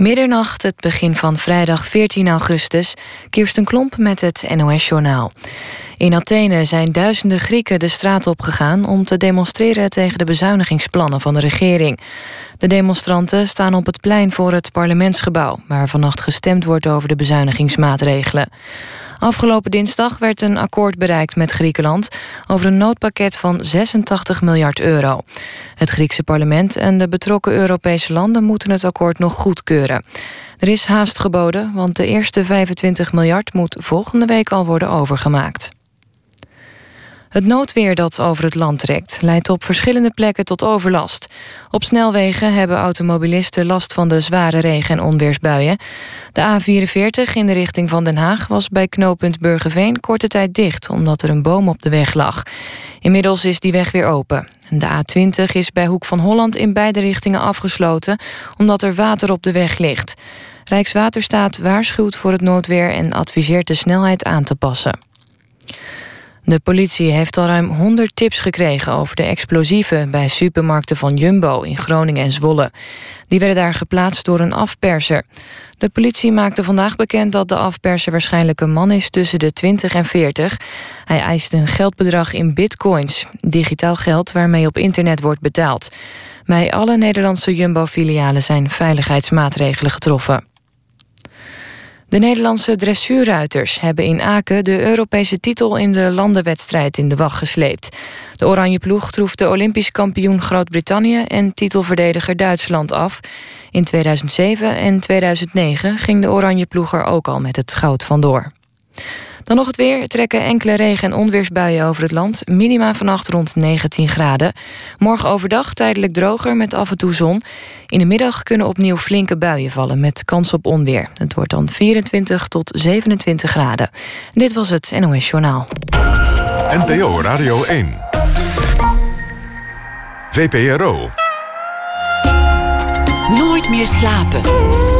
Middernacht, het begin van vrijdag 14 augustus. Kirsten Klomp met het NOS-journaal. In Athene zijn duizenden Grieken de straat opgegaan... om te demonstreren tegen de bezuinigingsplannen van de regering. De demonstranten staan op het plein voor het parlementsgebouw... waar vannacht gestemd wordt over de bezuinigingsmaatregelen. Afgelopen dinsdag werd een akkoord bereikt met Griekenland... over een noodpakket van 86 miljard euro. Het Griekse parlement en de betrokken Europese landen... moeten het akkoord nog goedkeuren. Er is haast geboden, want de eerste 25 miljard... moet volgende week al worden overgemaakt. Het noodweer dat over het land trekt leidt op verschillende plekken tot overlast. Op snelwegen hebben automobilisten last van de zware regen- en onweersbuien. De A44 in de richting van Den Haag was bij knooppunt Burgerveen korte tijd dicht... omdat er een boom op de weg lag. Inmiddels is die weg weer open. De A20 is bij Hoek van Holland in beide richtingen afgesloten... omdat er water op de weg ligt. Rijkswaterstaat waarschuwt voor het noodweer... en adviseert de snelheid aan te passen. De politie heeft al ruim 100 tips gekregen over de explosieven bij supermarkten van Jumbo in Groningen en Zwolle. Die werden daar geplaatst door een afperser. De politie maakte vandaag bekend dat de afperser waarschijnlijk een man is tussen de 20 en 40. Hij eist een geldbedrag in bitcoins, digitaal geld waarmee op internet wordt betaald. Bij alle Nederlandse Jumbo-filialen zijn veiligheidsmaatregelen getroffen. De Nederlandse dressuurruiters hebben in Aken de Europese titel in de landenwedstrijd in de wacht gesleept. De oranje ploeg troef de Olympisch kampioen Groot-Brittannië en titelverdediger Duitsland af. In 2007 en 2009 ging de oranje ploeg er ook al met het goud vandoor. Dan nog het weer. trekken enkele regen- en onweersbuien over het land. Minima vannacht rond 19 graden. Morgen overdag tijdelijk droger met af en toe zon. In de middag kunnen opnieuw flinke buien vallen met kans op onweer. Het wordt dan 24 tot 27 graden. Dit was het NOS Journaal. NPO Radio 1. VPRO. Nooit meer slapen.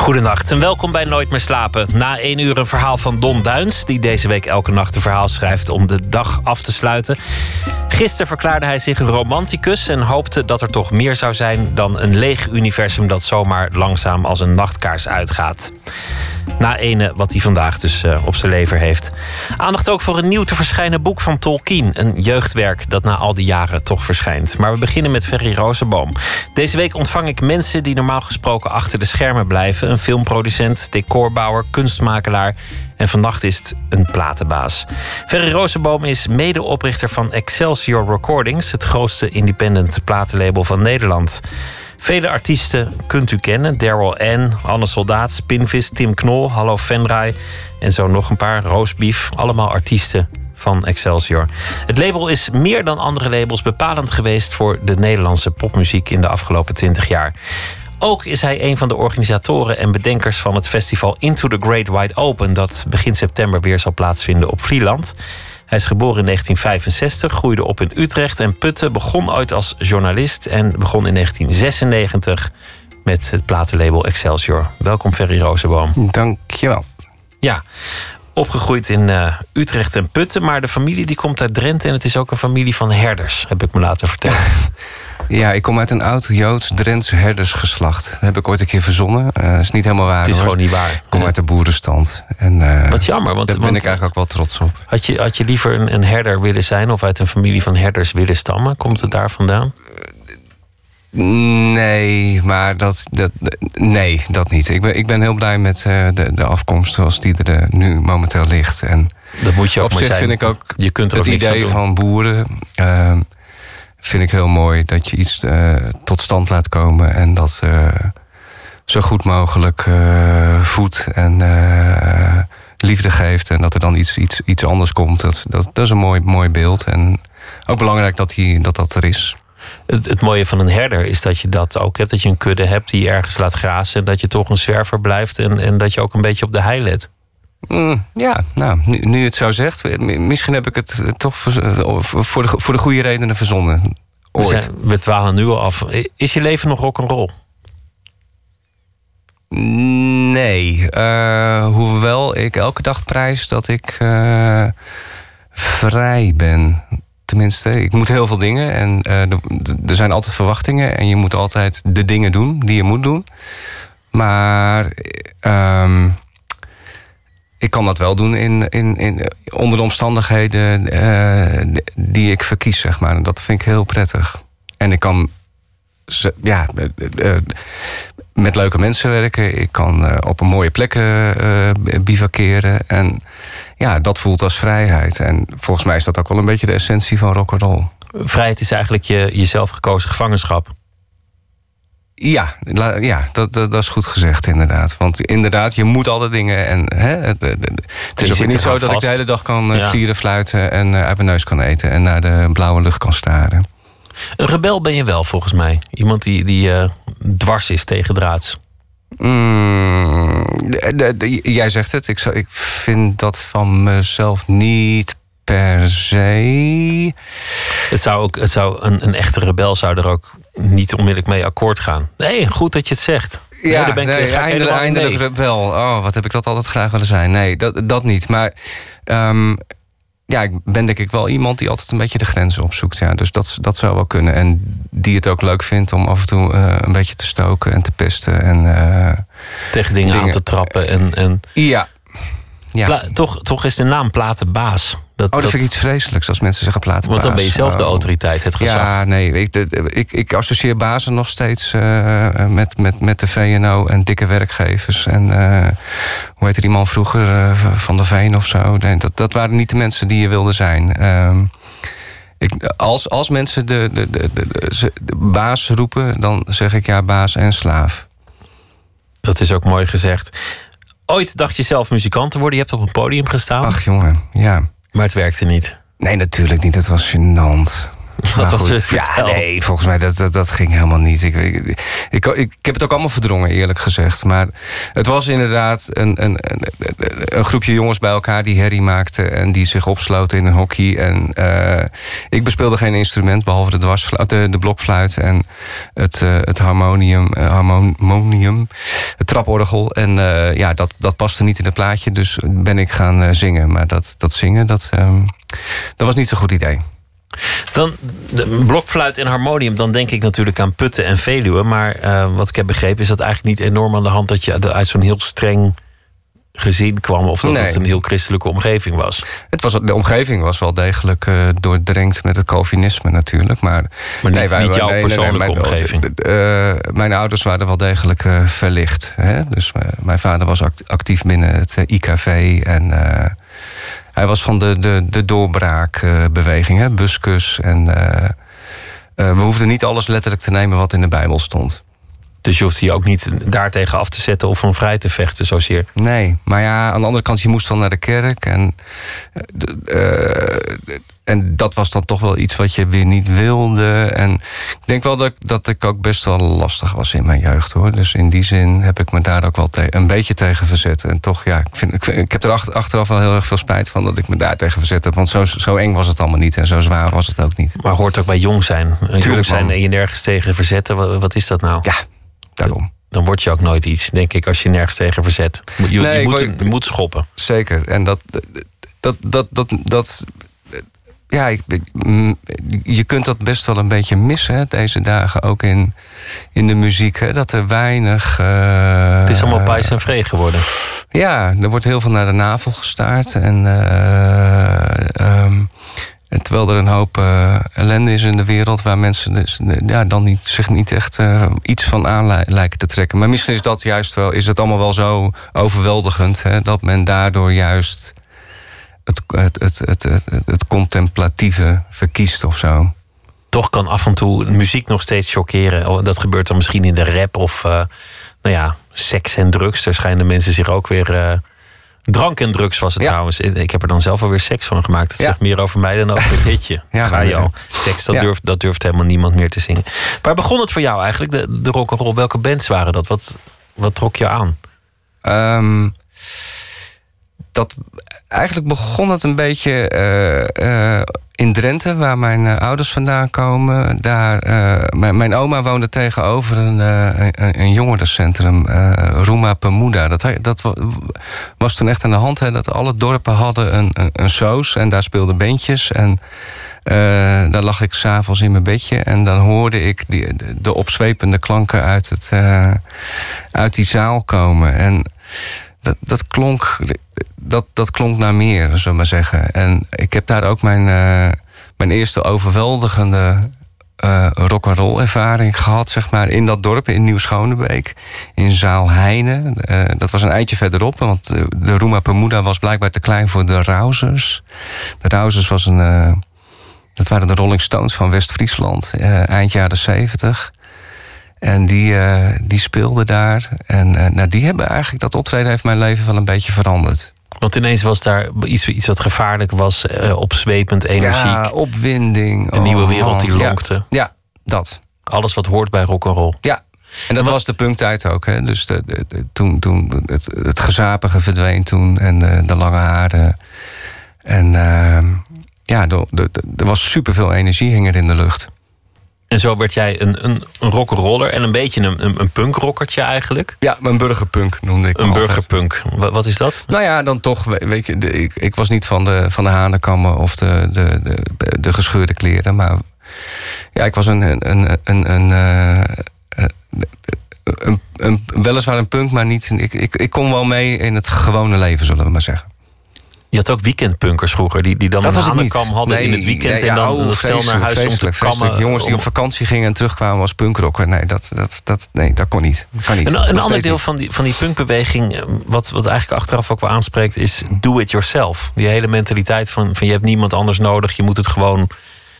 Goedenacht en welkom bij Nooit meer slapen. Na één uur een verhaal van Don Duins, die deze week elke nacht een verhaal schrijft om de dag af te sluiten. Gisteren verklaarde hij zich een romanticus en hoopte dat er toch meer zou zijn dan een leeg universum dat zomaar langzaam als een nachtkaars uitgaat. Na ene wat hij vandaag dus uh, op zijn lever heeft. Aandacht ook voor een nieuw te verschijnen boek van Tolkien. Een jeugdwerk dat na al die jaren toch verschijnt. Maar we beginnen met Ferry Rozenboom. Deze week ontvang ik mensen die normaal gesproken achter de schermen blijven. Een filmproducent, decorbouwer, kunstmakelaar en vannacht is het een platenbaas. Ferry Rozenboom is medeoprichter van Excelsior Recordings, het grootste independent platenlabel van Nederland. Vele artiesten kunt u kennen. Daryl Ann, Anne Soldaat, Spinvis, Tim Knol, Hallo Venray en zo nog een paar. Roosbief, allemaal artiesten van Excelsior. Het label is meer dan andere labels bepalend geweest voor de Nederlandse popmuziek in de afgelopen 20 jaar. Ook is hij een van de organisatoren en bedenkers van het festival Into the Great Wide Open, dat begin september weer zal plaatsvinden op Vlieland. Hij is geboren in 1965, groeide op in Utrecht en Putten. Begon ooit als journalist en begon in 1996 met het platenlabel Excelsior. Welkom Ferry Rozenboom. Dankjewel. Ja, opgegroeid in uh, Utrecht en Putten, maar de familie die komt uit Drenthe en het is ook een familie van herders, heb ik me laten vertellen. Ja, ik kom uit een oud Joods Drentse herdersgeslacht. Dat heb ik ooit een keer verzonnen. Uh, is niet helemaal waar. Het is hoor. gewoon niet waar. Ik kom uit de boerenstand. En, uh, Wat jammer, want daar ben want, ik eigenlijk ook wel trots op. Had je, had je liever een, een, herder willen zijn of uit een familie van herders willen stammen? Komt het daar vandaan? Nee, maar dat, dat, nee, dat niet. Ik ben, ik ben heel blij met uh, de, de afkomst zoals die er nu momenteel ligt. En dat moet je ook op zich zijn. vind ik ook je kunt er het ook idee van boeren. Uh, vind ik heel mooi dat je iets uh, tot stand laat komen en dat uh, zo goed mogelijk uh, voedt en liefde geeft en dat er dan iets, iets, iets anders komt. Dat, dat, dat is een mooi, mooi beeld en ook belangrijk dat die, dat, dat er is. Het, het, mooie van een herder is dat je dat ook hebt, dat je een kudde hebt die ergens laat grazen en dat je toch een zwerver blijft en, en dat je ook een beetje op de hei let. Mm, ja, nou, nu, nu het zo zegt, misschien heb ik het toch voor de, voor de goede redenen verzonnen. We, zijn, we dwalen nu al af. Is je leven nog rock'n'roll? Nee. Uh, hoewel ik elke dag prijs dat ik uh, vrij ben. Tenminste, ik moet heel veel dingen en eh, er- er zijn altijd verwachtingen en je moet altijd de dingen doen die je moet doen. Maar ehm, ik kan dat wel doen in, in, in, onder de omstandigheden eh, die ik verkies, zeg maar. Dat vind ik heel prettig. En ik kan ja, eh, eh, met leuke mensen werken. Ik kan op een mooie plekken bivakeren. En ja, dat voelt als vrijheid. En volgens mij is dat ook wel een beetje de essentie van rock'n'roll. Vrijheid is eigenlijk je, jezelf gekozen gevangenschap. Ja, ja dat, dat, dat is goed gezegd inderdaad. Want inderdaad, je moet alle dingen. En, hè, het, het- is ook niet zo dat ik de hele dag kan eh, Ja. vlieren, fluiten en eh, uit mijn neus kan eten. En naar de blauwe lucht kan staren. Een rebel ben je wel, volgens mij. Iemand die, die eh, dwars is tegen draads. Mm, jij zegt het, ik, ik vind dat van mezelf niet per se. Het zou, ook, het zou een, een echte rebel zou er ook niet onmiddellijk mee akkoord gaan. Nee, goed dat je het zegt. Nee, daar ben ik, nee, eindelijk, rebel. Oh, wat heb ik dat altijd graag willen zijn. Nee, dat, dat niet. Maar ehm, ja, ik ben denk ik wel iemand die altijd een beetje de grenzen opzoekt. Ja. Dus dat, dat zou wel kunnen. En die het ook leuk vindt om af en toe eh, een beetje te stoken en te pesten. En, eh, Tegen dingen, aan te trappen. En, en ja. ja. Pla- toch, toch is de naam Platenbaas. Dat, Oh, dat vind ik iets vreselijks als mensen zeggen platen. Want dan ben je zelf de Oh. autoriteit, het gezag. Ja, nee, ik, ik, ik associeer bazen nog steeds eh, met, met, met de VNO en dikke werkgevers. En eh, hoe heette die man vroeger? eh, van der Veen of zo. Nee, dat, dat waren niet de mensen die je wilde zijn. Ehm, ik, als, als mensen de, de, de, de, de baas roepen, dan zeg ik ja, baas en slaaf. Dat is ook mooi gezegd. Ooit dacht je zelf muzikant te worden. Je hebt op een podium gestaan. Ach jongen, ja. Maar het werkte niet. Nee, natuurlijk niet. Het was gênant. Was goed, het? Ja, nee, volgens mij dat, dat, dat ging helemaal niet. Ik, ik, ik, heb het ook allemaal verdrongen, eerlijk gezegd. Maar het was inderdaad een, een, een, een groepje jongens bij elkaar die herrie maakten... en die zich opsloten in een hockey. En eh, ik bespeelde geen instrument, behalve de, dwarsfluit, de, de blokfluit... en het, eh, het harmonium, eh, harmonium, het traporgel. En ja, dat, dat paste niet in het plaatje, dus ben ik gaan zingen. Maar dat, dat zingen, dat, ehm, dat was niet zo'n goed idee. Dan de blokfluit en harmonium, dan denk ik natuurlijk aan Putten en Veluwe. Maar eh, wat ik heb begrepen is dat eigenlijk niet enorm aan de hand dat je uit zo'n heel streng gezin kwam. Of dat Nee. het een heel christelijke omgeving was. Het was, de omgeving was wel degelijk eh doordrenkt met het Calvinisme natuurlijk. Maar, Maar niet- niet jouw persoonlijke mijn, omgeving. eh, mijn ouders waren wel degelijk verlicht. Hè? Dus mijn vader was act- actief binnen het IKV. En hij was van de, de, de doorbraakbeweging, hè? buskus. En eh, eh, we hoefden niet alles letterlijk te nemen wat in de Bijbel stond. Dus je hoeft je ook niet daartegen af te zetten of van vrij te vechten zozeer. Nee, maar ja, aan de andere kant, je moest wel naar de kerk. En, eh, eh, en dat was dan toch wel iets wat je weer niet wilde. En ik denk wel dat, dat ik ook best wel lastig was in mijn jeugd hoor. Dus in die zin heb ik me daar ook wel een beetje tegen verzet. En toch, ja, ik, vind, ik, vind- ik heb er ach- achteraf wel heel erg veel spijt van dat ik me daar tegen verzet heb. Want zo, zo eng was het allemaal niet en zo zwaar was het ook niet. Maar hoort ook bij jong zijn. Jong Tuurlijk, zijn man. en je nergens tegen verzetten. Wat, wat is dat nou? Ja, daarom. Dan word je ook nooit iets, denk ik, als je nergens tegen verzet. Je, je, Nee, moet, word- moet schoppen. Zeker. En dat. dat, dat, dat, dat ja, ik, ik- mm, je kunt dat best wel een beetje missen hè, deze dagen. Ook in, in de muziek. Hè, dat er weinig. eh, Het is allemaal pijs en vree geworden. Ja, er wordt heel veel naar de navel gestaard. En, eh, ehm, en terwijl er een hoop eh, ellende is in de wereld... waar mensen dus, ja, dan niet, zich niet echt eh, iets van aan li- lijken te trekken. Maar misschien is dat juist wel... is het allemaal wel zo overweldigend... Hè, dat men daardoor juist het, het, het, het, het, contemplatieve verkiest of zo. Toch kan af en toe muziek nog steeds chockeren. Oh, Dat gebeurt dan misschien in de rap of eh, nou ja, seks en drugs. Daar schijnen mensen zich ook weer. Drank en drugs was het Ja. trouwens. Ik heb er dan zelf alweer seks van gemaakt. Dat Ja. zegt meer over mij dan over het hitje. Ja, Ga je al. Seks, dat, durft, dat durft helemaal niemand meer te zingen. Waar begon het voor jou eigenlijk, de, de rock'n'roll? Welke bands waren dat? Wat, wat trok je aan? Ehm, dat eigenlijk begon het een beetje eh, eh, in Drenthe, waar mijn eh, ouders vandaan komen. Daar, mijn, oma woonde tegenover een, een, een jongerencentrum, Ruma Pemuda. Dat, dat was toen echt aan de hand, hè, dat alle dorpen hadden een, een, een soos en daar speelden bandjes. En daar lag ik s'avonds in mijn bedje en dan hoorde ik die, de, de opzwepende klanken uit, het, uit die zaal komen. En dat, dat, klonk, dat, dat klonk naar meer, zullen we maar zeggen. En ik heb daar ook mijn, uh, mijn eerste overweldigende uh, rock'n'roll ervaring gehad, zeg maar, in dat dorp, in Nieuw-Schonebeek, in Zaal Heine. Uh, dat was een eindje verderop, want de Roema Pemuda was blijkbaar te klein voor de Rousers. De Rousers was een. dat waren de Rolling Stones van West-Friesland, eind jaren zeventig. En die, die speelde daar. En nou, die hebben eigenlijk, dat optreden heeft mijn leven wel een beetje veranderd. Want ineens was daar iets, iets wat gevaarlijk was, uh, opzwepend, energiek. Ja, opwinding. Een nieuwe wereld die lonkte. Ja, ja, dat. Alles wat hoort bij rock'n'roll. Ja, en dat was de punktijd ook. Hè? Dus de, de, toen, toen het, het gezapige verdween toen en de, de lange haren. En ehm, ja, er was superveel energie hing er in de lucht. En zo werd jij een, een, een rock'n'roller en een beetje een, een, een punkrockertje eigenlijk? Ja, een burgerpunk noemde ik Een burgerpunk. Wat, wat, is dat? Nou ja, dan toch, weet je, ik, ik was niet van de, van de hanenkammen of de, de, de, de gescheurde kleren. Maar ja, ik was een, een, een, een, een, uh, een, een, weliswaar een punk, maar niet. Ik, ik, ik kon wel mee in het gewone leven, zullen we maar zeggen. Je had ook weekendpunkers vroeger, die, die dan dat een hanenkam hadden in het weekend... en dan oh, stel naar huis om te kammen. Jongens die op vakantie gingen en terugkwamen als punkrocker. Nee, dat, dat, dat, nee, dat kon niet. Kan niet. Een, een ander deel van die, van die punkbeweging... Eh, wat, wat eigenlijk achteraf ook wel aanspreekt, is do it yourself. Die hele mentaliteit van, van je hebt niemand anders nodig... je moet het gewoon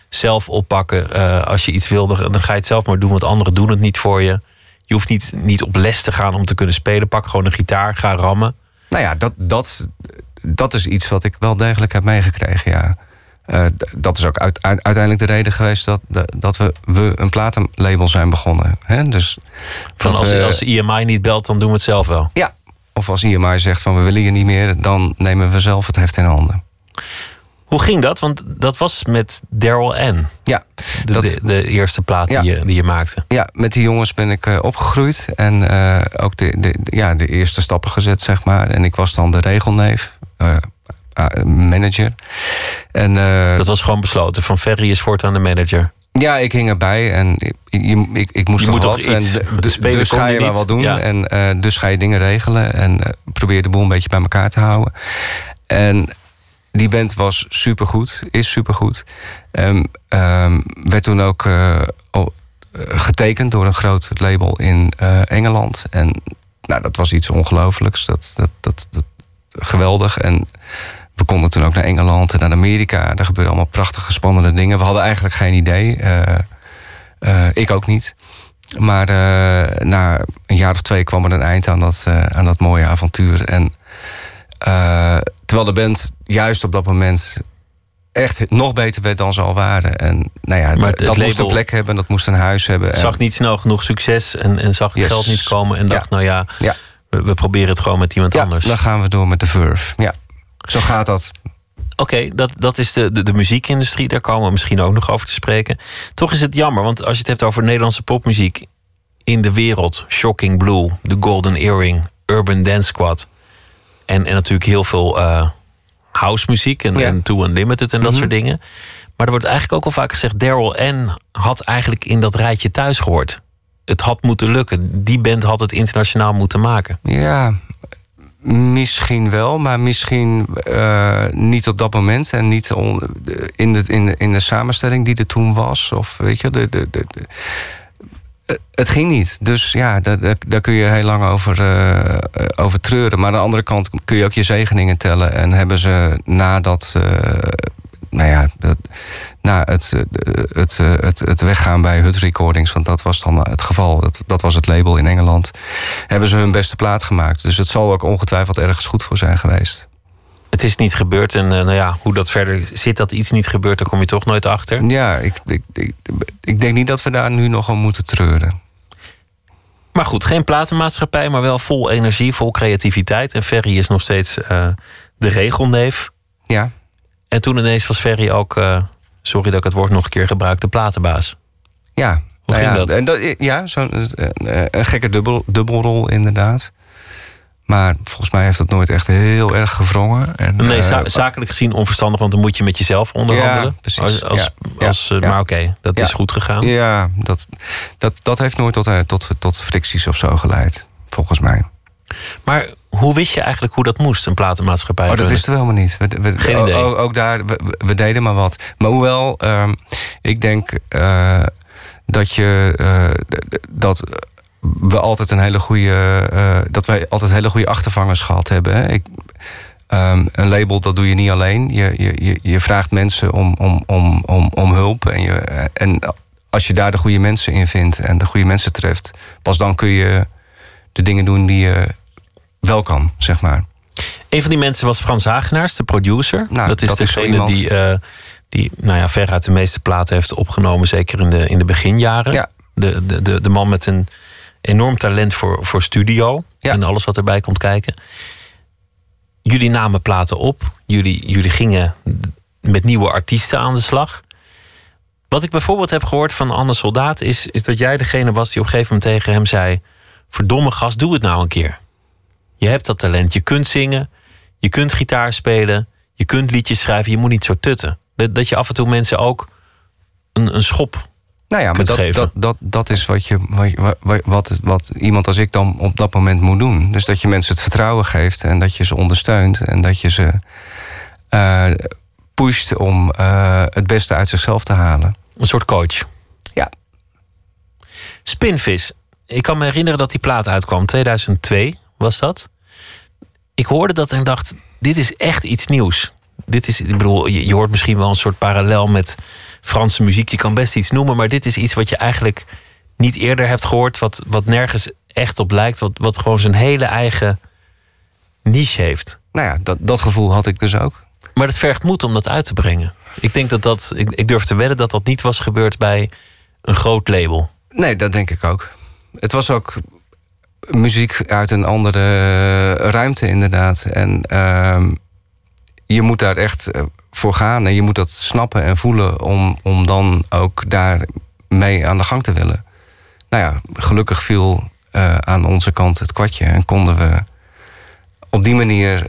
zelf oppakken. Uh, als je iets wil, dan ga je het zelf maar doen... want anderen doen het niet voor je. Je hoeft niet, niet op les te gaan om te kunnen spelen. Pak gewoon een gitaar, ga rammen. Nou ja, dat, dat, dat is iets wat ik wel degelijk heb meegekregen, ja. Uh, dat is ook uit, uiteindelijk de reden geweest dat, dat we, we een platenlabel zijn begonnen. Hè? Dus van als, we, als IMI niet belt, dan doen we het zelf wel. Ja, of als IMI zegt van we willen je niet meer, dan nemen we zelf het heft in handen. Hoe ging dat? Want dat was met Daryl N. Ja. De, dat, de, eerste plaat die, je, die je maakte. Ja, met die jongens ben ik uh, opgegroeid. En uh, ook de, de, ja, de eerste stappen gezet, zeg maar. En ik was dan de regelneef. Uh, manager. En, dat was gewoon besloten. Van Ferry is voortaan de manager. Ja, ik hing erbij en ik, ik, ik moest je toch wat. En de, dus ga je maar wat doen. En uh, dus ga je dingen regelen. En uh, probeer de boel een beetje bij elkaar te houden. En die band was supergoed, is supergoed. Um, um, werd toen ook uh, getekend door een groot label in Engeland. En nou, dat was iets ongelooflijks. Dat, dat, dat, dat, geweldig. En we konden toen ook naar Engeland en naar Amerika. Daar gebeurden allemaal prachtige, spannende dingen. We hadden eigenlijk geen idee. Uh, ik ook niet. Maar na een jaar of twee kwam er een eind aan dat, aan dat mooie avontuur. En terwijl de band juist op dat moment echt nog beter werd dan ze al waren. En nou ja, maar dat moest een plek hebben, dat moest een huis hebben. Zag niet snel genoeg succes en, en zag het geld niet komen en dacht, nou ja, ja. We, we, proberen het gewoon met iemand anders. Dan gaan we door met de Verve. Ja, zo gaat dat. Oké, dat, dat is de, de, de, muziekindustrie. Daar komen we misschien ook nog over te spreken. Toch is het jammer, want als je het hebt over Nederlandse popmuziek in de wereld, Shocking Blue, The Golden Earring, Urban Dance Squad en, en natuurlijk heel veel uh, house muziek en, ja. en Too Unlimited en dat mhm. soort dingen. Maar er wordt eigenlijk ook al vaak gezegd: Daryl N had eigenlijk in dat rijtje thuis gehoord. Het had moeten lukken. Die band had het internationaal moeten maken. Ja, misschien wel, maar misschien uh, niet op dat moment en niet in, de, in, in de samenstelling die er toen was. Of weet je, de, de, de, eh, het ging niet. Dus ja, daar, kun je heel lang over, uh, over treuren. Maar aan de andere kant kun je ook je zegeningen tellen. En hebben ze nadat. Uh, nou ja, dat, na het, het, het, het weggaan bij Hut Recordings, want dat was dan het geval, dat, dat was het label in Engeland, hebben ze hun beste plaat gemaakt. Dus het zal ook ongetwijfeld ergens goed voor zijn geweest het is niet gebeurd. En uh, nou ja, hoe dat verder zit, dat iets niet gebeurt, daar kom je toch nooit achter. Ja, ik, ik, ik, ik denk niet dat we daar nu nog om moeten treuren. Maar goed, geen platenmaatschappij, maar wel vol energie, vol creativiteit. En Ferry is nog steeds uh, de regelneef. Ja. En toen ineens was Ferry ook, uh, sorry dat ik het woord nog een keer gebruik, de platenbaas. Ja. Hoe nou ging ja, dat? En dat ja, zo'n uh, een gekke dubbel, dubbelrol inderdaad. Maar volgens mij heeft dat nooit echt heel erg gewrongen. En, Nee, eh, za- zakelijk gezien onverstandig, want dan moet je met jezelf onderhandelen. Ja, precies. Als, als, Ja, als, ja, eh. Maar oké, dat is goed gegaan. Ja, dat, dat, dat heeft nooit tot, eh, tot, tot fricties of zo geleid, volgens mij. Maar hoe wist je eigenlijk hoe dat moest, een platenmaatschappij? Oh, dat runnen? wisten we helemaal niet. We, we, Geen idee. Ook, daar, we, deden maar wat. Maar hoewel, ehm, ik denk eh, dat je eh, dat we altijd een hele goede, eh, dat wij altijd hele goede achtervangers gehad hebben. Hè. Ik, ehm, een label, dat doe je niet alleen. Je, je, je, je vraagt mensen om, om, om, om, om hulp. En, je, en als je daar de goede mensen in vindt en de goede mensen treft, pas dan kun je de dingen doen die je wel kan, zeg maar. Een van die mensen was Frans Hagenaars, de producer. Nou, dat is dat degene die, eh, die nou ja, veruit de meeste platen heeft opgenomen, zeker in de, in de beginjaren. Ja. De, de, de, de man met een enorm talent voor, voor studio Ja. en alles wat erbij komt kijken. Jullie namen platen op, jullie, jullie gingen met nieuwe artiesten aan de slag. Wat ik bijvoorbeeld heb gehoord van Anne Soldaat is, is dat jij degene was die op een gegeven moment tegen hem zei: Verdomme gast, doe het nou een keer. Je hebt dat talent, je kunt zingen, je kunt gitaar spelen, je kunt liedjes schrijven, je moet niet zo tutten. Dat, dat je af en toe mensen ook een, een schop. Nou ja, maar kunt dat, geven. dat, dat, dat is wat, je, wat, wat, wat, iemand als ik dan op dat moment moet doen. Dus dat je mensen het vertrouwen geeft en dat je ze ondersteunt en dat je ze eh, pusht om eh, het beste uit zichzelf te halen. Een soort coach. Ja. Spinvis. Ik kan me herinneren dat die plaat uitkwam. 2002 was dat. Ik hoorde dat en dacht: dit is echt iets nieuws. Dit is, ik bedoel, je, je hoort misschien wel een soort parallel met Franse muziek. Je kan best iets noemen, maar dit is iets wat je eigenlijk niet eerder hebt gehoord. Wat, wat nergens echt op lijkt. Wat, wat gewoon zijn hele eigen niche heeft. Nou ja, dat, dat gevoel had ik dus ook. Maar het vergt moed om dat uit te brengen. Ik denk dat dat. Ik, ik durf te wedden dat dat niet was gebeurd bij een groot label. Nee, dat denk ik ook. Het was ook muziek uit een andere ruimte, inderdaad. En ehm, je moet daar echt eh, voor gaan en je moet dat snappen en voelen om, om dan ook daar mee aan de gang te willen. Nou ja, gelukkig viel eh, aan onze kant het kwartje en konden we op die manier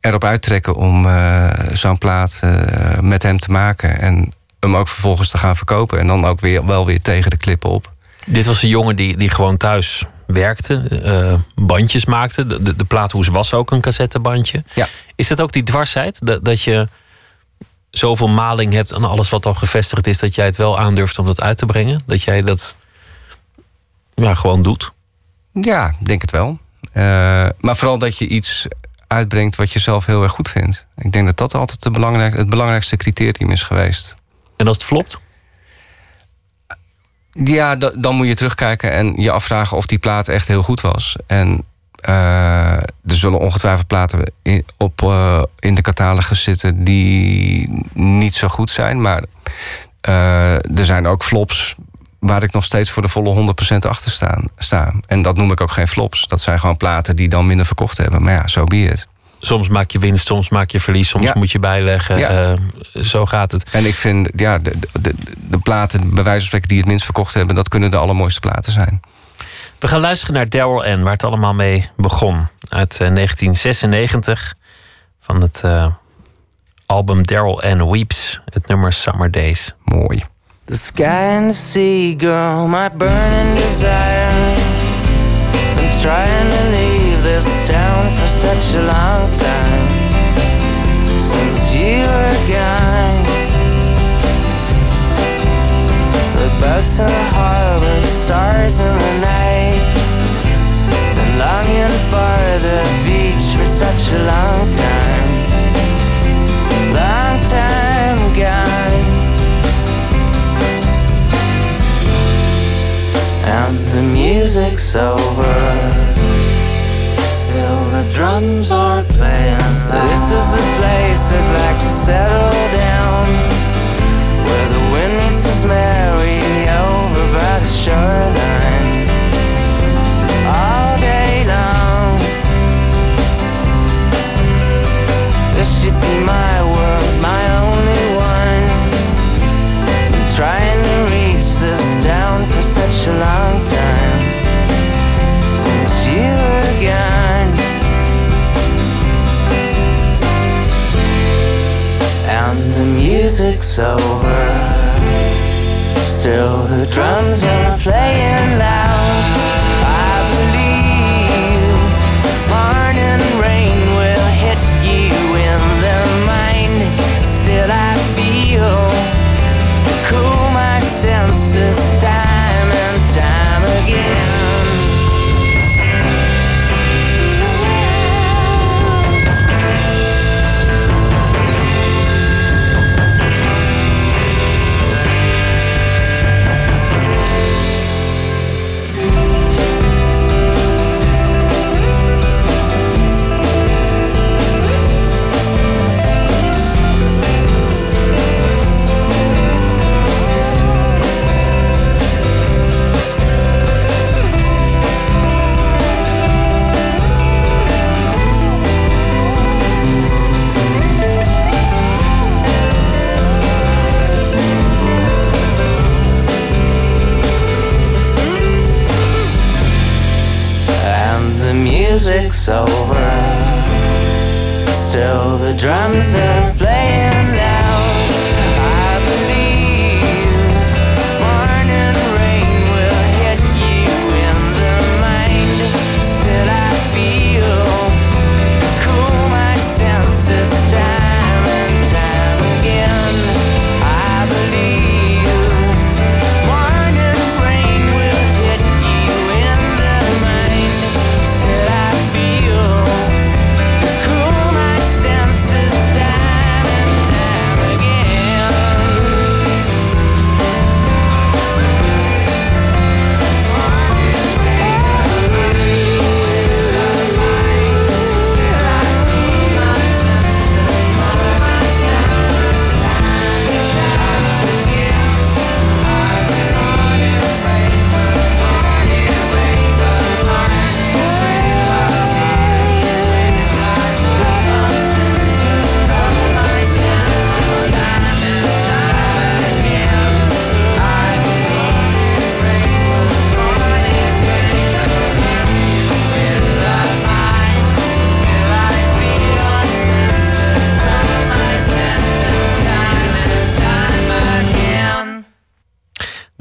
erop uittrekken om eh, zo'n plaat eh, met hem te maken en hem ook vervolgens te gaan verkopen en dan ook weer wel weer tegen de klippen op. Dit was een jongen die, die gewoon thuis werkte, eh, bandjes maakte. De, de, de plaathoes was ook een cassettebandje. Ja. Is dat ook die dwarsheid? Dat, dat je zoveel maling hebt aan alles wat al gevestigd is, dat jij het wel aandurft om dat uit te brengen? Dat jij dat ja, gewoon doet? Ja, denk het wel. Eh, maar vooral dat je iets uitbrengt wat je zelf heel erg goed vindt. Ik denk dat dat altijd de belangrijk, het belangrijkste criterium is geweest. En als het flopt? Ja, da- dan moet je terugkijken en je afvragen of die plaat echt heel goed was. En eh, er zullen ongetwijfeld platen in, op, eh, in de catalogus zitten die niet zo goed zijn. Maar eh, er zijn ook flops waar ik nog steeds voor de volle 100% achter staan, sta. En dat noem ik ook geen flops. Dat zijn gewoon platen die dan minder verkocht hebben. Maar ja, zo so be. Soms maak je winst, soms maak je verlies, soms Ja. moet je bijleggen. Ja. Eh, zo gaat het. En ik vind, ja, de, de, de, platen, bij wijze van spreken, die het minst verkocht hebben... dat kunnen de allermooiste platen zijn. We gaan luisteren naar Daryl N, waar het allemaal mee begon. Uit eh, 1996 van het eh, album Daryl N Weeps, het nummer Summer Days. Mooi. The sky and the sea, girl, my burning desire. Been trying to leave this town for such a long time. Since you were gone. The boats in the harbor, stars in the night. Been longing for the beach for such a long time. Long time gone. and the music's over drums aren't playing. This is a place I'd like to settle down, where the wind meets the Mary over by the shoreline. All day long, this should be my world, my only one. I'm trying to reach this town for such a long time since you were gone. The music's over. Still the drums are playing loud. Over. Still the drums are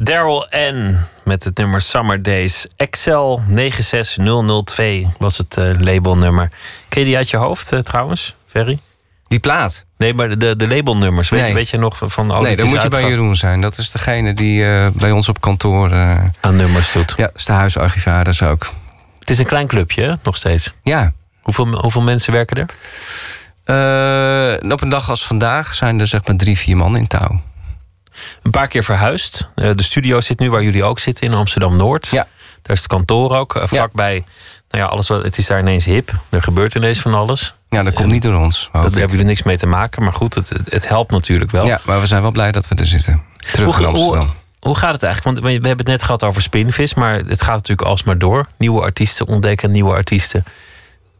Daryl N. met het nummer Summer Days. Excel 96002 was het eh, labelnummer. Ken je die uit je hoofd eh, trouwens, Ferry? Die plaat. Nee, maar de, de labelnummers. Weet, Nee. je, weet je nog van... Oh, nee, dan moet je bij Jeroen zijn. Dat is degene die eh, bij ons op kantoor... Aan nummers doet. ja, is de huisarchivaris ook. Het is een klein clubje, hè? nog steeds. Ja. Hoeveel, hoeveel mensen werken er? Op een dag als vandaag zijn er zeg maar drie, vier man in touw. Een paar keer verhuisd. Eh, de studio zit nu waar jullie ook zitten in Amsterdam-Noord. Ja. Daar is het kantoor ook. eh, vlakbij, nou ja, alles wat, het is daar ineens hip. Er gebeurt ineens van alles. Ja, dat komt niet door ons. Daar hebben jullie niks mee te maken. Maar goed, het, het, helpt natuurlijk wel. Ja, maar we zijn wel blij dat we er zitten. Terug Hoe- in Amsterdam. Hoe, hoe gaat het eigenlijk? Want we hebben het net gehad over Spinvis, maar het gaat natuurlijk alsmaar door. Nieuwe artiesten ontdekken, nieuwe artiesten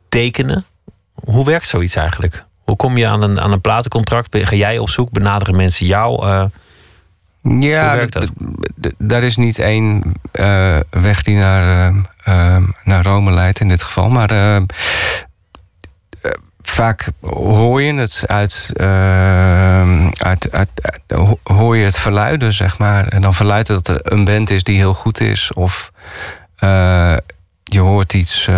tekenen. Hoe werkt zoiets eigenlijk? Hoe kom je aan een, aan een platencontract? Ga jij op zoek? Benaderen mensen jou? Eh, Ja, daar is niet één eh, weg die naar, eh, eh, naar Rome leidt in dit geval. Maar eh, eh, vaak hoor je het uit, uit, uit, uit- ho- hoor je het verluiden, zeg maar. En dan verluidt dat er een band is die heel goed is. Of eh, je hoort iets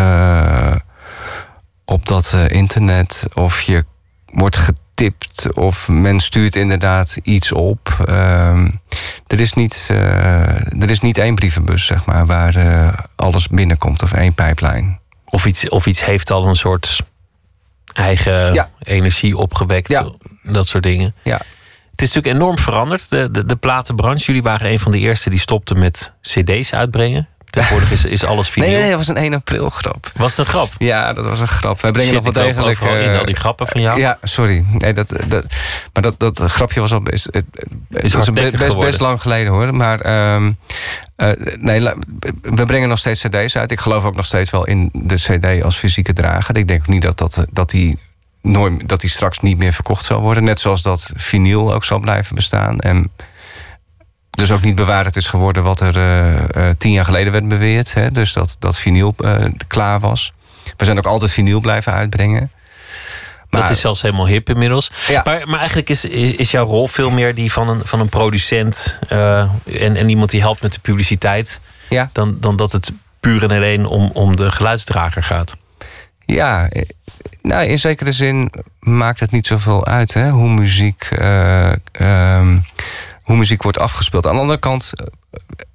op dat internet. Of je wordt getipt. Of men stuurt inderdaad iets op. Ehm, er, is niet, eh, er is niet één brievenbus, zeg maar, waar eh, alles binnenkomt. Of één pijplijn. of, iets, of iets heeft al een soort eigen Ja. energie opgewekt. Ja. Dat soort dingen. Ja. Het is natuurlijk enorm veranderd, de, de, de platenbranche. Jullie waren een van de eerste die stopten met cd's uitbrengen. Tegenwoordig is, is alles vinyl. Nee, nee, dat was een 1 april grap. Was het een grap? Ja, dat was een grap. Wij brengen Shit, nog wel degelijk... in eh, al die grappen van jou. Ja, sorry. Nee, dat, dat, maar dat, dat grapje was al best, het, is hardnekkig best, best lang geleden hoor. Maar ehm, eh, nee, we brengen nog steeds cd's uit. Ik geloof ook nog steeds wel in de cd als fysieke drager. Ik denk ook niet dat, dat, dat die nooit, dat die straks niet meer verkocht zal worden. Net zoals dat vinyl ook zal blijven bestaan. En dus ook niet bewaard is geworden wat er eh, eh, tien jaar geleden werd beweerd. Hè? Dus dat, dat vinyl eh, klaar was. We zijn ook altijd vinyl blijven uitbrengen. Dat Maar- is zelfs helemaal hip inmiddels. Ja. Maar, maar eigenlijk is, is, is jouw rol veel meer die van een, van een producent eh, en, en iemand die helpt met de publiciteit, Ja. dan, dan dat het puur en alleen om, om de geluidsdrager gaat. Ja, nou, in zekere zin maakt het niet zoveel uit hè, hoe, muziek, eh, ehm, hoe muziek wordt afgespeeld. Aan de andere kant,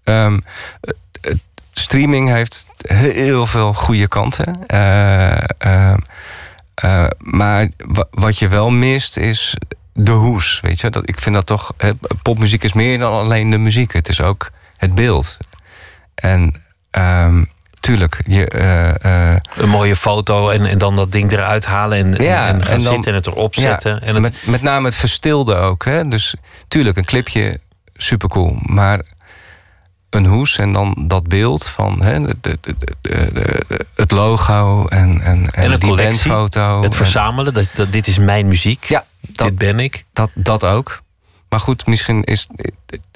eh, ehm, het- het- streaming heeft heel veel goede kanten. Eh, ehm, eh, maar wa- wat je wel mist is de hoes. Weet je? Dat, ik vind dat toch. popmuziek is meer dan alleen de muziek. Het is ook het beeld. En ehm, tuurlijk, je. eh, eh, Een mooie foto en, en dan dat ding eruit halen en, Ja, en, en gaan en dan- zitten en het erop zetten. Ja, en het, met, met name het verstilde ook. Hè? Dus tuurlijk, een clipje, supercool. Maar een hoes en dan dat beeld van hè, de, de, de, het logo en, en, en, en een die collectie, bandfoto. het En verzamelen, dat, dat, dit is mijn muziek, Ja, dat- dit ben ik. dat, dat ook. Maar goed, misschien is,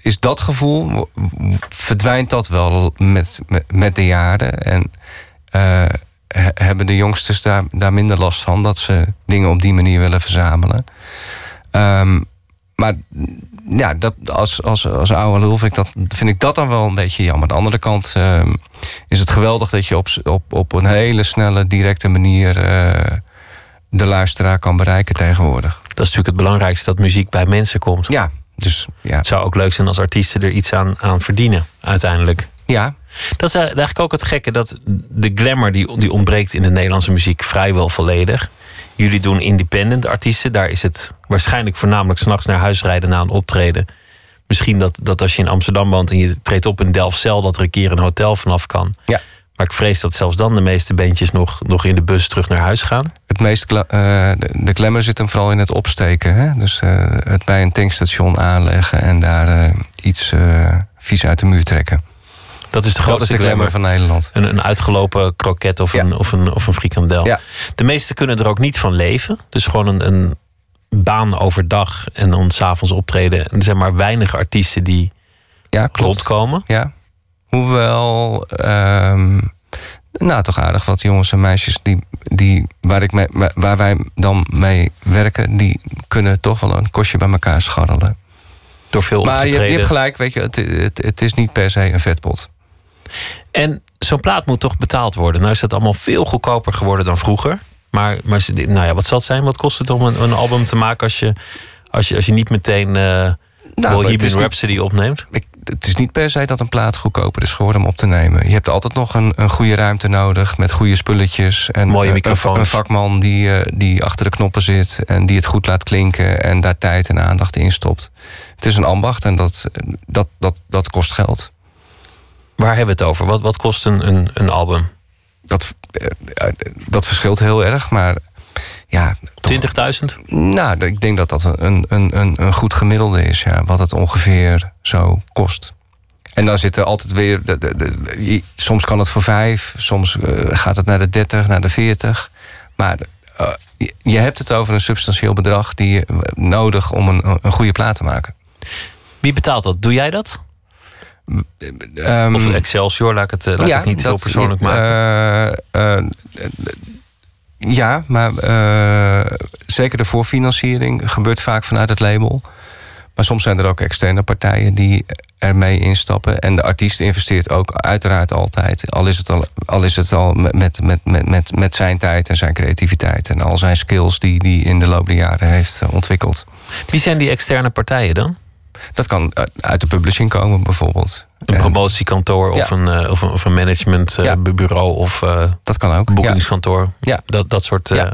is dat gevoel, verdwijnt dat wel met, met, de jaren. En eh, he- hebben de jongsters daar, daar minder last van dat ze dingen op die manier willen verzamelen. Ehm, maar ja, dat, als, als, als oude lul vind ik, dat, vind ik dat dan wel een beetje jammer. Aan de andere kant ehm, is het geweldig dat je op, op, op een hele snelle, directe manier eh, de luisteraar kan bereiken tegenwoordig. Dat is natuurlijk het belangrijkste, dat muziek bij mensen komt. Ja, dus ja. Het zou ook leuk zijn als artiesten er iets aan, aan verdienen, uiteindelijk. Ja, Dat is eigenlijk ook het gekke, dat de glamour die, die ontbreekt in de Nederlandse muziek vrijwel volledig. Jullie doen independent artiesten, daar is het waarschijnlijk voornamelijk s'nachts naar huis rijden na een optreden. Misschien dat, dat als je in Amsterdam woont en je treedt op in Delfzijl, dat er een keer een hotel vanaf kan. Ja. Maar ik vrees dat zelfs dan de meeste bandjes nog, nog in de bus terug naar huis gaan. het meest eh, de, glamour zit hem vooral in het opsteken. Hè? Dus eh, het bij een tankstation aanleggen en daar eh, iets vies uit de muur trekken. Dat is de grootste glamour van Nederland. Een, een uitgelopen kroket of, Ja. een, of, een, of een frikandel. Ja. De meesten kunnen er ook niet van leven. Dus gewoon een, een baan overdag en dan s'avonds optreden. En er zijn maar weinig artiesten die Ja, klopt. rondkomen. Ja. Hoewel, ehm, nou toch aardig wat jongens en meisjes die, die, waar, ik mee, waar wij dan mee werken, die kunnen toch wel een kostje bij elkaar scharrelen. Door veel op Maar te je, je hebt gelijk, weet je, het, het, het is niet per se een vetpot. En zo'n plaat moet toch betaald worden. Nou is dat allemaal veel goedkoper geworden dan vroeger. Maar, maar nou ja, wat zal het zijn? Wat kost het om een, een album te maken als je, als je, als je niet meteen uh, Nou, niet- Rhapsody opneemt? ik, het is niet per se dat een plaat goedkoper is geworden om op te nemen. Je hebt altijd nog een, een goede ruimte nodig met goede spulletjes. En Mooie een- microfoons. Een, vakman die, eh, die achter de knoppen zit en die het goed laat klinken en daar tijd en aandacht in stopt. Het is een ambacht en dat, dat, dat, dat kost geld. Waar hebben we het over? Wat, wat kost een, een, een album? Dat, eh, dat verschilt heel erg, maar ja. toch- 20.000? Nou, ik denk dat dat een, een, een, een goed gemiddelde is, ja, wat het ongeveer zo kost. En dan zit er altijd weer. De, de, soms kan het voor vijf, soms eh, gaat het naar de 30, naar de 40. Maar eh, je, hebt het over een substantieel bedrag die je eh, nodig om een, een goede plaat te maken. Wie betaalt dat? Doe jij dat? Ehm, Of Excelsior, laat ik het, laat ik het niet heel persoonlijk maken. Ja, maar eh, zeker de voorfinanciering gebeurt vaak vanuit het label. Maar soms zijn er ook externe partijen die ermee instappen. En de artiest investeert ook uiteraard altijd. Al is het al, al, is het al met, met, met, met, met zijn tijd en zijn creativiteit. En al zijn skills die hij in de loop der jaren heeft eh, ontwikkeld. Wie zijn die externe partijen dan? Dat kan uit- uit de publishing komen bijvoorbeeld. Een En promotiekantoor of, Ja. een, eh, of een, of een managementbureau of eh dat kan ook. Boekingskantoor. Ja. Dat, dat, soort, eh,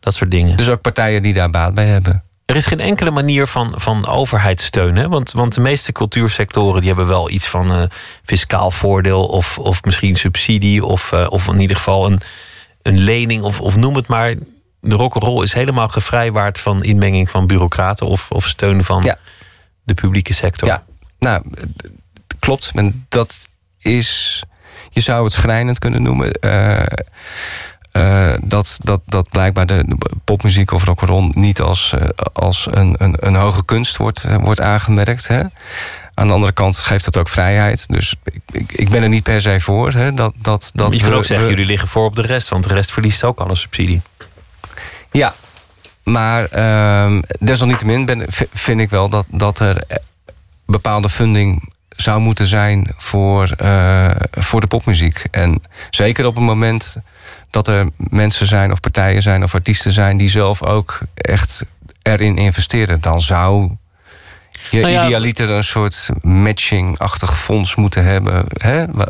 dat soort dingen. Dus ook partijen die daar baat bij hebben. Er is geen enkele manier van, van overheidssteun. Hè? Want, want de meeste cultuursectoren die hebben wel iets van fiscaal voordeel of, of misschien subsidie of, of in ieder geval een, een lening of, of noem het maar. De rock'n'roll is helemaal gevrijwaard van inmenging van bureaucraten of, of steun van de publieke sector. Ja, nou, klopt. En dat is, je zou het schrijnend kunnen noemen. eh, eh, dat, dat, dat blijkbaar de, de popmuziek of rock'n'roll niet als, eh, als een, een, een hoge kunst wordt, wordt aangemerkt. Hè? Aan de andere kant geeft dat ook vrijheid. Dus ik, ik, ik ben er niet per se voor. Hè? Dat, dat, dat je kan ook zeggen, we- jullie liggen voor op de rest, want de rest verliest ook alle subsidie. Ja, maar ehm, desalniettemin ben, vind ik wel dat, dat er bepaalde funding zou moeten zijn voor, eh, voor de popmuziek. En zeker op het moment dat er mensen zijn of partijen zijn of artiesten zijn die zelf ook echt erin investeren, dan zou je Nou ja, idealiter een soort matching-achtig fonds moeten hebben. Hè? Nou,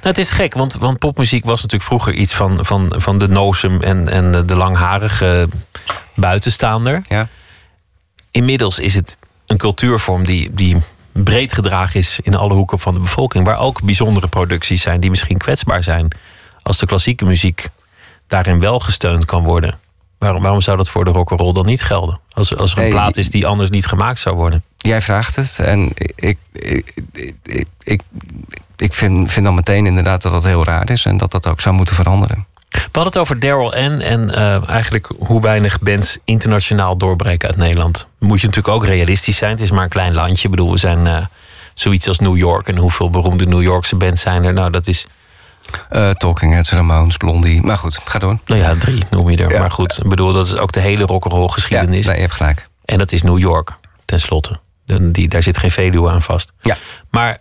het is gek, want, want popmuziek was natuurlijk vroeger iets van, van, van de nozem en, en de langharige buitenstaander. Ja. Inmiddels is het een cultuurvorm die, die breed gedragen is in alle hoeken van de bevolking. Waar ook bijzondere producties zijn die misschien kwetsbaar zijn. Als de klassieke muziek daarin wel gesteund kan worden. Waarom, waarom zou dat voor de rock'n'roll dan niet gelden? Als, als er een plaat is die anders niet gemaakt zou worden. Jij vraagt het en ik, ik, ik, ik, ik, ik vind, vind dan meteen inderdaad dat dat heel raar is en dat dat ook zou moeten veranderen. We hadden het over Daryl N. en eh, eigenlijk hoe weinig bands internationaal doorbreken uit Nederland. Moet je natuurlijk ook realistisch zijn. Het is maar een klein landje. Ik bedoel, we zijn eh, zoiets als New York. En hoeveel beroemde New Yorkse bands zijn er? Nou, dat is, Eh, Talking Heads, Ramones, Blondie. Maar goed, ga door. nou ja, drie noem je er. Ja. Maar goed, ik bedoel, dat is ook de hele rock'n'roll Ja, geschiedenis. nee, je hebt gelijk. En dat is New York, tenslotte. Die, daar zit geen Veluwe aan vast. Ja. Maar,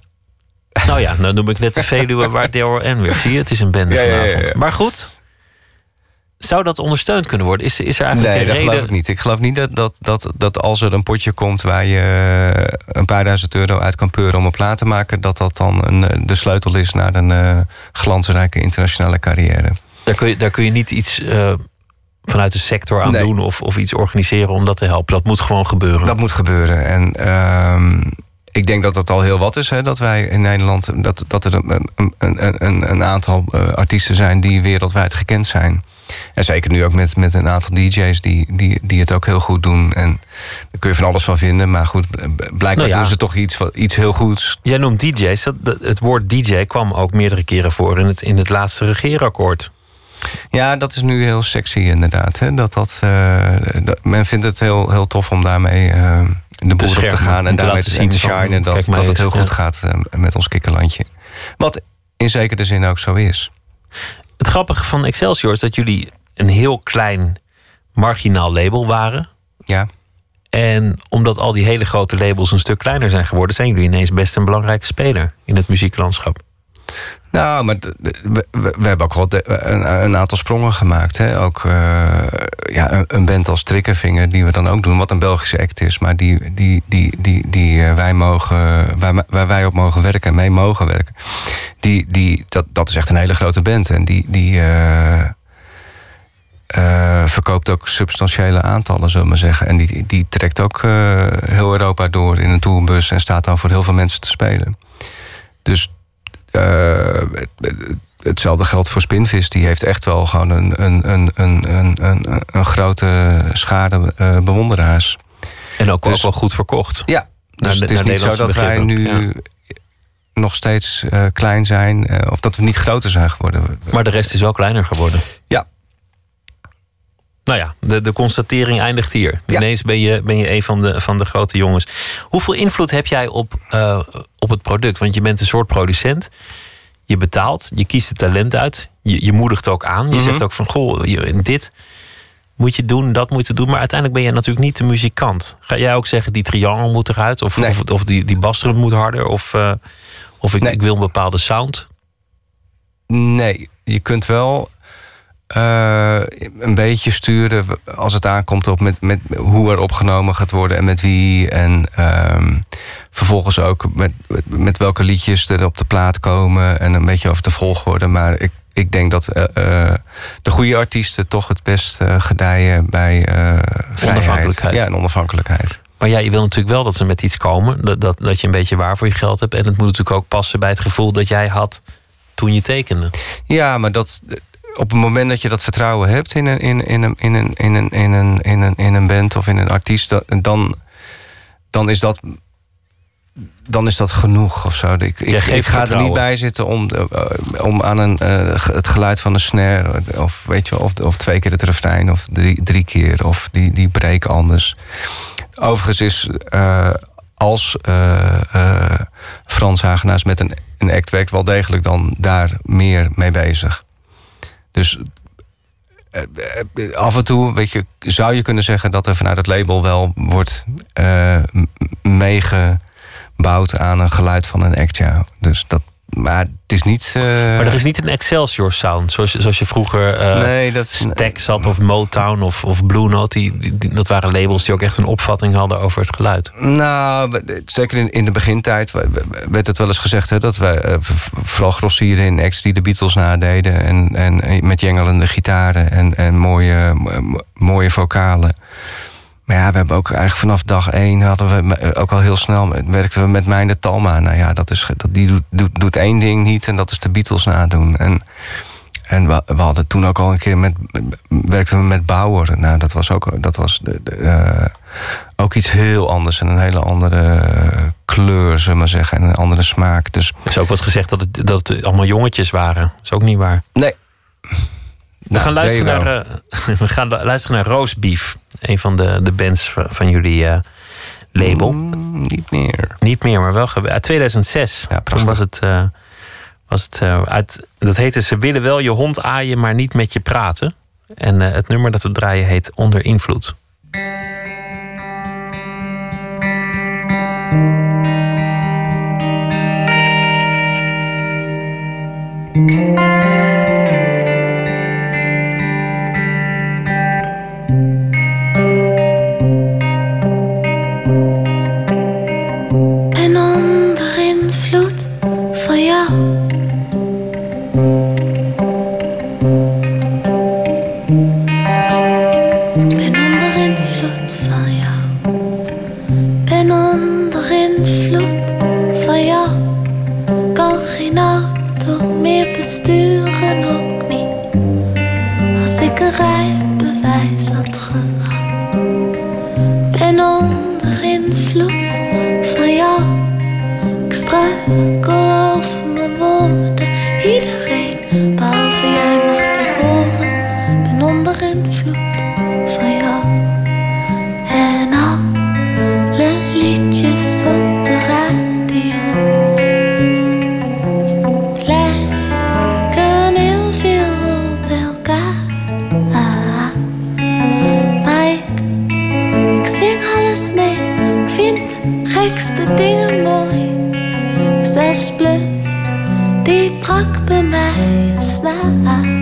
nou ja, nou noem ik net de Veluwe waar Daryl N. weer. Zie je, het is een bende vanavond. Maar goed, zou dat ondersteund kunnen worden? Is, is er eigenlijk Nee, een dat reden... geloof ik niet. Ik geloof niet dat, dat, dat, dat als er een potje komt waar je eh, een paar duizend euro uit kan peuren om een plaat te maken, dat dat dan een, eh, de sleutel is naar een eh, glansrijke internationale carrière. Daar kun je, daar kun je niet iets vanuit de sector aan Nee. doen of, of iets organiseren om dat te helpen. Dat moet gewoon gebeuren. Dat moet gebeuren. En ehm, ik denk dat het al heel wat is, hè, dat wij in Nederland dat, dat er een, een, een, een, aantal eh, artiesten zijn die wereldwijd gekend zijn. En zeker nu ook met, met een aantal DJ's die, die, die het ook heel goed doen. En daar kun je van alles van vinden. Maar goed, b- blijkbaar Nou ja. doen ze toch iets, iets heel goeds. Jij noemt DJ's. Dat, dat- het woord DJ kwam ook meerdere keren voor in het, in het laatste regeerakkoord. Ja, dat is nu heel sexy inderdaad. Hè? Dat, dat, eh, dat- men vindt het heel, heel tof om daarmee eh, de boer op te gaan. En te daarmee te, en te zien van, shinen dat, dat het eens, heel goed ja. gaat eh, met ons kikkerlandje. Wat in zekere zin ook zo is. Het grappige van Excelsior is dat jullie een heel klein marginaal label waren. Ja. En omdat al die hele grote labels een stuk kleiner zijn geworden, zijn jullie ineens best een belangrijke speler in het muzieklandschap. Nou, maar we, we- hebben ook wel een, aantal sprongen gemaakt. Hè? Ook eh, ja, een, band als Triggervinger, die we dan ook doen, wat een Belgische act is, maar die, die, die, die, die eh, wij mogen, waar, wij op mogen werken en mee mogen werken. Die, die, dat, dat is echt een hele grote band. En die, die eh, verkoopt ook substantiële aantallen, zullen we maar zeggen. En die, die trekt ook heel Europa door in een tourbus en staat dan voor heel veel mensen te spelen. Dus hetzelfde geldt voor Spinvis. Die heeft echt wel gewoon een, een, een, een, een, een, een grote schade eh, bewonderaars. En ook, Dus- ook wel goed verkocht. Ja, dus het is niet zo dat wij nu nog steeds eh, klein zijn. eh, of dat we niet groter zijn geworden. Maar de rest is wel kleiner geworden. Ja. Nou ja, de, de constatering eindigt hier. Ja. Ineens ben je, ben je een van de, van de grote jongens. Hoeveel invloed heb jij op, eh, op het product? Want je bent een soort producent. Je betaalt, je kiest het talent uit. Je, je moedigt ook aan. Je Mhm. zegt ook van, goh, je- dit moet je doen, dat moet je doen. Maar uiteindelijk ben jij natuurlijk niet de muzikant. Ga jij ook zeggen, die triangel moet eruit? Of, Nee. of, of die, die basdrum moet harder? Of, eh, of ik, Nee. ik wil een bepaalde sound? Nee, je kunt wel eh, een beetje sturen als het aankomt op met, met hoe er opgenomen gaat worden en met wie. En ehm, vervolgens ook met, met welke liedjes er op de plaat komen en een beetje over de volgorde. Maar ik, ik denk dat eh, eh, de goede artiesten toch het best gedijen bij vrijheid. Onafhankelijkheid. Ja, en onafhankelijkheid. Maar ja, je wil natuurlijk wel dat ze met iets komen. Dat, dat, dat je een beetje waar voor je geld hebt. En het moet natuurlijk ook passen bij het gevoel dat jij had toen je tekende. Ja, maar dat, op het moment dat je dat vertrouwen hebt in een, in, in een, in een, in een, in een, in een, in een band of in een artiest, dan, dan is dat. Dan is dat genoeg of zo. Ik, ik, ik ga er niet bij zitten om, eh, om aan een, eh, het geluid van een snare. Of, weet je, of, of twee keer het refrein, of drie, drie keer, of die, die break anders. Overigens is eh, als eh, eh, Frans Hagenaars met een, een act werkt, wel degelijk dan daar meer mee bezig. Dus eh, af en toe weet je, zou je kunnen zeggen dat er vanuit het label wel wordt eh, m- meegebouwd aan een geluid van een act. Ja. Dus dat, maar het is niet. eh, Maar er is niet een Excelsior sound, zoals, je- zoals je vroeger eh nee, dat is. Stax had of Motown of, of Blue Note. Die, die- die- dat waren labels die ook echt een opvatting hadden over het geluid. Nou, we- zeker in, in de begintijd werd het wel eens gezegd hè, dat wij, eh, v- vooral grossieren in acts die de Beatles nadeden. En, en met jengelende gitaren en, en mooie, mooie vocalen. Maar ja, we hebben ook eigenlijk vanaf dag één hadden we me- ook al heel snel werkten we met Mijn de Talma. Nou ja, dat is, dat, die doet, doet, doet één ding niet en dat is de Beatles nadoen. En, en we, we hadden toen ook al een keer met werkten we met Bauer. Nou, dat was ook, dat was de, de, eh, ook iets heel anders en een hele andere kleur, zullen we maar zeggen, en een andere smaak. Dus Er is ook wat gezegd dat het, dat het allemaal jongetjes waren. Dat is ook niet waar. nee. We gaan, Nou, luisteren deed je naar, eh, we gaan luisteren naar Roast Beef. Een van de, de bands van, van jullie eh, label. Mm, niet meer. Niet meer, maar wel uit 2006. Ja, prachtig. Toen was het, eh, was het eh, uit. Dat heette Ze willen wel je hond aaien, maar niet met je praten. En het nummer dat we draaien heet Onder Invloed. En de gekste dingen mooi. Zelfs bluff, die brak bij mij slaap.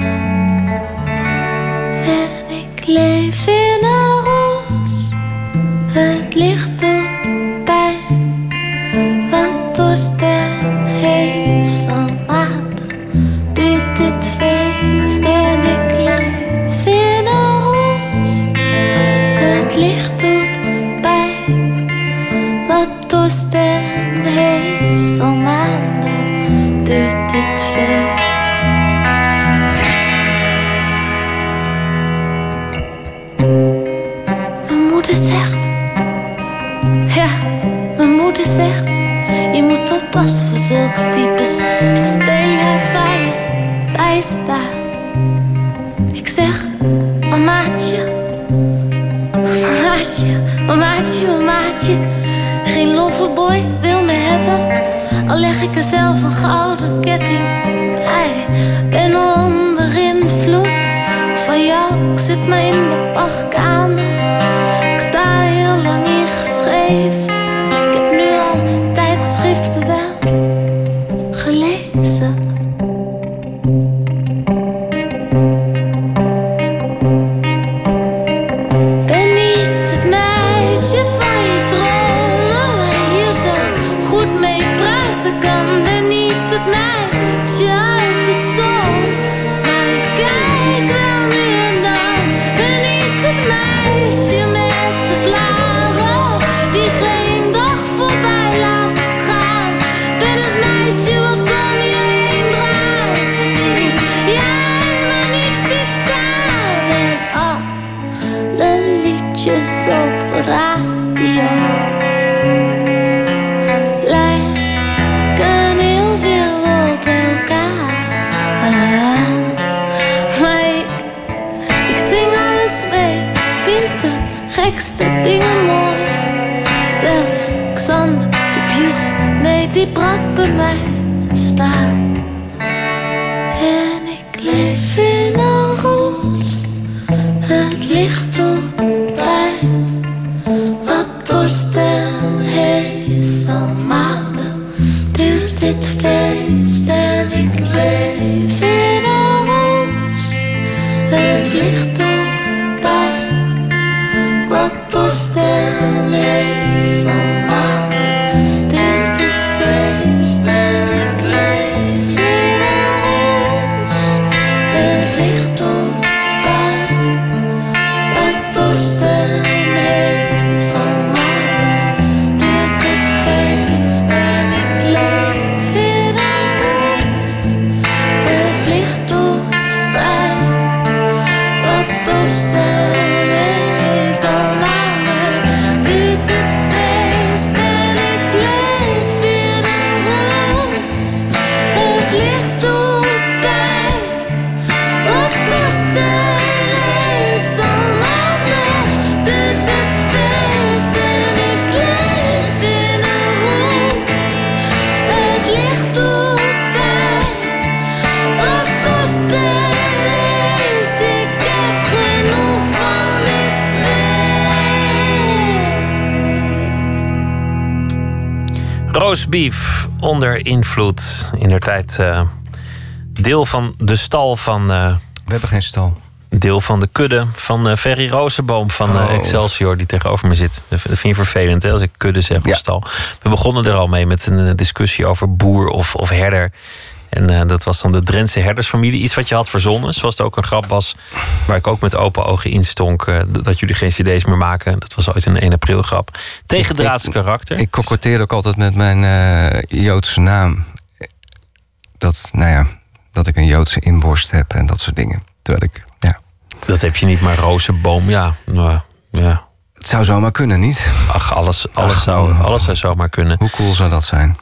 Roosbeef onder invloed. In der tijd eh, deel van de stal van. eh, We hebben geen stal. deel van de kudde van eh, Ferry Rozenboom van Oh. Excelsior, die tegenover me zit. Dat vind je vervelend hè, als ik kudde zeg of Ja. stal. We begonnen er al mee met een discussie over boer of, of herder. En eh, dat was dan de Drentse herdersfamilie. Iets wat je had verzonnen. Zoals het ook een grap was. Waar ik ook met open ogen instonk. eh, dat jullie geen cd's meer maken. Dat was ooit een 1 april grap. Tegendraads karakter. Ik koketteer ook altijd met mijn eh, Joodse naam. Dat, nou ja, dat ik een Joodse inborst heb en dat soort dingen. Terwijl ik, ja. Dat heb je niet, maar Rozenboom, ja. nou, ja. Het zou zomaar kunnen, niet? Ach, alles, alles, Ach, zou, alles zou zomaar kunnen. Hoe cool zou dat zijn?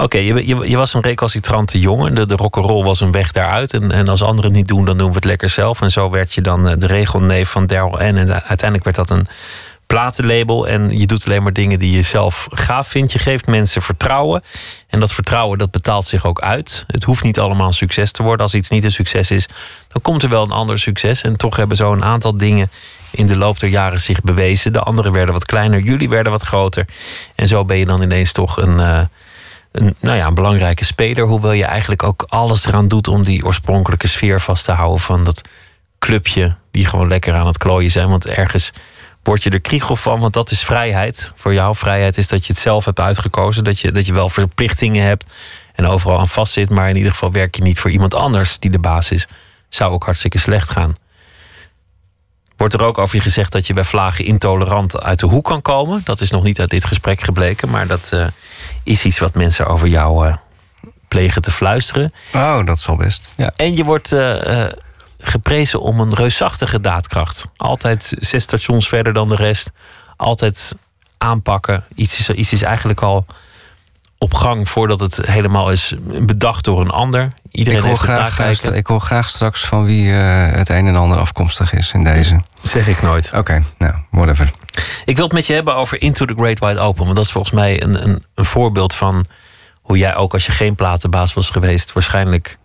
Oké, je, je, was een recalcitrante jongen. De, de rock'n'roll was een weg daaruit. En, en als anderen het niet doen, dan doen we het lekker zelf. En zo werd je dan eh, de regelneef van Daryl. En uiteindelijk werd dat een platenlabel. En je doet alleen maar dingen die je zelf gaaf vindt. Je geeft mensen vertrouwen. En dat vertrouwen, dat betaalt zich ook uit. Het hoeft niet allemaal een succes te worden. Als iets niet een succes is, dan komt er wel een ander succes. En toch hebben zo een aantal dingen in de loop der jaren zich bewezen. De anderen werden wat kleiner, jullie werden wat groter. En zo ben je dan ineens toch een... eh, een, nou ja, een belangrijke speler. Hoewel je eigenlijk ook alles eraan doet om die oorspronkelijke sfeer vast te houden van dat clubje die gewoon lekker aan het klooien zijn. Want ergens word je er kriegel van, want dat is vrijheid. Voor jou vrijheid is dat je het zelf hebt uitgekozen. Dat je, dat je wel verplichtingen hebt en overal aan vastzit. Maar in ieder geval werk je niet voor iemand anders die de baas is. Zou ook hartstikke slecht gaan. Wordt er ook over je gezegd dat je bij vlagen intolerant uit de hoek kan komen? Dat is nog niet uit dit gesprek gebleken, maar dat eh, is iets wat mensen over jou eh, plegen te fluisteren. Oh, dat zal best. Ja. En je wordt eh, eh, geprezen om een reusachtige daadkracht. Altijd zes stations verder dan de rest. Altijd aanpakken. Iets is, iets is eigenlijk al op gang voordat het helemaal is bedacht door een ander. Iedereen Ik hoor, graag, ik hoor graag straks van wie eh, het een en ander afkomstig is in deze. Zeg ik nooit. Oké, nou, whatever. Ik wil het met je hebben over Into the Great Wide Open. Want dat is volgens mij een, een, een voorbeeld van hoe jij ook als je geen platenbaas was geweest, waarschijnlijk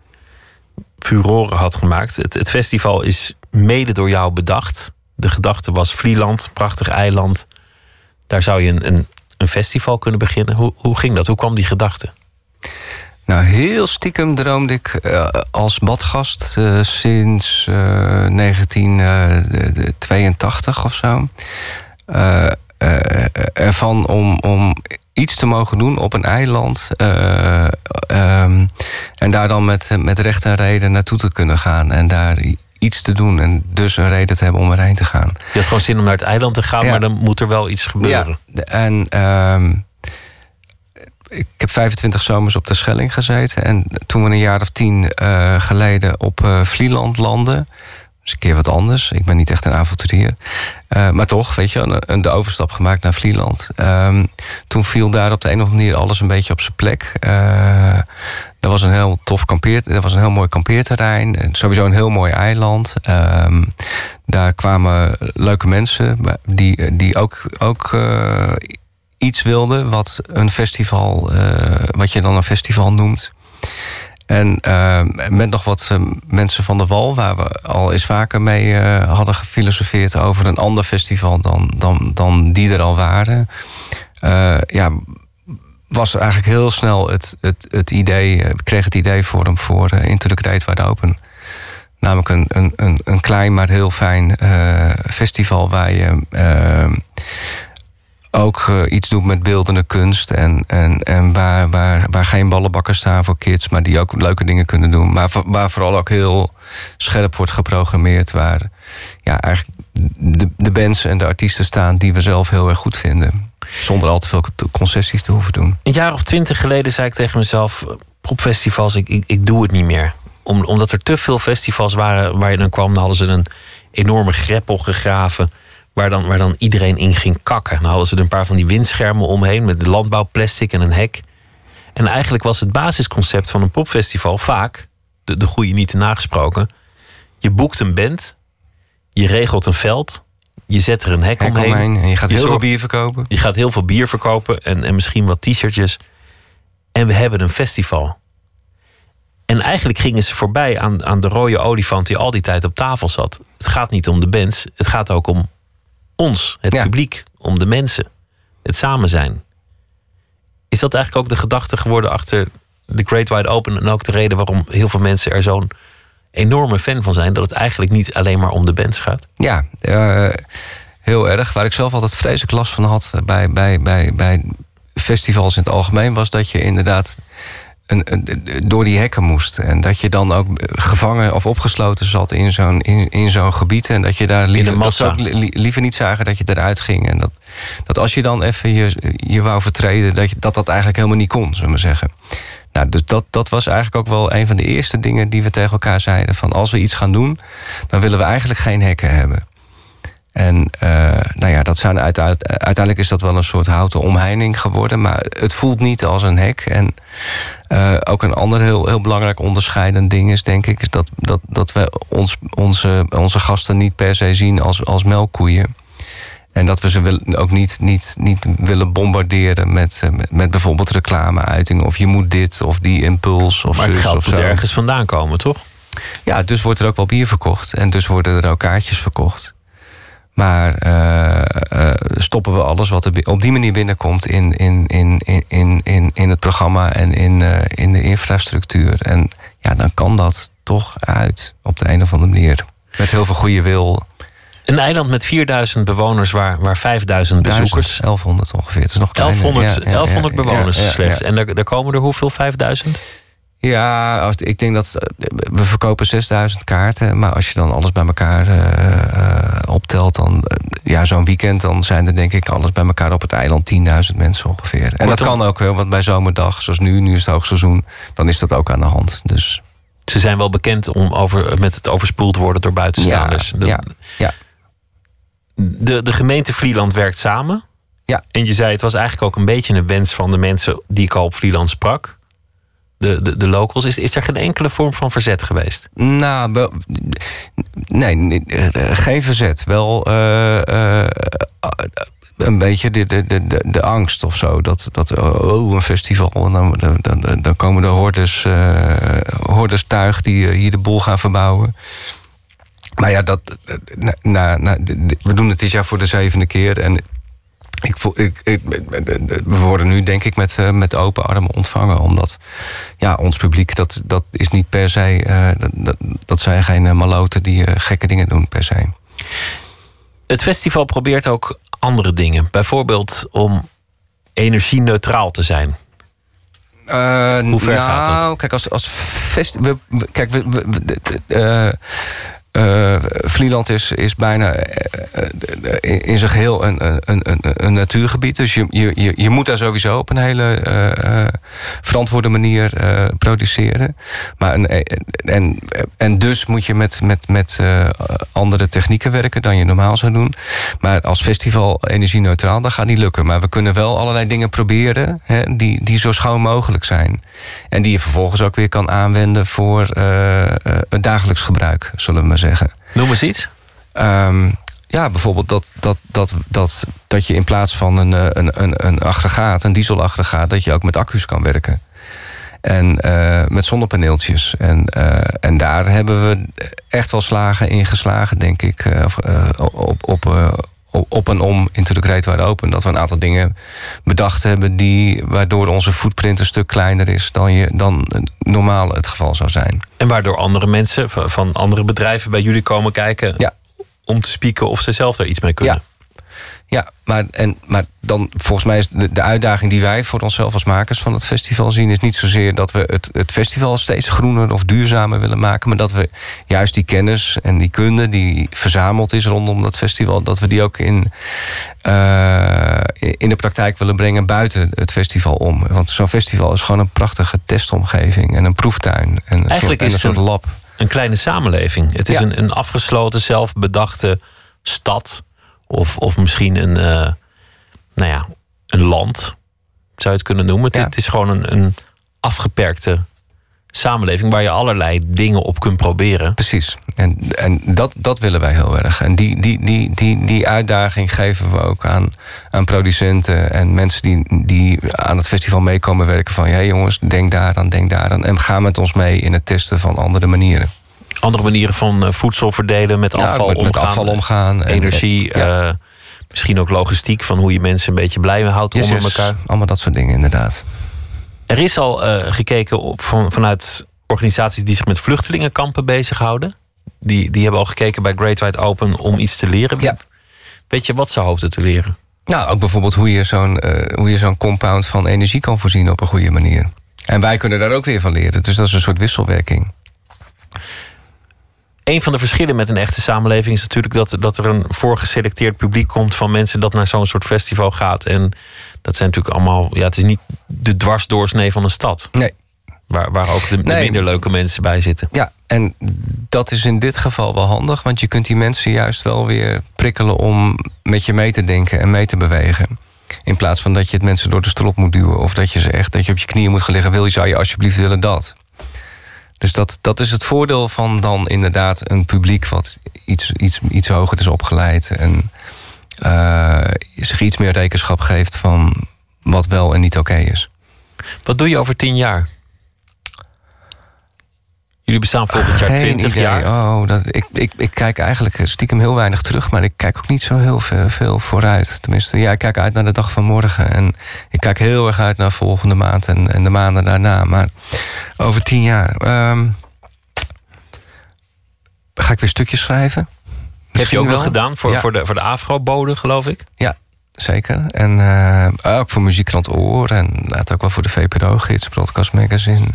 furoren had gemaakt. Het, het festival is mede door jou bedacht. De gedachte was Vlieland, prachtig eiland. Daar zou je een, een, een festival kunnen beginnen. Hoe, hoe ging dat? Hoe kwam die gedachte? Nou, heel stiekem droomde ik eh, als badgast eh, sinds eh, 1982 of zo. eh, eh, ervan om, om iets te mogen doen op een eiland. eh, ehm, en daar dan met, met recht en reden naartoe te kunnen gaan. En daar iets te doen. En dus een reden te hebben om erheen te gaan. Je had gewoon zin om naar het eiland te gaan, Ja. maar dan moet er wel iets gebeuren. Ja, en ehm, ik heb 25 zomers op de Schelling gezeten. En toen we een jaar of tien eh, geleden op eh, Vlieland landden... dus een keer wat anders. Ik ben niet echt een avonturier. Eh, maar toch, weet je, een, de overstap gemaakt naar Vlieland. Ehm, toen viel daar op de een of andere manier alles een beetje op zijn plek. Er was een heel tof kampeer, er was een heel mooi kampeerterrein. Sowieso een heel mooi eiland. Ehm, daar kwamen leuke mensen die, die ook, ook eh, iets wilden wat een festival, wat je dan een festival noemt. En eh, met nog wat eh, mensen van de Wal, waar we al eens vaker mee eh, hadden gefilosofeerd over een ander festival dan, dan, dan die er al waren. Ja, was eigenlijk heel snel het, het, het idee, kregen het idee voor hem voor uh, Into Great Wide Open. Namelijk een, een, een, een klein maar heel fijn festival waar je ook eh, iets doet met beeldende kunst. En, en, en waar, waar, waar geen ballenbakken staan voor kids, maar die ook leuke dingen kunnen doen. Maar waar vooral ook heel scherp wordt geprogrammeerd. Waar ja, eigenlijk de, de bands en de artiesten staan die we zelf heel erg goed vinden. Zonder al te veel concessies te hoeven doen. Een jaar of twintig geleden zei ik tegen mezelf: popfestivals, ik, ik, ik doe het niet meer. Om, omdat er te veel festivals waren waar je dan kwam, dan hadden ze een enorme greppel gegraven. Waar dan, waar dan iedereen in ging kakken. Dan hadden ze er een paar van die windschermen omheen met landbouwplastic en een hek. En eigenlijk was het basisconcept van een popfestival vaak, de, de goede niet te nagesproken. Je boekt een band, je regelt een veld, je zet er een hek, Hek omheen. omheen en je gaat heel veel bier verkopen. je gaat heel veel bier verkopen en, en misschien wat t-shirtjes. En we hebben een festival. En eigenlijk gingen ze voorbij aan, aan de rode olifant die al die tijd op tafel zat. Het gaat niet om de bands, het gaat ook om ons, het Ja. publiek, om de mensen, het samen zijn. Is dat eigenlijk ook de gedachte geworden achter The Great Wide Open en ook de reden waarom heel veel mensen er zo'n enorme fan van zijn, dat het eigenlijk niet alleen maar om de bands gaat? Ja, eh, heel erg. Waar ik zelf altijd vreselijk last van had bij, bij, bij, bij festivals in het algemeen, was dat je inderdaad een, een- door die hekken moest. En dat je dan ook gevangen of opgesloten zat in zo'n in, in zo'n gebied. En dat je daar liever, dat ook li- liever niet zagen dat je eruit ging. En dat, dat als je dan even je, je wou vertreden, dat, je, dat dat eigenlijk helemaal niet kon, zullen we zeggen. Nou, dus dat, dat was eigenlijk ook wel een van de eerste dingen die we tegen elkaar zeiden. Van als we iets gaan doen, dan willen we eigenlijk geen hekken hebben. En eh, nou ja, dat zijn uit, uit- uiteindelijk is dat wel een soort houten omheining geworden. Maar het voelt niet als een hek. En eh, ook een ander heel, heel belangrijk onderscheidend ding is, denk ik, is dat, dat, dat we ons, onze, onze gasten niet per se zien als, als melkkoeien. En dat we ze wil- ook niet, niet, niet willen bombarderen met, eh, met, met bijvoorbeeld reclameuitingen. Of je moet dit of die impuls of Maar het geld of moet ergens vandaan komen, toch? Ja, dus wordt er ook wel bier verkocht. En dus worden er ook kaartjes verkocht. Maar eh, eh, stoppen we alles wat er op die manier binnenkomt in, in, in, in, in, in, in het programma en in, eh, in de infrastructuur. En ja, dan kan dat toch uit op de een of andere manier. Met heel veel goede wil. Een eiland met 4000 bewoners waar, waar 5000 bezoekers. 1000, 1100 ongeveer. Het is nog kleiner. 1100, Ja, ja, ja, 1100 ja, bewoners ja, slechts. En daar, daar komen er hoeveel? 5000? Ja, als- ik denk dat eh, we verkopen 6000 kaarten. Maar als je dan alles bij elkaar eh, eh, optelt, dan ja, zo'n weekend, dan zijn er denk ik alles bij elkaar op het eiland 10.000 mensen ongeveer. En dat kan ook, hè, want bij zomerdag, zoals nu, nu is het hoogseizoen, dan is dat ook aan de hand. Dus Ze zijn wel bekend om over, met het overspoeld worden door buitenstaanders. Ja, De- ja, ja. De, de gemeente Vlieland werkt samen. Ja. En je zei het was eigenlijk ook een beetje een wens van de mensen die ik al op Vlieland sprak. De, de, de locals. Is, is er geen enkele vorm van verzet geweest? Nou, wel- nee, eh, geen verzet. Wel eh, een beetje de, de, de, de, angst of zo. Dat, dat oh, een festival. Dan, dan, dan, komen de hordes, hordes tuig die hier de boel gaan verbouwen. Maar ja, dat, na, na- we doen het dit jaar voor de zevende keer. En ik, voel- ik, ik, we worden nu denk ik met, eh, met open armen ontvangen. Omdat ja, ons publiek, dat, dat is niet per se... eh, dat, dat, zijn geen eh, maloten die gekke dingen doen per se. Het festival probeert ook andere dingen. Bijvoorbeeld om energie-neutraal te zijn. Hoe ver nou, gaat dat? Kijk, als, als fest, we, kijk, we, we- we- eh, Vlieland is, is bijna eh, eh, in in zijn geheel een, een, een, natuurgebied. Dus je, je, je, moet daar sowieso op een hele verantwoorde manier produceren. Maar een, en, en dus moet je met, met, met andere technieken werken dan je normaal zou doen. Maar als festival energie-neutraal, dat gaat niet lukken. Maar we kunnen wel allerlei dingen proberen hè, die, die zo schoon mogelijk zijn. En die je vervolgens ook weer kan aanwenden voor het dagelijks gebruik, zullen we maar zeggen. Noem eens iets. Ehm, ja, bijvoorbeeld dat, dat, dat, dat, dat je in plaats van een, eh, een, een, een aggregaat, een dieselaggregaat, dat je ook met accu's kan werken. En eh, met zonnepaneeltjes. En, eh, en daar hebben we echt wel slagen in geslagen, denk ik. op, op, op, en om the Great Wide Open. Dat we een aantal dingen bedacht hebben... Die, waardoor onze footprint een stuk kleiner is... dan, je, dan normaal het geval zou zijn. En waardoor andere mensen van van andere bedrijven bij jullie komen kijken. Ja. Om te spieken of ze zelf daar iets mee kunnen. Ja, maar, en, maar dan volgens mij is de, de uitdaging die wij voor onszelf als makers van het festival zien, is niet zozeer dat we het, het festival steeds groener of duurzamer willen maken, maar dat we juist die kennis en die kunde die verzameld is rondom dat festival, dat we die ook in, eh, in de praktijk willen brengen buiten het festival om. Want zo'n festival is gewoon een prachtige testomgeving en een proeftuin en een Eigenlijk soort, en is een soort lab. Een kleine samenleving. Het is Ja. een, een afgesloten, zelfbedachte stad. Of, of misschien een, eh, nou ja, een land. Zou je het kunnen noemen. Het, Ja. het is gewoon een, een afgeperkte samenleving waar je allerlei dingen op kunt proberen. Precies. En, en dat, dat willen wij heel erg. En die, die, die, die, die uitdaging geven we ook aan, aan producenten en mensen die, die aan het festival meekomen werken. Van ja, jongens, denk daaraan, denk daaraan. En ga met ons mee in het testen van andere manieren. Andere manieren van eh, voedsel verdelen, met afval met- met omgaan. afval omgaan en- Energie. en- Misschien ook logistiek van hoe je mensen een beetje blij houdt Yes, onder yes. elkaar. Allemaal dat soort dingen, inderdaad. Er is al eh, gekeken op, van, vanuit organisaties die zich met vluchtelingenkampen bezighouden. Die, die hebben al gekeken bij Great Wide Open om iets te leren. Ja. Weet je wat ze hoopten te leren? Nou, ook bijvoorbeeld hoe je zo'n hoe je zo'n compound van energie kan voorzien op een goede manier. En wij kunnen daar ook weer van leren. Dus dat is een soort wisselwerking. Een van de verschillen met een echte samenleving is natuurlijk dat, dat er een voorgeselecteerd publiek komt van mensen dat naar zo'n soort festival gaat. En dat zijn natuurlijk allemaal, ja, het is niet de dwarsdoorsnee van een stad. Nee. Waar, waar ook de, de minder leuke mensen bij zitten. Ja, en dat is in dit geval wel handig, want je kunt die mensen juist wel weer prikkelen om met je mee te denken en mee te bewegen. In plaats van dat je het mensen door de strop moet duwen of dat je ze echt dat je op je knieën moet gaan liggen. Wil je, zou je alsjeblieft willen dat? Dus dat, dat is het voordeel van dan inderdaad een publiek wat iets, iets, iets hoger is opgeleid en eh, zich iets meer rekenschap geeft van wat wel en niet oké is. Wat doe je over tien jaar? Jullie bestaan volgend jaar Geen 20 idee. jaar. Oh, dat, ik, ik, ik kijk eigenlijk stiekem heel weinig terug, maar ik kijk ook niet zo heel veel, veel vooruit. Tenminste, ja, ik kijk uit naar de dag van morgen. En ik kijk heel erg uit naar volgende maand en, en de maanden daarna. Maar over tien jaar. ehm, ga ik weer stukjes schrijven? Heb je ook wat wel. gedaan voor, Ja. voor de, voor de Afro-bode, geloof ik? Ja, zeker. En eh, ook voor Muziekkrant Oor. En later ook wel voor de VPRO-gids, Broadcast Magazine.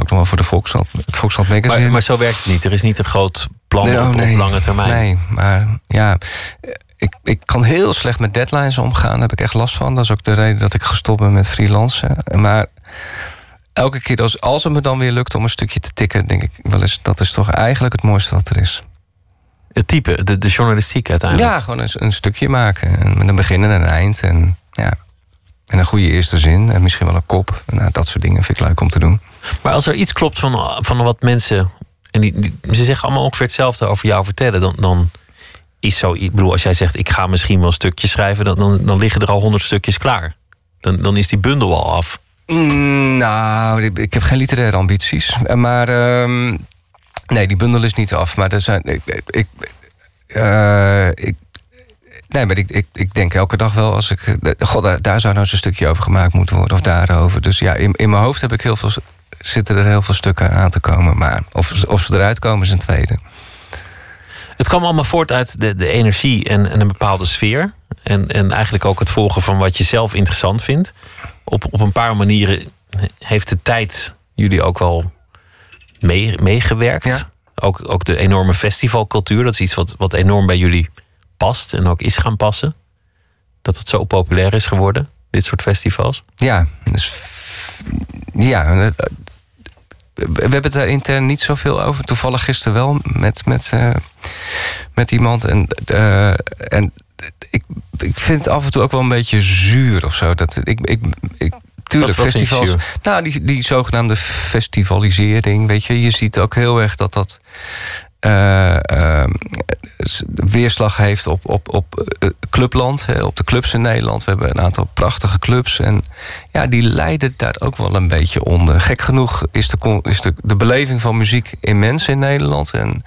Ook nog wel voor de Volkskrant, het Volkskrant Magazine. Maar, maar zo werkt het niet. Er is niet een groot plan Nee, oh, op, nee. op lange termijn. Nee, maar ja, ik, ik kan heel slecht met deadlines omgaan. Daar heb ik echt last van. Dat is ook de reden dat ik gestopt ben met freelancen. Maar elke keer als, als het me dan weer lukt om een stukje te tikken... denk ik wel eens, dat is toch eigenlijk het mooiste wat er is. Het type, de, de journalistiek uiteindelijk. Ja, gewoon een, een stukje maken. En met een begin en een eind. En, ja. en een goede eerste zin. En misschien wel een kop. Nou, dat soort dingen vind ik leuk om te doen. Maar als er iets klopt van, van wat mensen. En die, die- ze zeggen allemaal ongeveer hetzelfde over jou vertellen. Dan, dan is zo. Ik bedoel, als jij zegt: ik ga misschien wel stukjes schrijven. Dan, dan, dan liggen er al honderd stukjes klaar. Dan, dan is die bundel al af. Mm, nou, ik- heb geen literaire ambities. Maar ehm, nee, die bundel is niet af. Maar er zijn. Ik, eh, ik, nee, maar ik, ik, ik denk elke dag wel als ik. God, daar, daar zou nou eens een stukje over gemaakt moeten worden. Of daarover. Dus ja, in, in mijn hoofd heb ik heel veel. Zitten er heel veel stukken aan te komen. Maar of, ze- of ze eruit komen is een tweede. Het kwam allemaal voort uit de, de energie en, en een bepaalde sfeer. En, en eigenlijk ook het volgen van wat je zelf interessant vindt. Op, op een paar manieren heeft de tijd jullie ook wel mee, meegewerkt. Ja. Ook, ook de enorme festivalcultuur. Dat is iets wat, wat enorm bij jullie past en ook is gaan passen. Dat het zo populair is geworden, dit soort festivals. Ja, dus. Ja, we hebben het daar intern niet zoveel over. Toevallig gisteren wel met, met, eh, met iemand. En, eh, en ik, ik vind het af en toe ook wel een beetje zuur of zo. Dat, ik, ik, ik, tuurlijk, Wat- festivals. Nou, die, die zogenaamde festivalisering. Weet je, je ziet ook heel erg dat dat. Eh, s- weerslag heeft op, op, op eh, clubland, hè, op de clubs in Nederland. We hebben een aantal prachtige clubs. En ja, die lijden daar ook wel een beetje onder. Gek genoeg is de, is de, de beleving van muziek immens in Nederland. En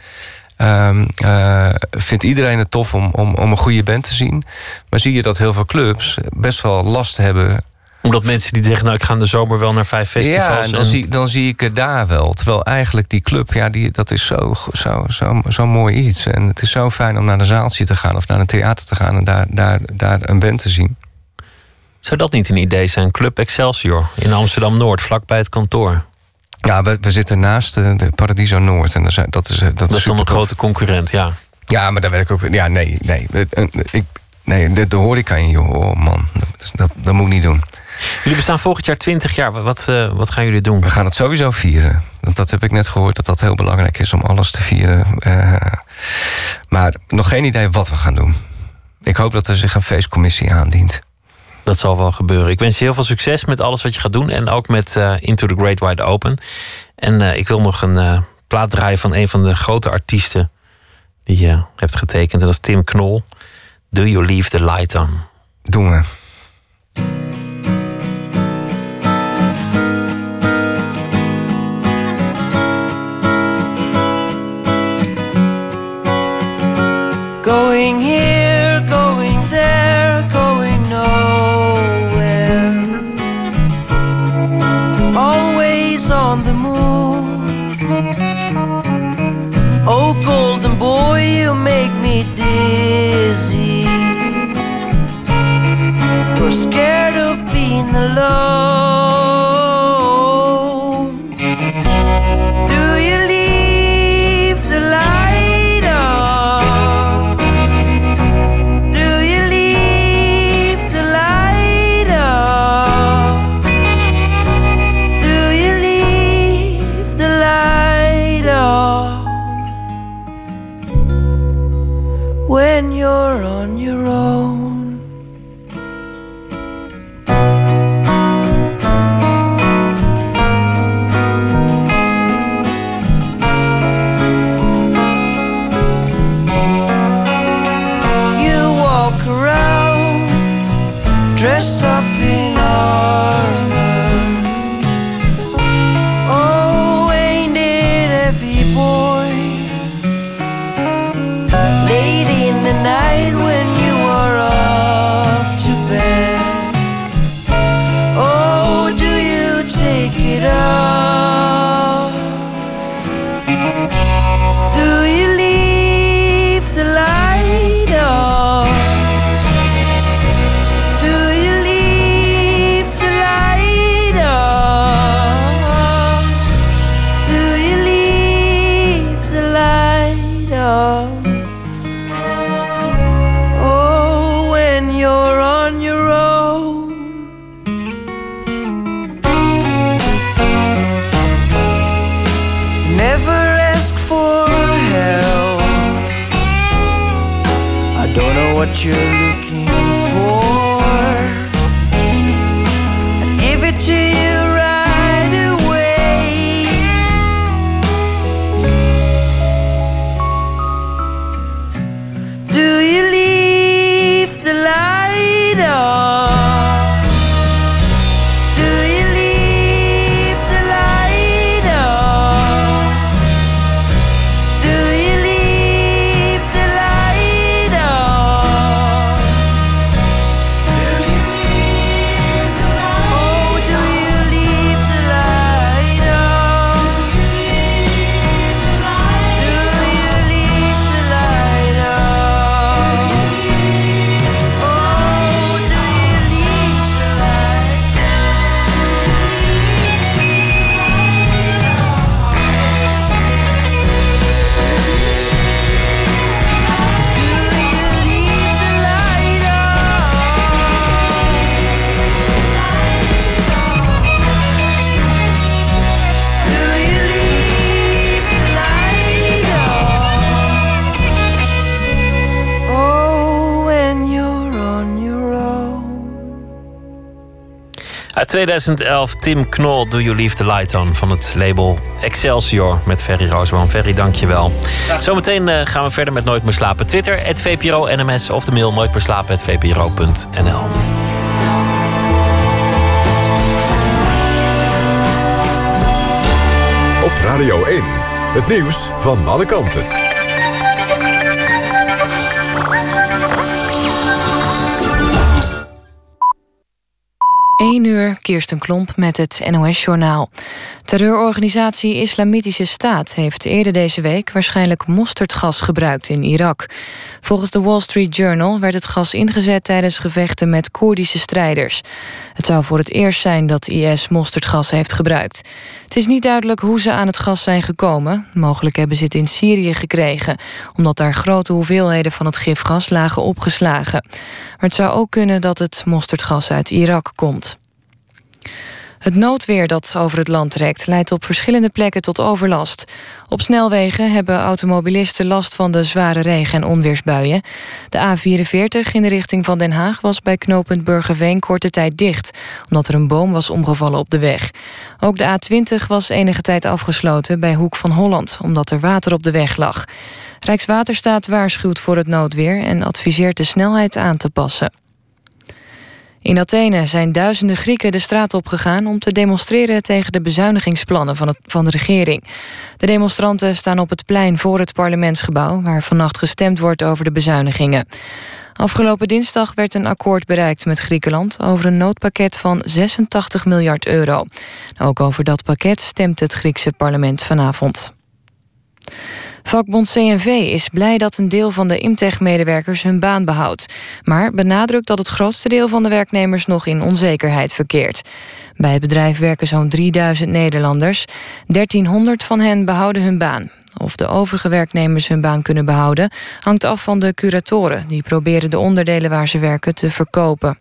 ehm, eh, vindt iedereen het tof om, om, om een goede band te zien. Maar zie je dat heel veel clubs best wel last hebben Omdat mensen die zeggen, nou ik ga in de zomer wel naar vijf festivals. ja, en dan, en- Zie, dan zie ik het daar wel. Terwijl eigenlijk die club, ja, die, dat is zo, zo, zo, zo mooi iets. En het is zo fijn om naar een zaaltje te gaan of naar een theater te gaan en daar, daar, daar een band te zien. Zou dat niet een idee zijn? Club Excelsior in Amsterdam-Noord, vlakbij het kantoor. Ja, we, we zitten naast de, de Paradiso Noord. En dat is, dat is, dat Dat is dan een grote concurrent, ja. Ja, maar daar werk ik ook. Ja, nee, nee. Een- Ik, nee, de, de horeca in, joh. Oh man, dat, dat, dat moet ik niet doen. Jullie bestaan volgend jaar 20 jaar. Wat, eh, wat gaan jullie doen? We gaan het sowieso vieren. Want dat heb ik net gehoord, dat dat heel belangrijk is om alles te vieren. Eh, maar nog geen idee wat we gaan doen. Ik hoop dat er zich een feestcommissie aandient. Dat zal wel gebeuren. Ik wens je heel veel succes met alles wat je gaat doen. En ook met eh, Into the Great Wide Open. En ik wil nog een plaat draaien van een van de grote artiesten die je hebt getekend. En dat is Tim Knol. Do You Leave the Light On? Doen we. doing here? 2011 Tim Knol, Do You Leave the Light On van het label Excelsior met Ferry Roosman. Ferry, dank je wel. Zometeen eh, gaan we verder met Nooit meer slapen. Twitter, het VPRO NMS of de mail nooit meer slapen, het VPRO.nl. Op Radio 1. Het nieuws van alle kanten. 1 uur, Kirsten Klomp met het NOS-journaal. Terreurorganisatie Islamitische Staat heeft eerder deze week... waarschijnlijk mosterdgas gebruikt in Irak. Volgens de Wall Street Journal werd het gas ingezet... tijdens gevechten met Koerdische strijders. Het zou voor het eerst zijn dat IS mosterdgas heeft gebruikt. Het is niet duidelijk hoe ze aan het gas zijn gekomen. Mogelijk hebben ze het in Syrië gekregen... omdat daar grote hoeveelheden van het gifgas lagen opgeslagen. Maar het zou ook kunnen dat het mosterdgas uit Irak komt. Het noodweer dat over het land trekt leidt op verschillende plekken tot overlast. Op snelwegen hebben automobilisten last van de zware regen- en onweersbuien. De A44 in de richting van Den Haag was bij knooppunt Burgerveen korte tijd dicht... omdat er een boom was omgevallen op de weg. Ook de A20 was enige tijd afgesloten bij Hoek van Holland... omdat er water op de weg lag. Rijkswaterstaat waarschuwt voor het noodweer... en adviseert de snelheid aan te passen. In Athene zijn duizenden Grieken de straat opgegaan om te demonstreren tegen de bezuinigingsplannen van, van de regering. De demonstranten staan op het plein voor het parlementsgebouw, waar vannacht gestemd wordt over de bezuinigingen. Afgelopen dinsdag werd een akkoord bereikt met Griekenland over een noodpakket van 86 miljard euro. Ook over dat pakket stemt het Griekse parlement vanavond. Vakbond CNV is blij dat een deel van de Imtech-medewerkers hun baan behoudt. Maar benadrukt dat het grootste deel van de werknemers nog in onzekerheid verkeert. Bij het bedrijf werken zo'n 3000 Nederlanders. 1300 van hen behouden hun baan. Of de overige werknemers hun baan kunnen behouden... hangt af van de curatoren. Die proberen de onderdelen waar ze werken te verkopen.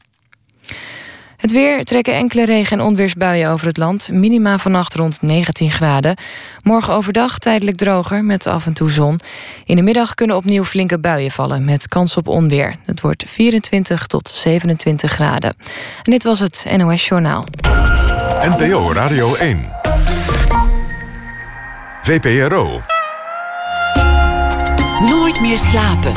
Het weer trekken enkele regen- en onweersbuien over het land. Minima vannacht rond 19 graden. Morgen overdag tijdelijk droger met af en toe zon. In de middag kunnen opnieuw flinke buien vallen met kans op onweer. Het wordt 24 tot 27 graden. En dit was het NOS Journaal. NPO Radio 1. VPRO. Nooit meer slapen.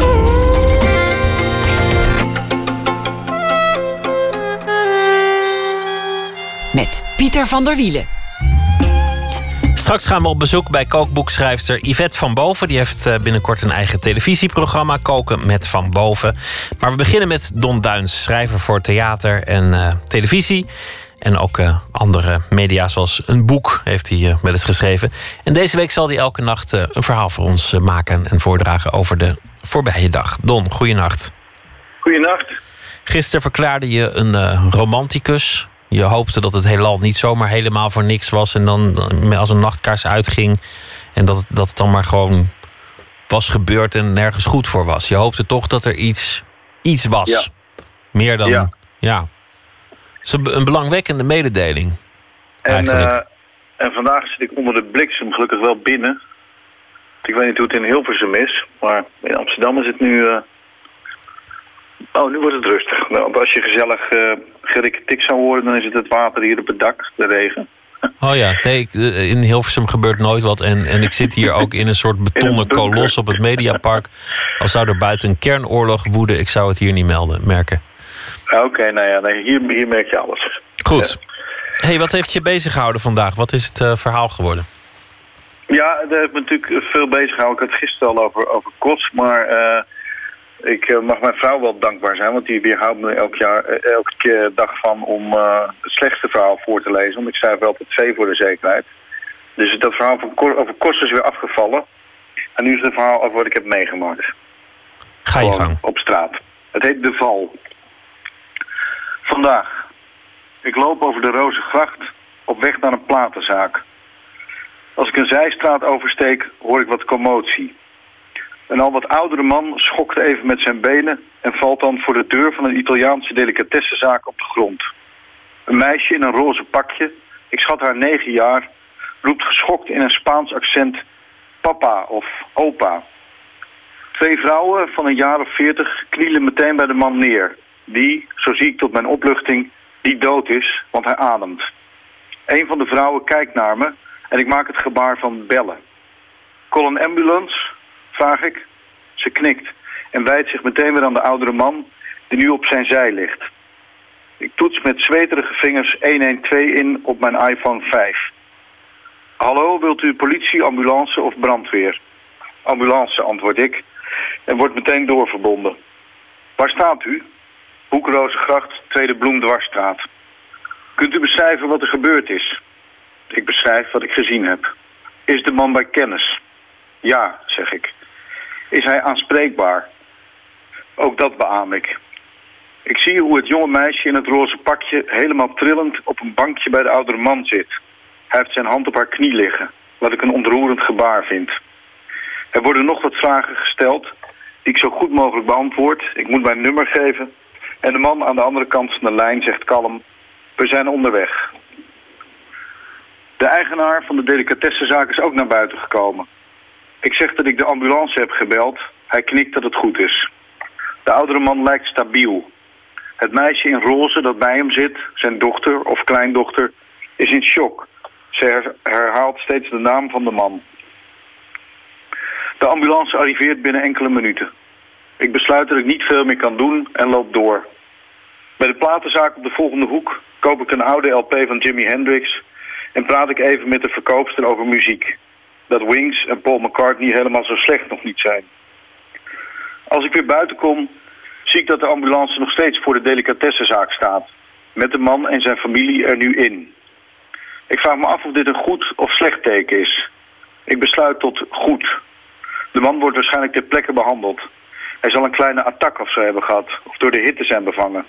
Met Pieter van der Wielen. Straks gaan we op bezoek bij kookboekschrijfster Yvette van Boven. Die heeft eh, binnenkort een eigen televisieprogramma, Koken met Van Boven. Maar we beginnen met Don Duins, schrijver voor theater en eh, televisie. En ook uh, andere media, zoals een boek, heeft hij uh, wel eens geschreven. En deze week zal hij elke nacht uh, een verhaal voor ons maken en voordragen over de voorbije dag. Don, goeienacht. Goeienacht. Gisteren verklaarde je een romanticus. Je hoopte dat het heelal niet zomaar helemaal voor niks was en dan als een nachtkaars uitging. En dat, dat het dan maar gewoon was gebeurd en nergens goed voor was. Je hoopte toch dat er iets, iets was. Ja. Meer dan. Ja. ja. Het is een belangwekkende mededeling. En, eh, en vandaag zit ik onder de bliksem gelukkig wel binnen. Ik weet niet hoe het in Hilversum is, maar in Amsterdam is het nu... eh, Oh, nu wordt het rustig. Nou, als je gezellig uh, gerikketik zou horen, dan is het het water hier op het dak, de regen. Oh ja, nee, ik, eh, in Hilversum gebeurt nooit wat. En, en ik zit hier ook in een soort betonnen kolos op het Mediapark. Als zou er buiten een kernoorlog woeden, ik zou het hier niet melden, merken. Oké, nou ja, nee, hier, hier merk je alles. Goed. hey, wat heeft je bezig gehouden vandaag? Wat is het eh, verhaal geworden? Ja, daar heeft me natuurlijk veel bezig gehouden. Ik had het gisteren al over, over kots, maar eh, ik eh, mag mijn vrouw wel dankbaar zijn, want die weerhoudt me elk jaar, eh, elke keer dag van om eh, het slechtste verhaal voor te lezen. Want ik schrijf wel altijd twee voor de zekerheid. Dus dat verhaal over kost is weer afgevallen. En nu is het verhaal over wat ik heb meegemaakt. Ga je gang. op straat. Het heet De Val. Vandaag. Ik loop over de Rozengracht op weg naar een platenzaak. Als ik een zijstraat oversteek, hoor ik wat commotie. Een al wat oudere man schokt even met zijn benen en valt dan voor de deur van een Italiaanse delicatessenzaak op de grond. Een meisje in een roze pakje, ik schat haar negen jaar, roept geschokt in een Spaans accent papa of opa. Twee vrouwen van een jaar of veertig knielen meteen bij de man neer. Die, zo zie ik tot mijn opluchting, die dood is, want hij ademt. Een van de vrouwen kijkt naar me en ik maak het gebaar van bellen. Call een ambulance? Vraag ik. Ze knikt en wijdt zich meteen weer aan de oudere man die nu op zijn zij ligt. Ik toets met zweterige vingers 112 in op mijn iPhone 5. Hallo, wilt u politie, ambulance of brandweer? Ambulance, antwoord ik en wordt meteen doorverbonden. Waar staat u? Hoekrozengracht, Tweede Bloemdwarsstraat. Kunt u beschrijven wat er gebeurd is? Ik beschrijf wat ik gezien heb. Is de man bij kennis? Ja, zeg ik. Is hij aanspreekbaar? Ook dat beaam ik. Ik zie hoe het jonge meisje in het roze pakje helemaal trillend op een bankje bij de oudere man zit. Hij heeft zijn hand op haar knie liggen, wat ik een ontroerend gebaar vind. Er worden nog wat vragen gesteld, die ik zo goed mogelijk beantwoord. Ik moet mijn nummer geven. En de man aan de andere kant van de lijn zegt kalm, we zijn onderweg. De eigenaar van de delicatessenzaak is ook naar buiten gekomen. Ik zeg dat ik de ambulance heb gebeld. Hij knikt dat het goed is. De oudere man lijkt stabiel. Het meisje in roze dat bij hem zit, zijn dochter of kleindochter, is in shock. Ze her- herhaalt steeds de naam van de man. De ambulance arriveert binnen enkele minuten. Ik besluit dat ik niet veel meer kan doen en loop door. Bij de platenzaak op de volgende hoek koop ik een oude LP van Jimi Hendrix en praat ik even met de verkoopster over muziek. Dat Wings en Paul McCartney helemaal zo slecht nog niet zijn. Als ik weer buiten kom, zie ik dat de ambulance nog steeds voor de delicatessenzaak staat. Met de man en zijn familie er nu in. Ik vraag me af of dit een goed of slecht teken is. Ik besluit tot goed. De man wordt waarschijnlijk ter plekke behandeld. Hij zal een kleine attack of zo hebben gehad, of door de hitte zijn bevangen.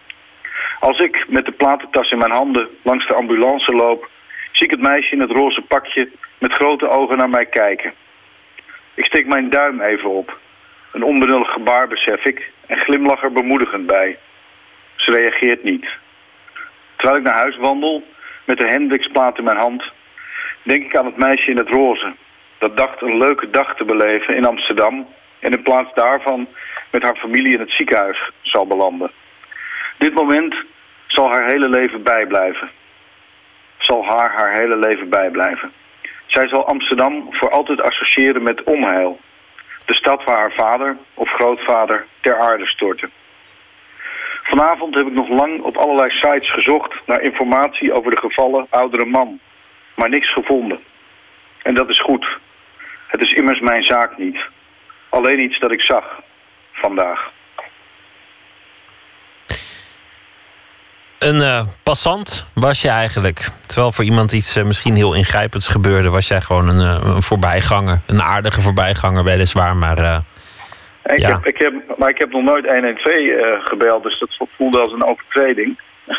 Als ik met de platentas in mijn handen langs de ambulance loop, zie ik het meisje in het roze pakje met grote ogen naar mij kijken. Ik steek mijn duim even op. Een onbenullig gebaar besef ik en glimlach er bemoedigend bij. Ze reageert niet. Terwijl ik naar huis wandel, met de Hendrixplaat in mijn hand, denk ik aan het meisje in het roze. Dat dacht een leuke dag te beleven in Amsterdam en in plaats daarvan met haar familie in het ziekenhuis zal belanden. Dit moment zal haar hele leven bijblijven. Zal haar haar hele leven bijblijven. Zij zal Amsterdam voor altijd associëren met onheil. De stad waar haar vader of grootvader ter aarde stortte. Vanavond heb ik nog lang op allerlei sites gezocht naar informatie over de gevallen oudere man. Maar niks gevonden. En dat is goed. Het is immers mijn zaak niet. Alleen iets dat ik zag. Vandaag. Een uh, passant was je eigenlijk. Terwijl voor iemand iets uh, misschien heel ingrijpends gebeurde, was jij gewoon een, uh, een voorbijganger. Een aardige voorbijganger, weliswaar. Maar, ik ja. heb, ik heb, maar ik heb nog nooit 112 gebeld, dus dat voelde als een overtreding.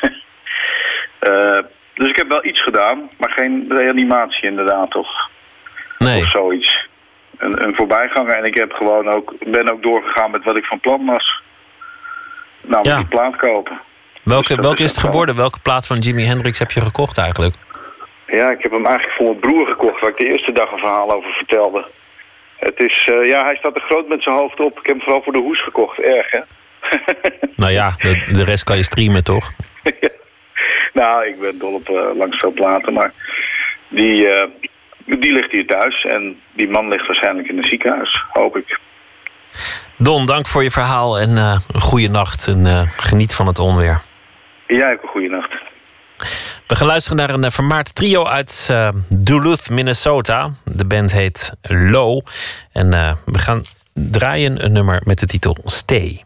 dus ik heb wel iets gedaan, maar geen reanimatie inderdaad, of, nee. of zoiets. Een, een voorbijganger en ik heb gewoon ook, ben ook doorgegaan met wat ik van plan was. Namelijk Ja. die plaat kopen. Welke, Dus is is het geworden? Welke plaat van Jimi Hendrix heb je gekocht eigenlijk? Ja, ik heb hem eigenlijk voor mijn broer gekocht, waar ik de eerste dag een verhaal over vertelde. Het is, eh, ja, hij staat er groot met zijn hoofd op. Ik heb hem vooral voor de hoes gekocht, erg hè? Nou ja, de, de rest kan je streamen toch? nou, ik ben dol op eh, langs veel platen, maar die, eh, die ligt hier thuis. En die man ligt waarschijnlijk in het ziekenhuis, hoop ik. Don, dank voor je verhaal en een goede nacht. En geniet van het onweer. Jij ook een goede nacht. We gaan luisteren naar een eh, vermaard trio uit eh, Duluth, Minnesota. De band heet Low. En eh, we gaan draaien een nummer met de titel Stay.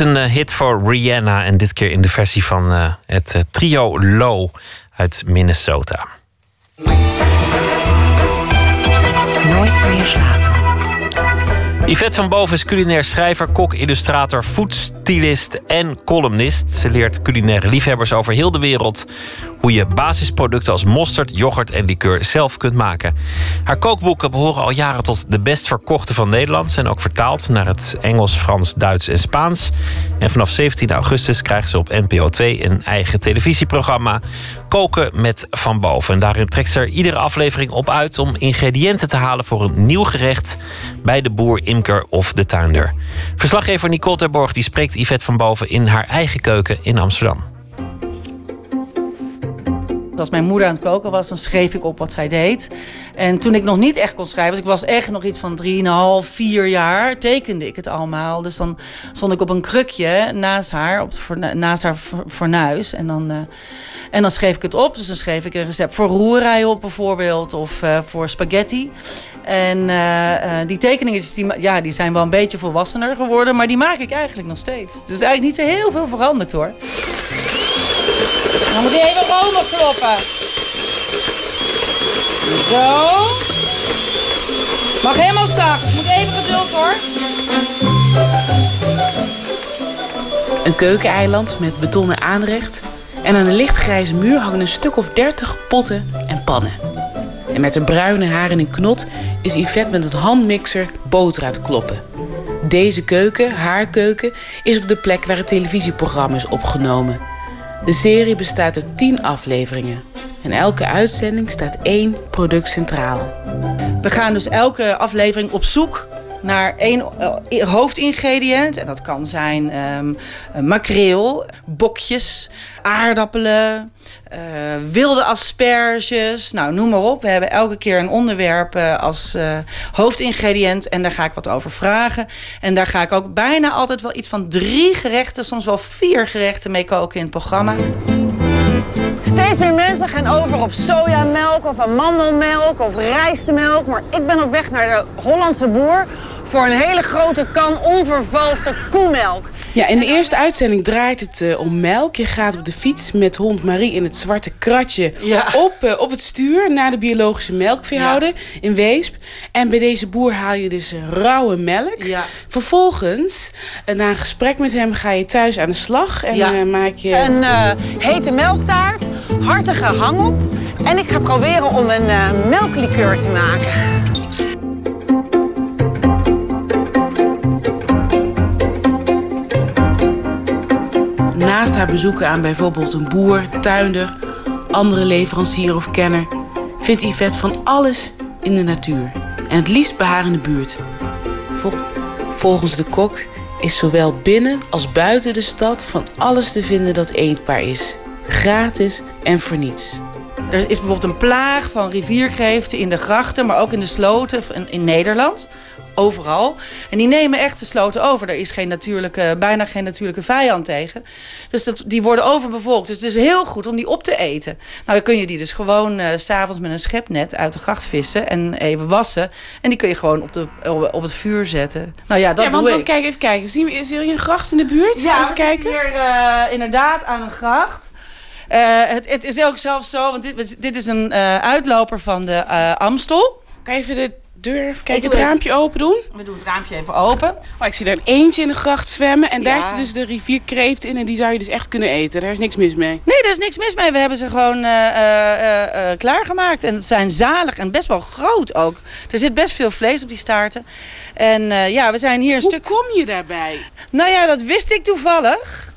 Ooit een eh, hit voor Rihanna en dit keer in de versie van eh, het eh, trio Low uit Minnesota. Nooit meer slapen. Yvette van Boven is culinair schrijver, kok, illustrator, foodstylist en columnist. Ze leert culinaire liefhebbers over heel de wereld hoe je basisproducten als mosterd, yoghurt en liqueur zelf kunt maken. Haar kookboeken behoren al jaren tot de best verkochte van Nederland. Zijn ook vertaald naar het Engels, Frans, Duits en Spaans. En vanaf 17 augustus krijgt ze op NPO 2 een eigen televisieprogramma. Koken met Van Boven. En daarin trekt ze er iedere aflevering op uit om ingrediënten te halen voor een nieuw gerecht bij de boer, imker of de tuinder. Verslaggever Nicole Terborg die spreekt Yvette van Boven in haar eigen keuken in Amsterdam. Als mijn moeder aan het koken was, dan schreef ik op wat zij deed. En toen ik nog niet echt kon schrijven, dus ik was echt nog iets van 3,5, 4 jaar, tekende ik het allemaal. Dus dan stond ik op een krukje naast haar, op het naast haar for- fornuis. En dan, eh, en dan schreef ik het op. Dus dan schreef ik een recept voor roerij op bijvoorbeeld, of eh, voor spaghetti. En eh, die tekeningen die, ja, die zijn wel een beetje volwassener geworden, maar die maak ik eigenlijk nog steeds. Het is eigenlijk niet zo heel veel veranderd hoor. Dan moet je even room opkloppen. Zo. Mag helemaal zacht. Moet even geduld hoor. Een keukeneiland met betonnen aanrecht. En aan een lichtgrijze muur hangen een stuk of dertig potten en pannen. En met haar bruine haar in een knot is Yvette met een handmixer boter het kloppen. Deze keuken, haar keuken, is op de plek waar het televisieprogramma is opgenomen. De serie bestaat uit 10 afleveringen. En elke uitzending staat één product centraal. We gaan dus elke aflevering op zoek naar één eh, hoofdingrediënt. En dat kan zijn ehm, eh, makreel, bokjes, aardappelen, eh, wilde asperges. Nou, noem maar op. We hebben elke keer een onderwerp als hoofdingrediënt. En daar ga ik wat over vragen. En daar ga ik ook bijna altijd wel iets van drie gerechten, soms wel vier gerechten mee koken in het programma. Steeds meer mensen gaan over op sojamelk of amandelmelk of rijstmelk. Maar ik ben op weg naar de Hollandse boer voor een hele grote kan onvervalste koemelk. Ja, in de eerste uitzending draait het eh, om melk. Je gaat op de fiets met hond Marie in het zwarte kratje Ja. op, eh, op het stuur naar de biologische melkveehouder in Weesp. En bij deze boer haal je dus eh, rauwe melk. Ja. Vervolgens, na een gesprek met hem, ga je thuis aan de slag en Ja. eh, maak je... Een eh, hete melktaart, hartige hangop. En ik ga proberen om een eh melklikeur te maken. Naast haar bezoeken aan bijvoorbeeld een boer, tuinder, andere leverancier of kenner, vindt Yvette van alles in de natuur. En het liefst bij haar in de buurt. Vol- volgens de kok is zowel binnen als buiten de stad van alles te vinden dat eetbaar is. Gratis en voor niets. Er is bijvoorbeeld een plaag van rivierkreeften in de grachten, maar ook in de sloten in, in Nederland. Overal. En die nemen echt de sloten over. Er is geen natuurlijke, bijna geen natuurlijke vijand tegen. Dus dat, die worden overbevolkt. Dus het is heel goed om die op te eten. Nou, dan kun je die dus gewoon eh, s s'avonds met een schepnet uit de gracht vissen en even wassen. En die kun je gewoon op, de, op het vuur zetten. Nou ja, dat ja, want doe kijk even kijken. Zien we, is er hier een gracht in de buurt? Ja, even kijken. hier eh, inderdaad aan een gracht. Eh, het, het is ook zelfs zo, want dit, dit is een eh, uitloper van de eh, Amstel. Kan je even de deur, doe het even- raampje open doen? We doen het raampje even open. Oh, ik zie daar een eentje in de gracht zwemmen. En daar zit dus de rivierkreeft in. En die zou je dus echt kunnen eten. Daar is niks mis mee. Nee, daar is niks mis mee. We hebben ze gewoon eh, eh, eh, klaargemaakt. En het zijn zalig en best wel groot ook. Er zit best veel vlees op die staarten. En ja, we zijn hier een Hoe stuk... kom je daarbij? Nou ja, dat wist ik toevallig.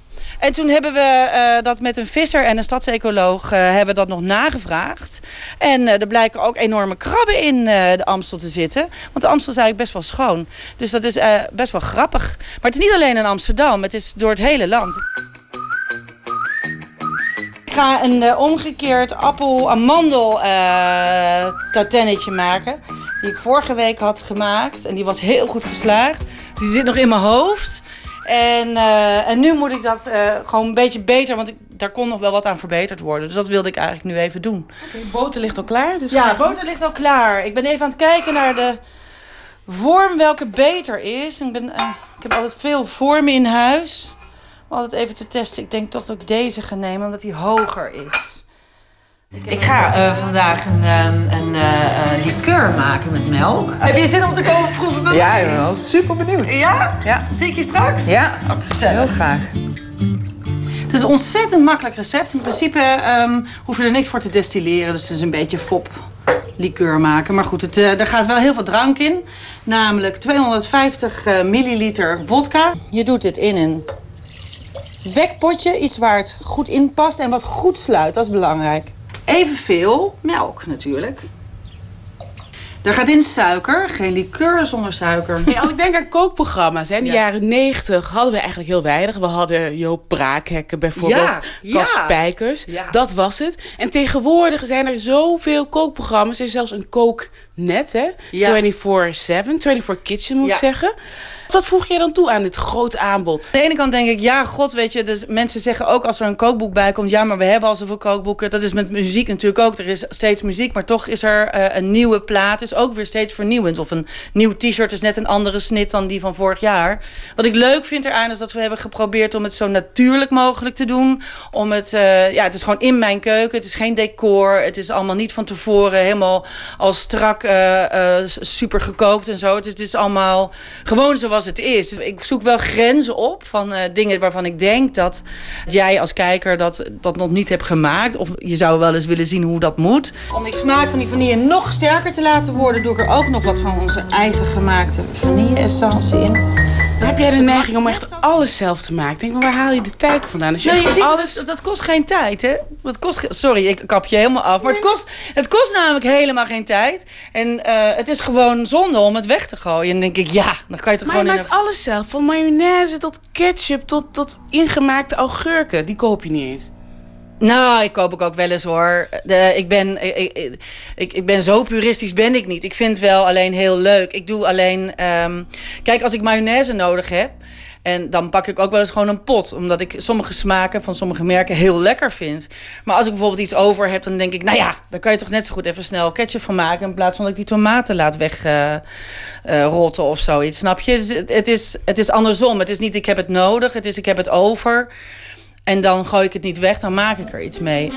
En toen hebben we eh, dat met een visser en een stadsecoloog eh, hebben we dat nog nagevraagd. En eh, er blijken ook enorme krabben in de Amstel te zitten. Want de Amstel is eigenlijk best wel schoon. Dus dat is best wel grappig. Maar het is niet alleen in Amsterdam, het is door het hele land. Ik ga een omgekeerd appel-amandel eh tatennetje maken. Die ik vorige week had gemaakt. En die was heel goed geslaagd. Dus die zit nog in mijn hoofd. En, eh, en nu moet ik dat eh, gewoon een beetje beter. Want ik, daar kon nog wel wat aan verbeterd worden. Dus dat wilde ik eigenlijk nu even doen. Oké, boter ligt al klaar. Dus Ja, boter ligt al klaar. Ik ben even aan het kijken naar de vorm welke beter is. Ik, ben, eh, ik heb altijd veel vormen in huis. Om altijd even te testen. Ik denk toch dat ik deze ga nemen, omdat die hoger is. Ik ga eh, vandaag een, ehm, een eh, eh, liqueur maken met melk. Heb je zin om te komen proeven bij Ja, ik ben wel super benieuwd. Ja? Ja. Zie ik je straks? Ja, Oh, gezellig. heel graag. Het is een ontzettend makkelijk recept. In principe ehm, hoef je er niks voor te destilleren. Dus het is een beetje fop liqueur maken. Maar goed, het, eh, er gaat wel heel veel drank in. Namelijk 250 eh, milliliter vodka. Je doet dit in een wekpotje. Iets waar het goed in past en wat goed sluit. Dat is belangrijk. Evenveel melk natuurlijk. Daar gaat in suiker. Geen liqueur zonder suiker. Als ik denk aan kookprogramma's, hè, in de Ja. jaren negentig hadden we eigenlijk heel weinig. We hadden Joop Braakhekken bijvoorbeeld, Ja, ja. Cas Spijkers. Dat was het. En tegenwoordig zijn er zoveel kookprogramma's. Er is zelfs een kooknet, hè? Ja. 24-7, 24 Kitchen moet ik zeggen. Wat voeg jij dan toe aan dit groot aanbod? Aan de ene kant denk ik, ja, god, weet je, dus mensen zeggen ook als er een kookboek bij komt, ja, maar we hebben al zoveel kookboeken. Dat is met muziek natuurlijk ook. Er is steeds muziek, maar toch is er eh, een nieuwe plaat, ook weer steeds vernieuwend. Of een nieuw t-shirt is net een andere snit dan die van vorig jaar. Wat ik leuk vind eraan is dat we hebben geprobeerd om het zo natuurlijk mogelijk te doen. Om het, eh, ja, het is gewoon in mijn keuken. Het is geen decor. Het is allemaal niet van tevoren helemaal al strak eh, eh, super gekookt en zo. Het is, het is allemaal gewoon zoals het is. Ik zoek wel grenzen op van dingen waarvan ik denk dat jij als kijker dat, dat nog niet hebt gemaakt. Of je zou wel eens willen zien hoe dat moet. Om die smaak van die vanille nog sterker te laten worden, doe ik er ook nog wat van onze eigen gemaakte vanille-essence in. Heb jij de neiging om echt alles zelf te maken? Denk, maar waar haal je de tijd vandaan? Als je je ziet, alles... dat, dat kost geen tijd, hè? Dat kost, sorry, ik kap je helemaal af. Maar het kost, het kost namelijk helemaal geen tijd. En eh, het is gewoon zonde om het weg te gooien. En dan denk ik, ja, dan kan je het Maar je gewoon in maakt alles zelf. Van mayonaise tot ketchup tot, tot ingemaakte augurken. Die koop je niet eens. Nou, ik koop ik ook wel eens hoor. De, ik, ben, ik, ik, ik, ik ben zo puristisch ben ik niet. Ik vind het wel alleen heel leuk. Ik doe alleen... ehm, kijk, als ik mayonaise nodig heb... En dan pak ik ook wel eens gewoon een pot. Omdat ik sommige smaken van sommige merken heel lekker vind. Maar als ik bijvoorbeeld iets over heb, dan denk ik... Nou ja, dan kan je toch net zo goed even snel ketchup van maken... in plaats van dat ik die tomaten laat wegrotten of zoiets. Snap je? Dus het, is, het is andersom. Het is niet ik heb het nodig. Het is ik heb het over. En dan gooi ik het niet weg, dan maak ik er iets mee.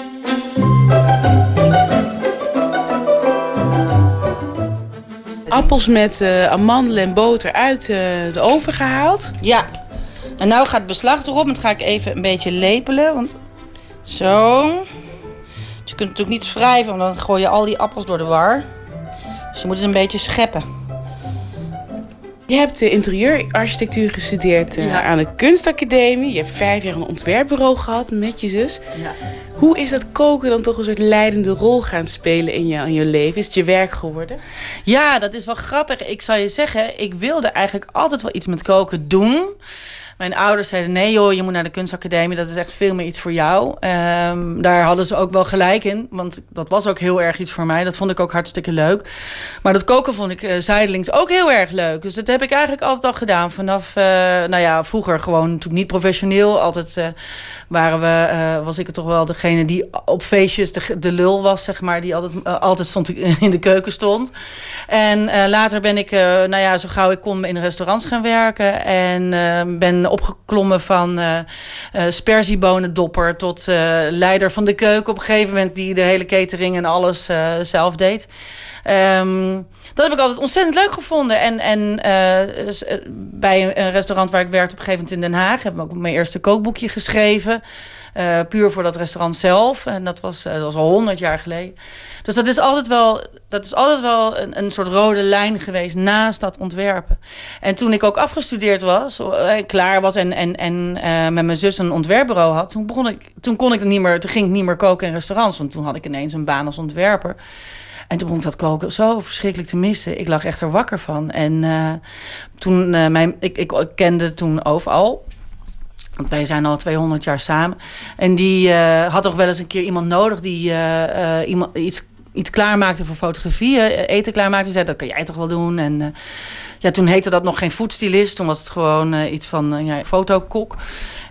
Appels met eh, amandelen en boter uit eh, de oven gehaald. Ja. En nou gaat het beslag erop. Dat ga ik even een beetje lepelen. Want zo. Dus je kunt natuurlijk niet wrijven, want dan gooi je al die appels door de war. Dus je moet het een beetje scheppen. Je hebt de interieurarchitectuur gestudeerd eh, Ja. aan de kunstacademie. Je hebt vijf jaar een ontwerpbureau gehad met je zus. Ja. Hoe is dat koken dan toch een soort leidende rol gaan spelen in je, in je leven? Is het je werk geworden? Ja, dat is wel grappig. Ik zal je zeggen, ik wilde eigenlijk altijd wel iets met koken doen. Mijn ouders zeiden: nee, joh, je moet naar de kunstacademie. Dat is echt veel meer iets voor jou. Ehm, daar hadden ze ook wel gelijk in. Want dat was ook heel erg iets voor mij. Dat vond ik ook hartstikke leuk. Maar dat koken vond ik eh, zijdelings ook heel erg leuk. Dus dat heb ik eigenlijk altijd al gedaan. Vanaf, eh, nou ja, vroeger gewoon natuurlijk niet professioneel. Altijd eh, waren we, was ik toch wel degene die op feestjes de, lul was, zeg maar. Die altijd, altijd stond in de keuken stond. En later ben ik, nou ja, zo gauw ik kon in restaurants gaan werken. En eh, opgeklommen van eh sperziebonendopper tot eh, leider van de keuken op een gegeven moment. Die de hele catering en alles zelf deed. Ehm, dat heb ik altijd ontzettend leuk gevonden. En, en bij een restaurant waar ik werkte op een gegeven moment in Den Haag... heb ik ook mijn eerste kookboekje geschreven. Eh, puur voor dat restaurant zelf. En dat was, eh, dat was al honderd jaar geleden. Dus dat is altijd wel, dat is altijd wel een, een soort rode lijn geweest naast dat ontwerpen. En toen ik ook afgestudeerd was, eh, klaar was en, en, en met mijn zus een ontwerpbureau had... Toen, begon ik, toen, kon ik het niet meer, toen ging ik niet meer koken in restaurants. Want toen had ik ineens een baan als ontwerper. En toen begon ik dat koken zo verschrikkelijk te missen. Ik lag echt er wakker van. En toen, mijn, ik, ik, ik kende toen overal. Want wij zijn al 200 jaar samen. En die eh, had toch wel eens een keer iemand nodig die eh, eh, iemand, iets iets klaarmaakte voor fotografie, eh, eten klaarmaakte, zei dat kan jij toch wel doen. En ja, toen heette dat nog geen foodstylist, toen was het gewoon iets van ja, fotokok.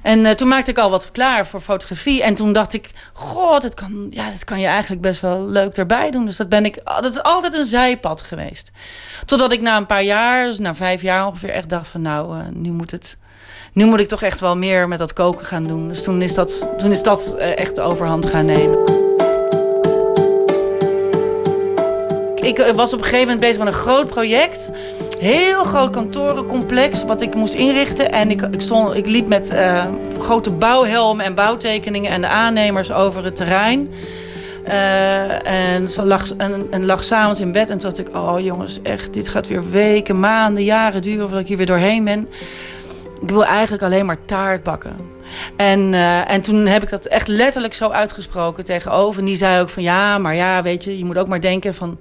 En toen maakte ik al wat klaar voor fotografie. En toen dacht ik, god, dat kan, ja, dat kan je eigenlijk best wel leuk erbij doen. Dus dat, ben ik, dat is altijd een zijpad geweest. Totdat ik na een paar jaar, dus na vijf jaar ongeveer, echt dacht van nou, nu moet het... Nu moet ik toch echt wel meer met dat koken gaan doen. Dus toen is dat, toen is dat eh, echt de overhand gaan nemen. Ik eh, was op een gegeven moment bezig met een groot project. Heel groot kantorencomplex wat ik moest inrichten. En ik, ik, stond, ik liep met eh, grote bouwhelmen en bouwtekeningen en de aannemers over het terrein. En, ze lag, en, en lag s'avonds in bed en toen dacht ik... oh jongens, echt, dit gaat weer weken, maanden, jaren duren... voordat ik hier weer doorheen ben. Ik wil eigenlijk alleen maar taart bakken. En, eh, en toen heb ik dat echt letterlijk zo uitgesproken tegenover. En die zei ook van ja, maar ja, weet je, je moet ook maar denken van...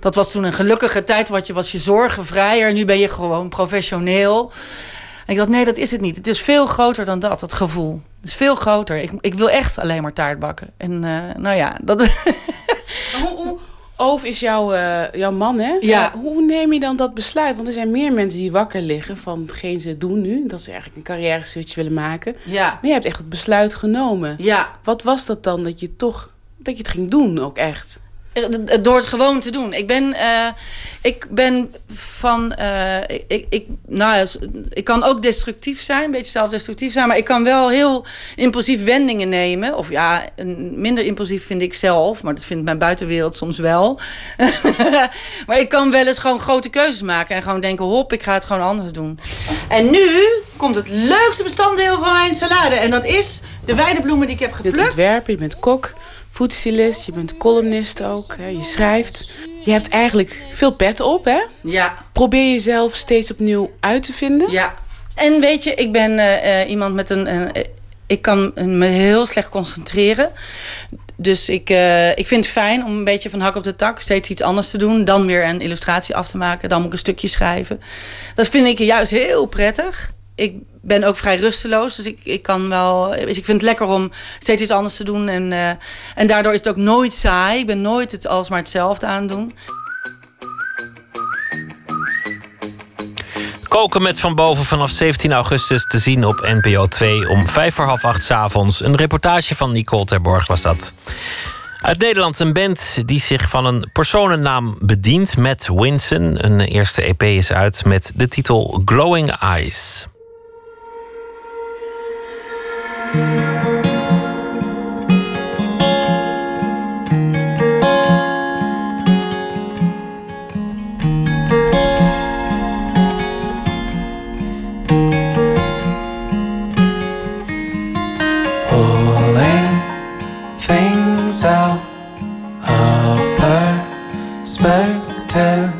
Dat was toen een gelukkige tijd, wat je was je zorgenvrijer. Nu ben je gewoon professioneel. En ik dacht, nee, dat is het niet. Het is veel groter dan dat, dat gevoel. Het is veel groter. Ik, ik wil echt alleen maar taart bakken. En eh, nou ja, dat... Oof is jouw, eh, jouw man, hè? Ja. Eh, hoe neem je dan dat besluit? Want er zijn meer mensen die wakker liggen van hetgeen ze doen nu. Dat ze eigenlijk een carrière switch willen maken. Ja. Maar je hebt echt het besluit genomen. Ja. Wat was dat dan dat je toch dat je het ging doen ook echt? Door het gewoon te doen. Ik ben, eh, ik ben van. eh, ik, ik, nou, ik kan ook destructief zijn, een beetje zelfdestructief zijn, maar ik kan wel heel impulsief wendingen nemen. Of ja, minder impulsief vind ik zelf, maar dat vindt mijn buitenwereld soms wel. maar ik kan wel eens gewoon grote keuzes maken en gewoon denken: hop, ik ga het gewoon anders doen. En nu komt het leukste bestanddeel van mijn salade. En dat is de weidebloemen die ik heb Je geplukt. ontwerper, je bent kok, foodstylist, je bent columnist ook. Hè? Je schrijft. Je hebt eigenlijk veel pet op, hè? Ja. Probeer jezelf steeds opnieuw uit te vinden. Ja. En weet je, ik ben eh, eh, iemand met een, een- ik kan me heel slecht concentreren. Dus ik, eh, ik vind het fijn om een beetje van hak op de tak steeds iets anders te doen. Dan weer een illustratie af te maken. Dan moet ik een stukje schrijven. Dat vind ik juist heel prettig. Ik ben ook vrij rusteloos. Dus ik, ik kan wel. Dus ik vind het lekker om steeds iets anders te doen. En, eh, en daardoor is het ook nooit saai. Ik ben nooit het alsmaar hetzelfde aan doen. Koken met Van Boven vanaf 17 augustus te zien op NPO 2 om vijf voor half acht 's avonds. Een reportage van Nicole Terborg was dat. Uit Nederland een band die zich van een personennaam bedient met Winson. Een eerste EP is uit met de titel Glowing Eyes. Things out of perspective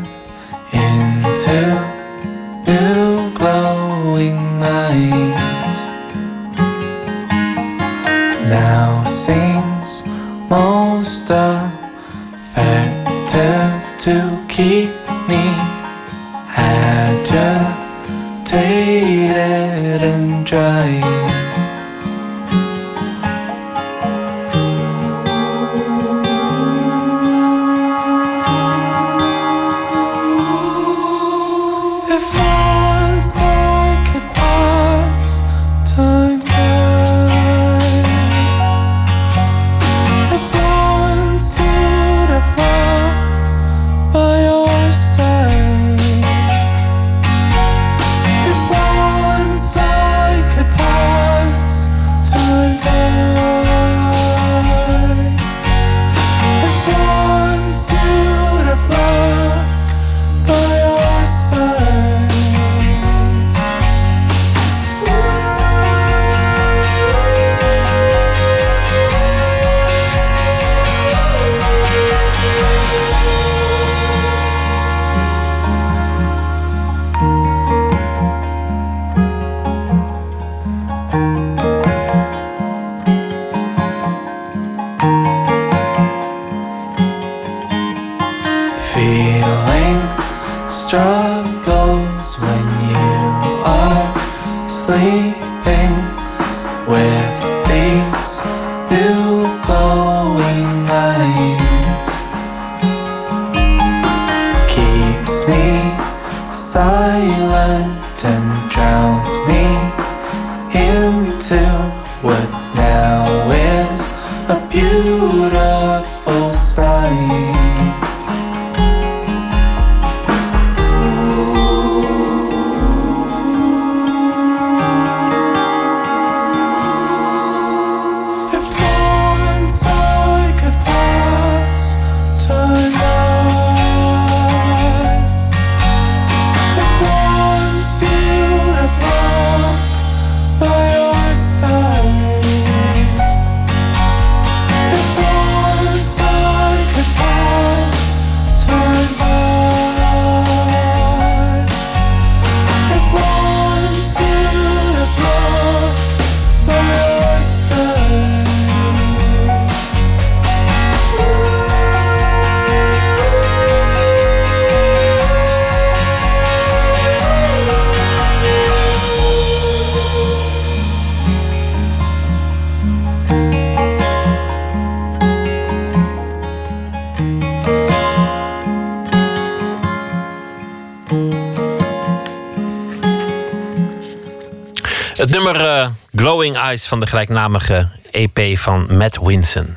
Van de gelijknamige EP van Matt Winson.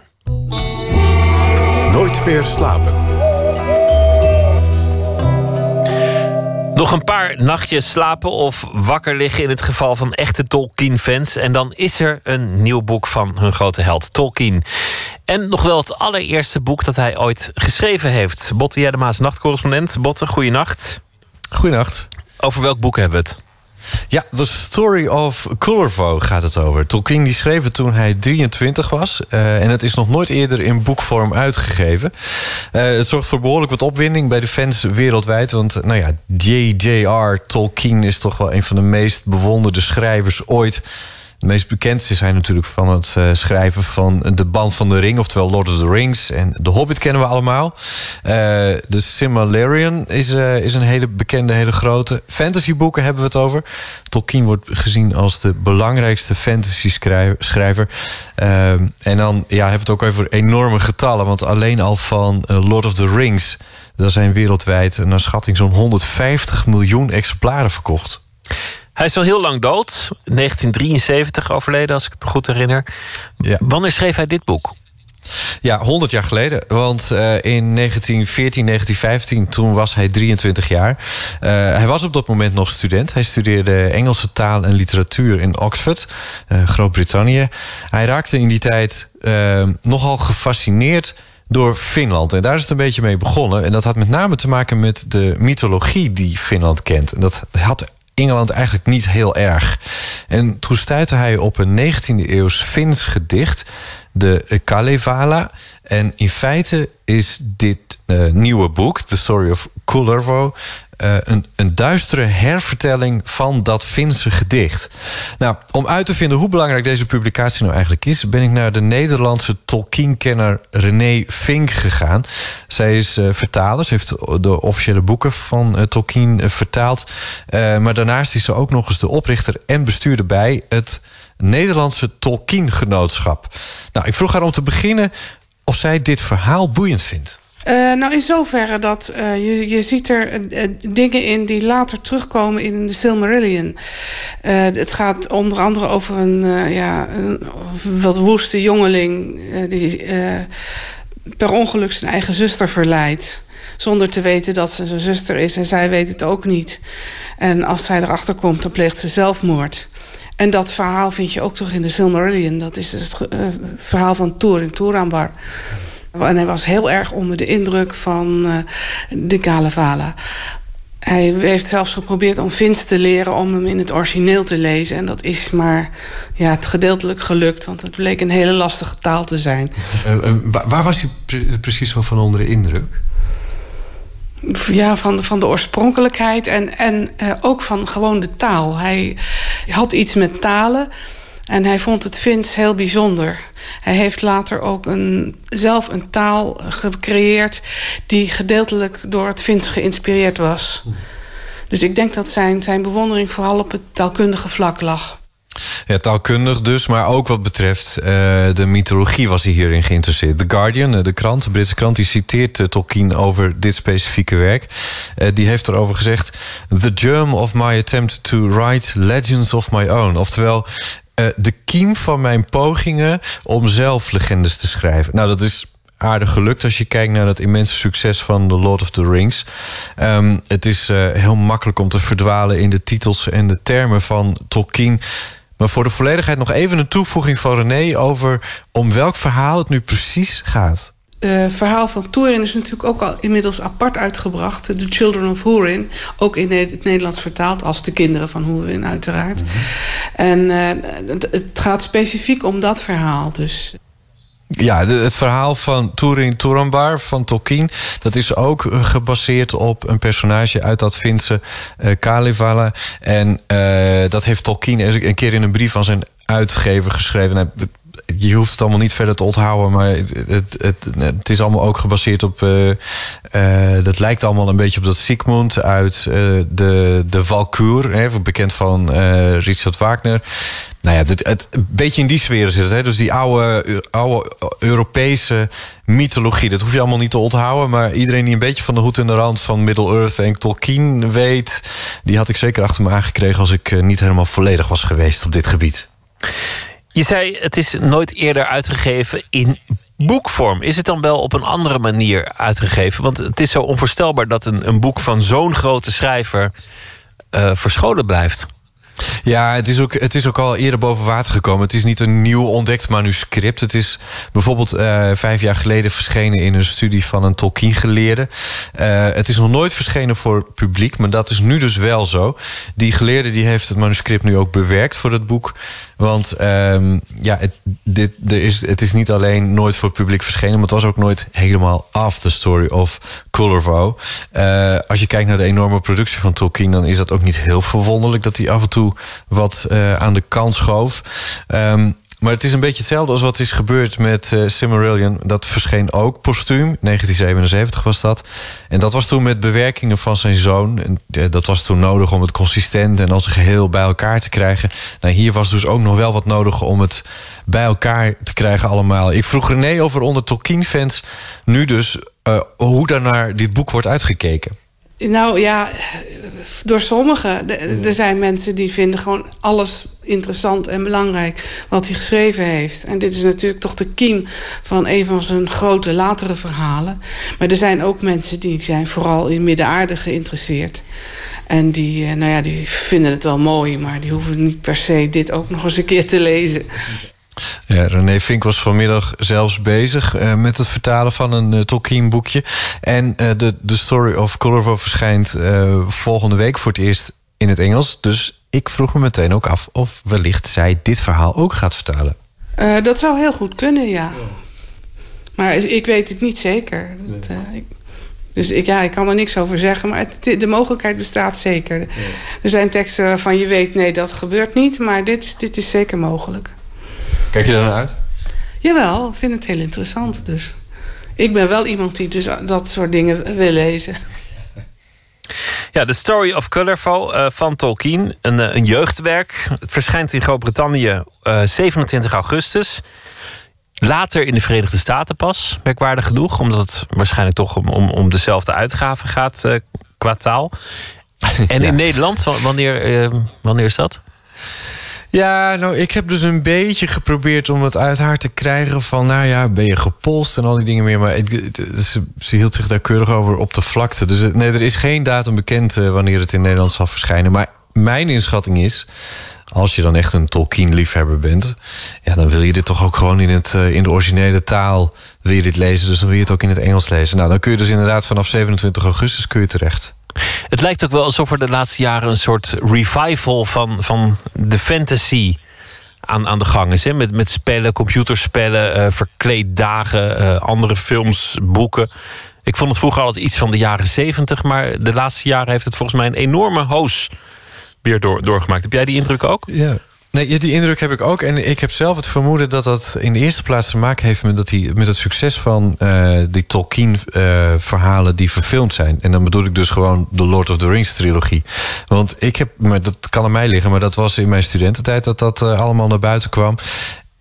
Nooit meer slapen. Nog een paar nachtjes slapen of wakker liggen in het geval van echte Tolkien-fans. En dan is er een nieuw boek van hun grote held Tolkien. En nog wel het allereerste boek dat hij ooit geschreven heeft. Botte Jellema's nachtcorrespondent. Botte, goeienacht. Goeienacht. Over welk boek hebben we het? Ja, The Story of Cullervo gaat het over. Tolkien die schreef het toen hij 23 was. Uh, en het is nog nooit eerder in boekvorm uitgegeven. Uh, het zorgt voor behoorlijk wat opwinding bij de fans wereldwijd. Want nou ja, J.J.R. Tolkien is toch wel een van de meest bewonderde schrijvers ooit. Het meest bekendste hij natuurlijk van het uh, schrijven van De Band van de Ring, oftewel Lord of the Rings. En The Hobbit kennen we allemaal. Uh, de Silmarillion is, uh, is een hele bekende, hele grote. Fantasyboeken hebben we het over. Tolkien wordt gezien als de belangrijkste fantasy-schrijver. en dan ja, hebben we het ook over enorme getallen. Want alleen al van Lord of the Rings... daar zijn wereldwijd naar schatting zo'n 150 miljoen exemplaren verkocht. Hij is al heel lang dood. 1973 overleden, als ik het me goed herinner. Ja. Wanneer schreef hij dit boek? Ja, 100 jaar geleden. Want uh, in 1914, 1915, toen was hij 23 jaar. Uh, hij was op dat moment nog student. Hij studeerde Engelse taal en literatuur in Oxford, uh, Groot-Brittannië. Hij raakte in die tijd nogal gefascineerd door Finland. En daar is het een beetje mee begonnen. En dat had met name te maken met de mythologie die Finland kent. En dat had Engeland eigenlijk niet heel erg. En toen stuitte hij op een 19e eeuws Fins gedicht, de Kalevala. En in feite is dit uh, nieuwe boek, The Story of Kullervo, uh, een, een duistere hervertelling van dat Finse gedicht. Nou, om uit te vinden hoe belangrijk deze publicatie nou eigenlijk is, ben ik naar de Nederlandse Tolkien-kenner René Vink gegaan. Zij is uh, vertaler, ze heeft de officiële boeken van uh, Tolkien vertaald. maar daarnaast is ze ook nog eens de oprichter en bestuurder bij het Nederlandse Tolkien-genootschap. Nou, ik vroeg haar om te beginnen of zij dit verhaal boeiend vindt. Uh, nou, in zoverre dat uh, je, je ziet er uh, dingen in die later terugkomen in de Silmarillion. het gaat onder andere over een, ja, een wat woeste jongeling die per ongeluk zijn eigen zuster verleidt. Zonder te weten dat ze zijn zuster is en zij weet het ook niet. En als zij erachter komt, dan pleegt ze zelfmoord. En dat verhaal vind je ook toch in de Silmarillion. Dat is het verhaal van Thorin Turambar. En hij was heel erg onder de indruk van uh, de Kalevala. Hij heeft zelfs geprobeerd om Fins te leren om hem in het origineel te lezen. En dat is maar ja, het gedeeltelijk gelukt, want het bleek een hele lastige taal te zijn. Uh, uh, waar was hij pre precies zo van onder de indruk? Ja, van, van de oorspronkelijkheid en, en ook van gewoon de taal. Hij had iets met talen. En hij vond het Fins heel bijzonder. Hij heeft later ook een, zelf een taal gecreëerd... die gedeeltelijk door het Fins geïnspireerd was. Dus ik denk dat zijn, zijn bewondering vooral op het taalkundige vlak lag. Ja, taalkundig dus, maar ook wat betreft uh, de mythologie was hij hierin geïnteresseerd. The Guardian, de krant, de Britse krant, die citeert uh, Tolkien over dit specifieke werk. Die heeft erover gezegd: The germ of my attempt to write legends of my own. Oftewel, uh, de kiem van mijn pogingen om zelf legendes te schrijven. Nou, dat is aardig gelukt als je kijkt naar het immense succes van The Lord of the Rings. Um, het is uh, heel makkelijk om te verdwalen in de titels en de termen van Tolkien. Maar voor de volledigheid nog even een toevoeging van René over om welk verhaal het nu precies gaat. Het uh, verhaal van Turin is natuurlijk ook al inmiddels apart uitgebracht. The Children of Hurin. Ook in het Nederlands vertaald als de kinderen van Hurin uiteraard. Mm -hmm. En uh, het, het gaat specifiek om dat verhaal dus. Ja, de, het verhaal van Turin Turambar van Tolkien... dat is ook gebaseerd op een personage uit dat Finse uh, Kalevala. En uh, dat heeft Tolkien een keer in een brief van zijn uitgever geschreven. Nou, je hoeft het allemaal niet verder te onthouden, maar het, het, het is allemaal ook gebaseerd op. Uh, uh, dat lijkt allemaal een beetje op dat Sigmund uit uh, de, de Valkuur, hè, bekend van Richard Wagner. nou ja, het, het, een beetje in die sfeer zit. Hè? Dus die oude, oude Europese mythologie. Dat hoef je allemaal niet te onthouden. Maar iedereen die een beetje van de hoed en de rand van Middle-earth en Tolkien weet... die had ik zeker achter me aangekregen... als ik eh, niet helemaal volledig was geweest op dit gebied. Je zei, het is nooit eerder uitgegeven in boekvorm. Is het dan wel op een andere manier uitgegeven? Want het is zo onvoorstelbaar dat een, een boek van zo'n grote schrijver... Uh, verscholen blijft. Ja, het is, ook, het is ook al eerder boven water gekomen. Het is niet een nieuw ontdekt manuscript. Het is bijvoorbeeld uh, vijf jaar geleden verschenen in een studie van een Tolkien-geleerde. Uh, het is nog nooit verschenen voor publiek, maar dat is nu dus wel zo. Die geleerde die heeft het manuscript nu ook bewerkt voor het boek. Want um, ja, het, dit, er is, het is niet alleen nooit voor publiek verschenen, maar het was ook nooit helemaal af, the story of Cullervo. Uh, als je kijkt naar de enorme productie van Tolkien, dan is dat ook niet heel verwonderlijk dat hij af en toe wat uh, aan de kant schoof. Um, maar het is een beetje hetzelfde als wat is gebeurd met uh, Silmarillion. Dat verscheen ook postuum. 1977 was dat. En dat was toen met bewerkingen van zijn zoon. En uh, dat was toen nodig om het consistent en als een geheel bij elkaar te krijgen. Nou, hier was dus ook nog wel wat nodig om het bij elkaar te krijgen allemaal. Ik vroeg René over onder Tolkien-fans nu dus... Uh, hoe daar naar dit boek wordt uitgekeken. Nou ja, door sommigen. Er zijn mensen die vinden gewoon alles interessant en belangrijk wat hij geschreven heeft. En dit is natuurlijk toch de kiem van een van zijn grote latere verhalen. Maar er zijn ook mensen die zijn vooral in middenaarde geïnteresseerd. En die, nou ja, die vinden het wel mooi, maar die hoeven niet per se dit ook nog eens een keer te lezen. Ja, René Vink was vanmiddag zelfs bezig uh, met het vertalen van een uh, Tolkien-boekje. En uh, de, de Story of Colorful verschijnt volgende week voor het eerst in het Engels. Dus ik vroeg me meteen ook af of wellicht zij dit verhaal ook gaat vertalen. dat zou heel goed kunnen, ja. Maar ik weet het niet zeker. Dat, ik, dus ik, ja, ik kan er niks over zeggen, maar het, de mogelijkheid bestaat zeker. Er zijn teksten waarvan je weet, nee, dat gebeurt niet. Maar dit, dit is zeker mogelijk. Kijk je daar naar uit? Jawel, ik vind het heel interessant. Dus ik ben wel iemand die dus dat soort dingen wil lezen. Ja, The Story of Colorful uh, van Tolkien. Een, uh, een, jeugdwerk. Het verschijnt in Groot-Brittannië uh, 27 augustus. Later in de Verenigde Staten pas, merkwaardig genoeg. Omdat het waarschijnlijk toch om, om, om dezelfde uitgave gaat uh, qua taal. En ja. in Nederland, wanneer, wanneer is dat? Ja, nou, ik heb dus een beetje geprobeerd om het uit haar te krijgen van, nou ja, ben je gepolst en al die dingen meer. Maar het, ze, hield zich daar keurig over op de vlakte. Dus nee, er is geen datum bekend uh, wanneer het in Nederland zal verschijnen. Maar mijn inschatting is, als je dan echt een Tolkien-liefhebber bent, ja, dan wil je dit toch ook gewoon in, het, uh, in de originele taal wil je dit lezen. Dus dan wil je het ook in het Engels lezen. Nou, dan kun je dus inderdaad vanaf 27 augustus kun je terecht. Het lijkt ook wel alsof er de laatste jaren een soort revival van, van de fantasy aan, aan de gang is. Hè? Met, met spellen, computerspellen, uh, verkleeddagen, uh, andere films, boeken. Ik vond het vroeger altijd iets van de jaren zeventig, maar de laatste jaren heeft het volgens mij een enorme hoos weer door, doorgemaakt. Heb jij die indruk ook? Ja. Nee, die indruk heb ik ook. En ik heb zelf het vermoeden dat dat in de eerste plaats te maken heeft met, dat die, met het succes van uh, die Tolkien-verhalen uh, die verfilmd zijn. En dan bedoel ik dus gewoon de Lord of the Rings trilogie. Want ik heb, maar dat kan aan mij liggen, maar dat was in mijn studententijd dat dat uh, allemaal naar buiten kwam.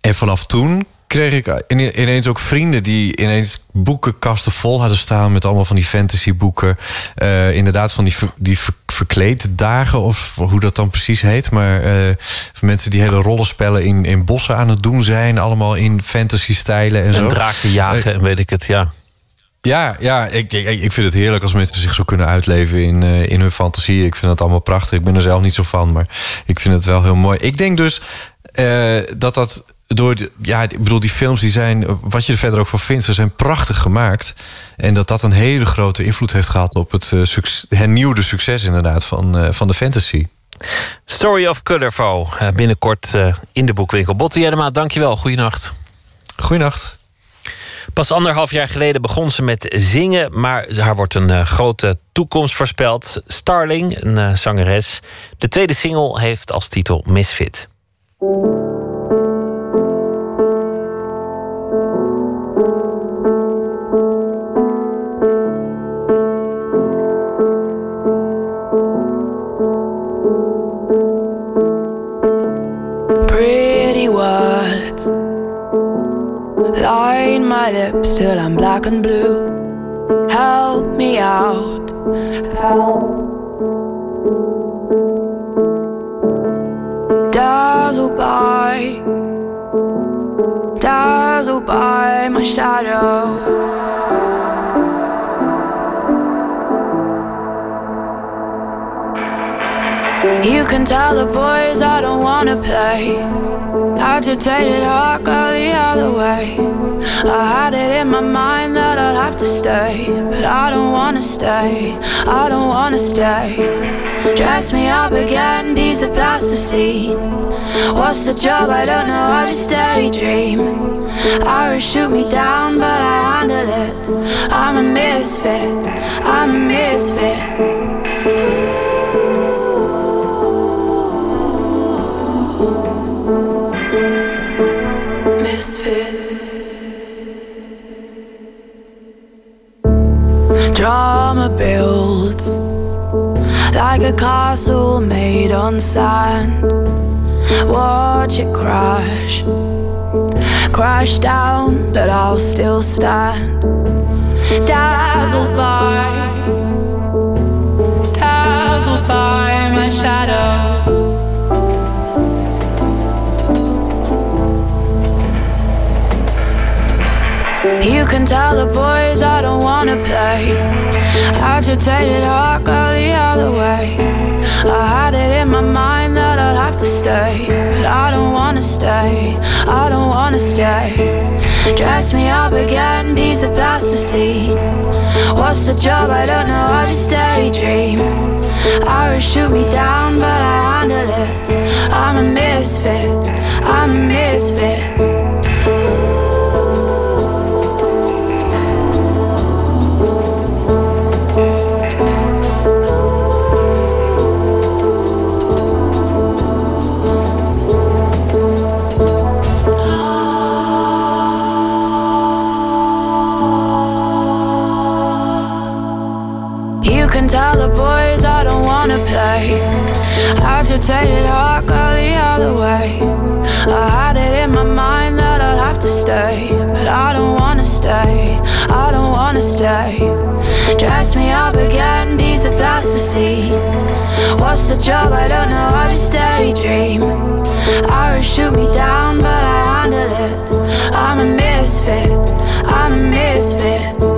En vanaf toen kreeg ik ineens ook vrienden die ineens boekenkasten vol hadden staan met allemaal van die fantasyboeken. Uh, inderdaad, van die, die ver, verkleed dagen, of hoe dat dan precies heet. Maar uh, van mensen die hele rollenspellen in, in bossen aan het doen zijn, allemaal in fantasy-stijlen en, en zo. draken jagen en weet ik het, ja. Ja, ja ik, ik, ik vind het heerlijk als mensen zich zo kunnen uitleven in, uh, in hun fantasie. Ik vind het allemaal prachtig. Ik ben er zelf niet zo van, maar ik vind het wel heel mooi. Ik denk dus uh, dat dat door de, ja, ik bedoel, die films die zijn, wat je er verder ook van vindt, ze zijn prachtig gemaakt. En dat dat een hele grote invloed heeft gehad op het uh, succes, hernieuwde succes inderdaad van, uh, van de fantasy. Story of Colorful, uh, binnenkort in de boekwinkel. Botte Jellema, dankjewel. Goeienacht. Goeienacht. Pas anderhalf jaar geleden begon ze met zingen, maar haar wordt een uh, grote toekomst voorspeld. Starling, een uh, zangeres. De tweede single heeft als titel Misfit. My lips till I'm black and blue. Help me out. Help. Dazzled by, dazzled by my shadow. You can tell the boys I don't wanna play. Agitated heart go the other way. I had it in my mind that I'd have to stay, but I don't wanna stay. I don't wanna stay. Dress me up again, these are plasticine. What's the job? I don't know. I just daydream. Irish shoot me down, but I handle it. I'm a misfit. I'm a misfit. misfit. Drama builds like a castle made on sand. Watch it crash, crash down, but I'll still stand. Dazzled by, dazzled by my shadow. You can tell the boys I don't wanna play. Agitated heart go the other way. I had it in my mind that I'd have to stay, but I don't wanna stay. I don't wanna stay. Dress me up again, piece of plasticine. What's the job? I don't know. I just daydream. Irish shoot me down, but I handle it. I'm a misfit. I'm a misfit. Wanna play. Agitated heart go the other way. I had it in my mind that I'd have to stay, but I don't wanna stay. I don't wanna stay. Dress me up again, piece of plasticine. What's the job? I don't know. I just daydream. Irish shoot me down, but I handle it. I'm a misfit. I'm a. Misfit.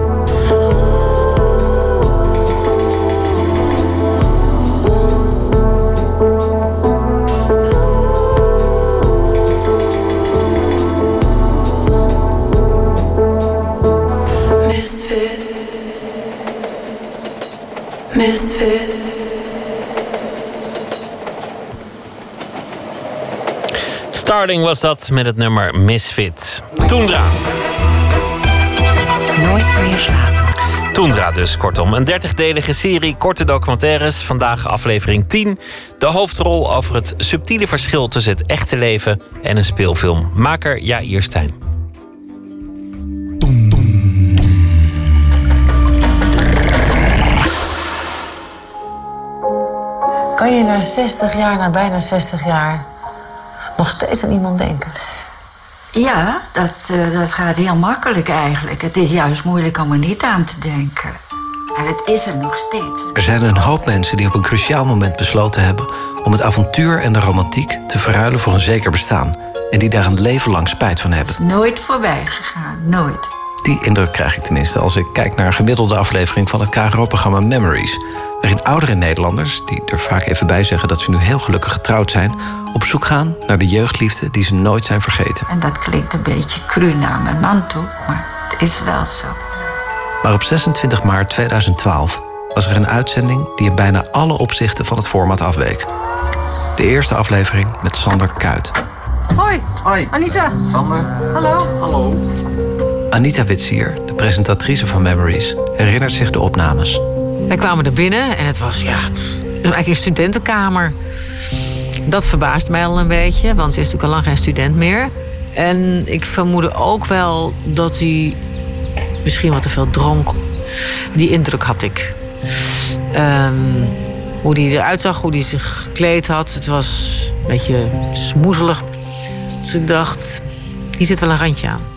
Misfit. Starling was dat met het nummer Misfit. Toendra. Nooit meer slapen. Toendra dus, kortom. Een dertigdelige serie korte documentaires. Vandaag aflevering 10. De hoofdrol over het subtiele verschil tussen het echte leven en een speelfilm. Maker Jair Stijn. Kan je na 60 jaar, na bijna 60 jaar, nog steeds aan iemand denken? Ja, dat, eh, dat gaat heel makkelijk eigenlijk. Het is juist moeilijk om er niet aan te denken. En het is er nog steeds. Er zijn een hoop mensen die op een cruciaal moment besloten hebben om het avontuur en de romantiek te verruilen voor een zeker bestaan. En die daar een leven lang spijt van hebben. Nooit voorbij gegaan, nooit. Die indruk krijg ik tenminste als ik kijk naar een gemiddelde aflevering van het KRO-programma Memories. Waarin oudere Nederlanders, die er vaak even bij zeggen dat ze nu heel gelukkig getrouwd zijn, op zoek gaan naar de jeugdliefde die ze nooit zijn vergeten. En dat klinkt een beetje cru naar mijn man toe, maar het is wel zo. Maar op 26 maart 2012 was er een uitzending die in bijna alle opzichten van het format afweek. De eerste aflevering met Sander Kuit. Hoi. Hoi. Anita. Sander. Hallo. Hallo. Anita Witsier, de presentatrice van Memories, herinnert zich de opnames. Wij kwamen er binnen en het was, ja, eigenlijk een studentenkamer. Dat verbaast mij al een beetje, want ze is natuurlijk al lang geen student meer. En ik vermoedde ook wel dat hij misschien wat te veel dronk. Die indruk had ik. Ehm, hoe hij eruit zag, hoe hij zich gekleed had. Het was een beetje smoezelig. Dus ik dacht, hier zit wel een randje aan.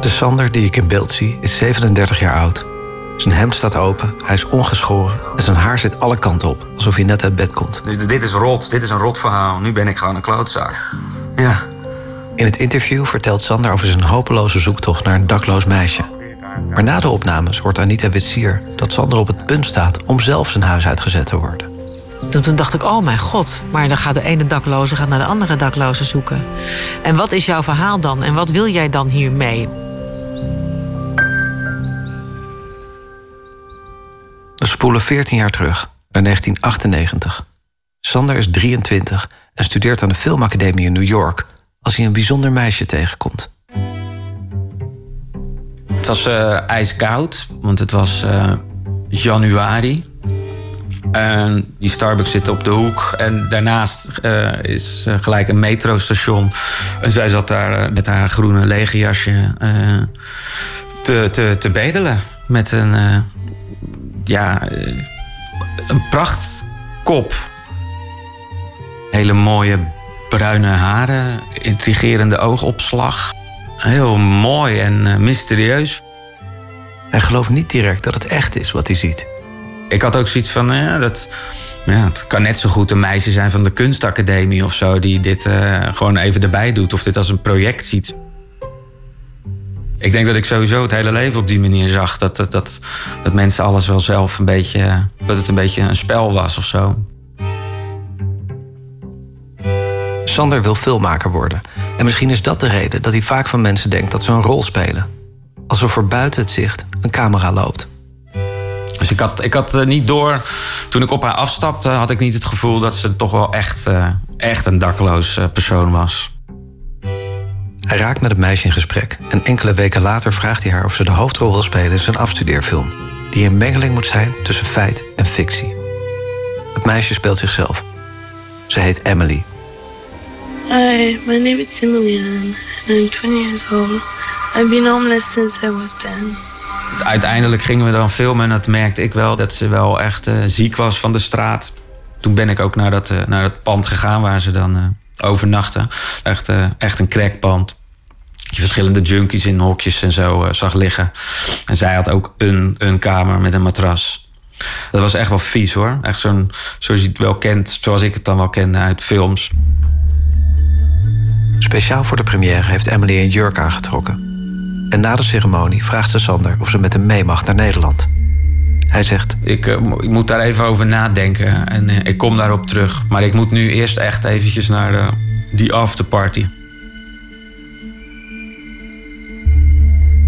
De Sander die ik in beeld zie is 37 jaar oud. Zijn hemd staat open, hij is ongeschoren en zijn haar zit alle kanten op, alsof hij net uit bed komt. Dit is rot, dit is een rot verhaal. Nu ben ik gewoon een klootzak. Ja. In het interview vertelt Sander over zijn hopeloze zoektocht naar een dakloos meisje. Maar na de opnames hoort Anita Witsier dat Sander op het punt staat om zelf zijn huis uitgezet te worden. Toen, toen dacht ik, oh mijn god, maar dan gaat de ene dakloze gaat naar de andere dakloze zoeken. En wat is jouw verhaal dan? En wat wil jij dan hiermee? We spoelen 14 jaar terug, naar 1998. Sander is 23 en studeert aan de Filmacademie in New York... als hij een bijzonder meisje tegenkomt. Het was eh, ijskoud, want het was eh, januari. En die Starbucks zit op de hoek. En daarnaast eh, is eh, gelijk een metrostation. En zij zat daar eh, met haar groene legerjasje te, te, te bedelen. Met een, ja, een prachtkop. Hele mooie bruine haren. Intrigerende oogopslag. Heel mooi en mysterieus. Hij gelooft niet direct dat het echt is wat hij ziet. Ik had ook zoiets van, ja, dat, ja, het kan net zo goed een meisje zijn van de kunstacademie of zo... die dit eh, gewoon even erbij doet of dit als een project ziet. Ik denk dat ik sowieso het hele leven op die manier zag. Dat, dat, dat, dat mensen alles wel zelf een beetje... dat het een beetje een spel was of zo. Sander wil filmmaker worden. En misschien is dat de reden dat hij vaak van mensen denkt dat ze een rol spelen. Alsof er buiten het zicht een camera loopt. Dus ik had, ik had eh, niet door... Toen ik op haar afstapte, had ik niet het gevoel... dat ze toch wel echt, eh, echt een dakloos eh, persoon was. Hij raakt met het meisje in gesprek en enkele weken later vraagt hij haar of ze de hoofdrol wil spelen in zijn afstudeerfilm, die een mengeling moet zijn tussen feit en fictie. Het meisje speelt zichzelf. Ze heet Emily. Hi, my name is Emily Ann, and I'm 20 years old. I've been homeless since I was 10. Uiteindelijk gingen we dan filmen en dat merkte ik wel... dat ze wel echt eh, ziek was van de straat. Toen ben ik ook naar dat, eh, naar dat pand gegaan waar ze dan eh, overnachten. Echt, echt een crackpand. Je verschillende junkies in hokjes en zo zag liggen. En zij had ook een, een kamer met een matras. Dat was echt wel vies hoor. Echt zo'n, zoals je het wel kent, zoals ik het dan wel kende uit films. Speciaal voor de première heeft Emily een jurk aangetrokken. En na de ceremonie vraagt ze Sander of ze met hem mee mag naar Nederland. Hij zegt: Ik, eh, ik moet daar even over nadenken en eh, ik kom daarop terug. Maar ik moet nu eerst echt eventjes naar de, die afterparty.